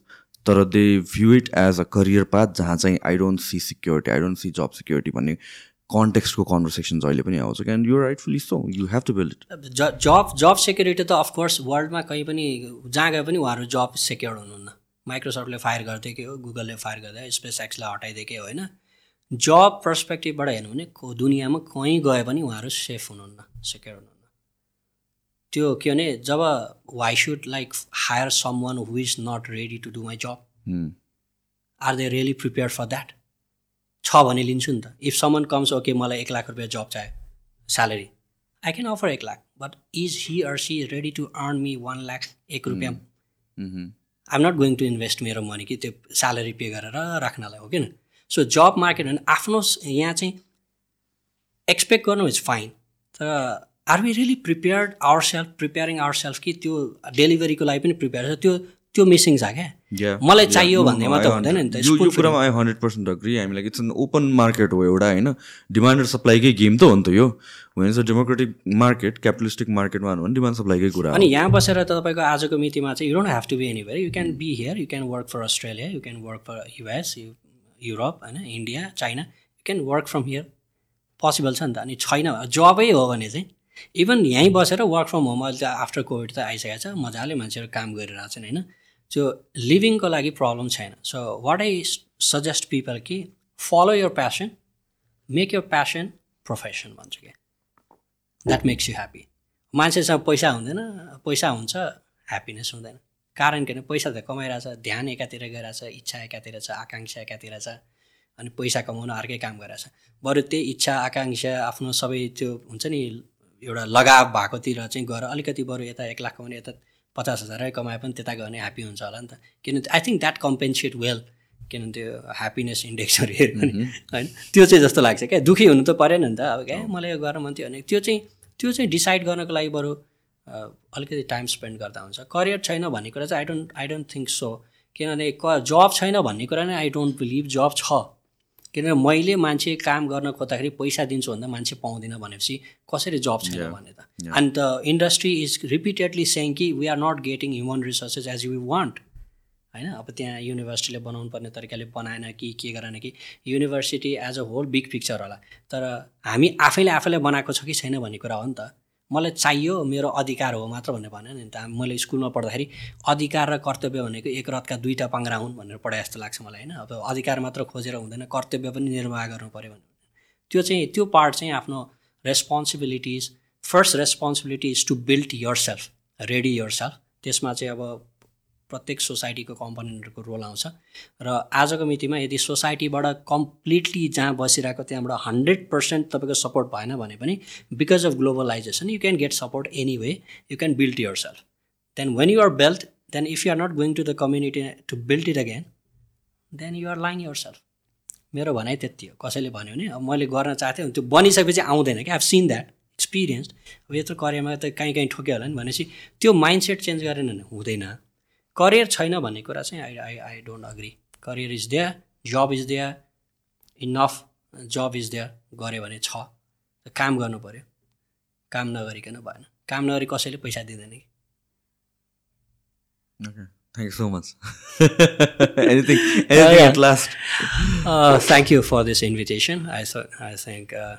तर they view it as uh career path जहाँ चाहिँ I don't see security I don't see job security भन्ने कन्टेक्स्टको कन्भर्सेसन जहिले पनि आउँछ। Can you rightfully so you have to build it job job security त of course वर्ल्डमा कहीँ पनि जहाँ गए पनि उहाँहरू जब सेक्योर हुनुहुन्न। माइक्रोसफ्टले फायर गरिदिएकै हो गुगलले फायर गर्दा स्पेस एक्सलाई हटाइदिएकै हो होइन? जब पर्सपेक्टिभबाट हेर्नु भने दुनियाँमा कहीँ गए पनि उहाँहरू सेफ हुनुहुन्न सेक्योर हुनुहुन्न। त्यो के भने job why should like hire someone who is not ready to do my job are they really prepare for that छ भने लिन्छु नि त. इफ समन कम्स ओके मलाई एक लाख रुपियाँ जब चाहियो स्यालेरी आई क्यान अफर एक lakh but is he or she ready to earn me one lakh एक रुपियाँ? I am not going to invest मेरो मनी कि त्यो स्यालेरी पे गरेर राख्नलाई हो किन सो जब मार्केट भने आफ्नो यहाँ चाहिँ एक्सपेक्ट गर्नु इज फाइन तर are we really prepared our self preparing our self कि त्यो डेलिभरीको लागि पनि प्रिपेयर छ? त्यो त्यो मिसिङ छ क्या। मलाई चाहियो भन्ने मात्र हुँदैन नि त। यो कुरामा आई हन्ड्रेड पर्सेन्ट अग्री हामीलाई इट्स एन ओपन मार्केट हो एउटा होइन? डिमान्ड र सप्लाईकै गेम त हो नि त यो। होइन डेमोक्रेटिक मार्केट क्यापिटलिस्टिक मार्केटमा भने डिमान्ड सप्लाईकै कुरा अनि यहाँ बसेर तपाईँको आजको मितिमा चाहिँ you don't have to be any very you can be here you can work for Australia you can work for US Europe होइन? India China you can work from here possible छ नि त। अनि छैन जबै हो भने चाहिँ इभन यहीँ बसेर वर्क फ्रम होम अहिले त आफ्टर कोभिड त आइसकेको छ। मजाले मान्छेहरू काम गरिरहेको छन् होइन? त्यो लिभिङको लागि प्रब्लम छैन. So what I suggest people कि follow your passion make your passion profession भन्छु क्या द्याट मेक्स यु ह्याप्पी मान्छेसँग पैसा हुँदैन पैसा हुन्छ ह्याप्पिनेस हुँदैन. कारण के भने पैसा त कमाइरहेछ ध्यान एकातिर गइरहेछ इच्छा एकातिर छ आकाङ्क्षा एकातिर छ अनि पैसा कमाउन अर्कै काम गरिरहेछ बरु त्यही इच्छा आकाङ्क्षा आफ्नो सबै त्यो हुन्छ नि एउटा लगाव भएकोतिर चाहिँ गएर अलिकति बरु यता एक लाख कमाउने यता पचास हजारै कमाए पनि त्यता गयो भने ह्याप्पी हुन्छ होला नि त। किनभने I think that compensate well किनभने त्यो ह्याप्पिनेस इन्डेक्सहरू [laughs] हेऱ्यो भने होइन? त्यो चाहिँ जस्तो लाग्छ क्या। दुःखी हुनु त परेन नि त अब क्या? मलाई यो गर्न मन थियो भने त्यो चाहिँ त्यो चाहिँ डिसाइड गर्नको लागि बरु अलिकति टाइम स्पेन्ड गर्दा हुन्छ। करियर छैन भन्ने कुरा चाहिँ I don't I don't think so किनभने क जब छैन भन्ने कुरा नै आई डोन्ट बिलिभ जब छ। किनभने मैले मान्छे काम गर्न खोज्दाखेरि पैसा दिन्छु भन्दा मान्छे पाउँदिनँ भनेपछि कसरी जब छैन भने त। अनि त इन्डस्ट्री इज रिपिटेडली सेङ कि we are not getting human resources as you want होइन? अब त्यहाँ युनिभर्सिटीले बनाउनु पर्ने तरिकाले बनाएन कि के गरेन कि university as a whole big picture होला। तर हामी आफैले आफैलाई बनाएको छ कि छैन भन्ने कुरा हो नि त। मलाई चाहियो मेरो अधिकार हो मात्र भन्ने भनेन नि त। मैले स्कुलमा पढ्दाखेरि अधिकार र कर्तव्य भनेको एक रथका दुईवटा पाङ्रा हुन् भनेर पढाए जस्तो लाग्छ मलाई होइन। अब अधिकार मात्र खोजेर हुँदैन कर्तव्य पनि निर्वाह गर्नु पऱ्यो भने त्यो चाहिँ त्यो पार्ट चाहिँ आफ्नो responsibilities first responsibility is to build your self ready your self त्यसमा चाहिँ अब प्रत्येक सोसाइटीको कम्पोनेन्टहरूको रोल आउँछ। र आजको मितिमा यदि सोसाइटीबाट कम्प्लिटली जहाँ बसिरहेको त्यहाँबाट हन्ड्रेड पर्सेन्ट तपाईँको सपोर्ट भएन भने पनि because of globalisation you can get support anyway you can build your self then when you are belt then if you are not going to the community to build it again then you are line your self मेरो भनाइ त्यति हो। कसैले भन्यो भने अब मैले गर्न चाहन्थेँ त्यो बनिसकेपछि आउँदैन कि आइभ सिन द्याट एक्सपिरियन्स अब यत्रो करियरमा त कहीँ कहीँ ठोक्यो होला नि भनेपछि त्यो माइन्डसेट चेन्ज गरेन भने हुँदैन। करियर छैन भन्ने कुरा चाहिँ I I I don't agree career is there job is there enough job is there गऱ्यो भने छ। काम गर्नु पऱ्यो काम नगरिकन भएन। काम नगरी कसैले पैसा दिँदैन कि? [laughs] Anything yeah. at last. [laughs] Uh, thank you for this invitation. I th- I think uh,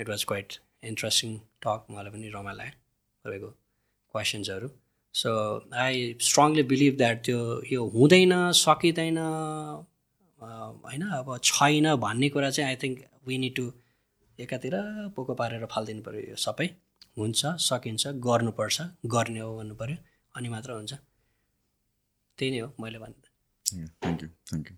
it was quite interesting talk. मलाई पनि रमाइलो लाग्यो। तपाईँको क्वेसन्सहरू so I strongly believe that त्यो यो हुँदैन सकिँदैन होइन अब छैन भन्ने कुरा चाहिँ I think we need to एकातिर पोको पारेर फालिदिनु पऱ्यो यो सबै। हुन्छ सकिन्छ गर्नुपर्छ गर्ने हो भन्नु पऱ्यो अनि मात्र हुन्छ। त्यही नै हो मैले भन्नु। Yeah, thank you. Thank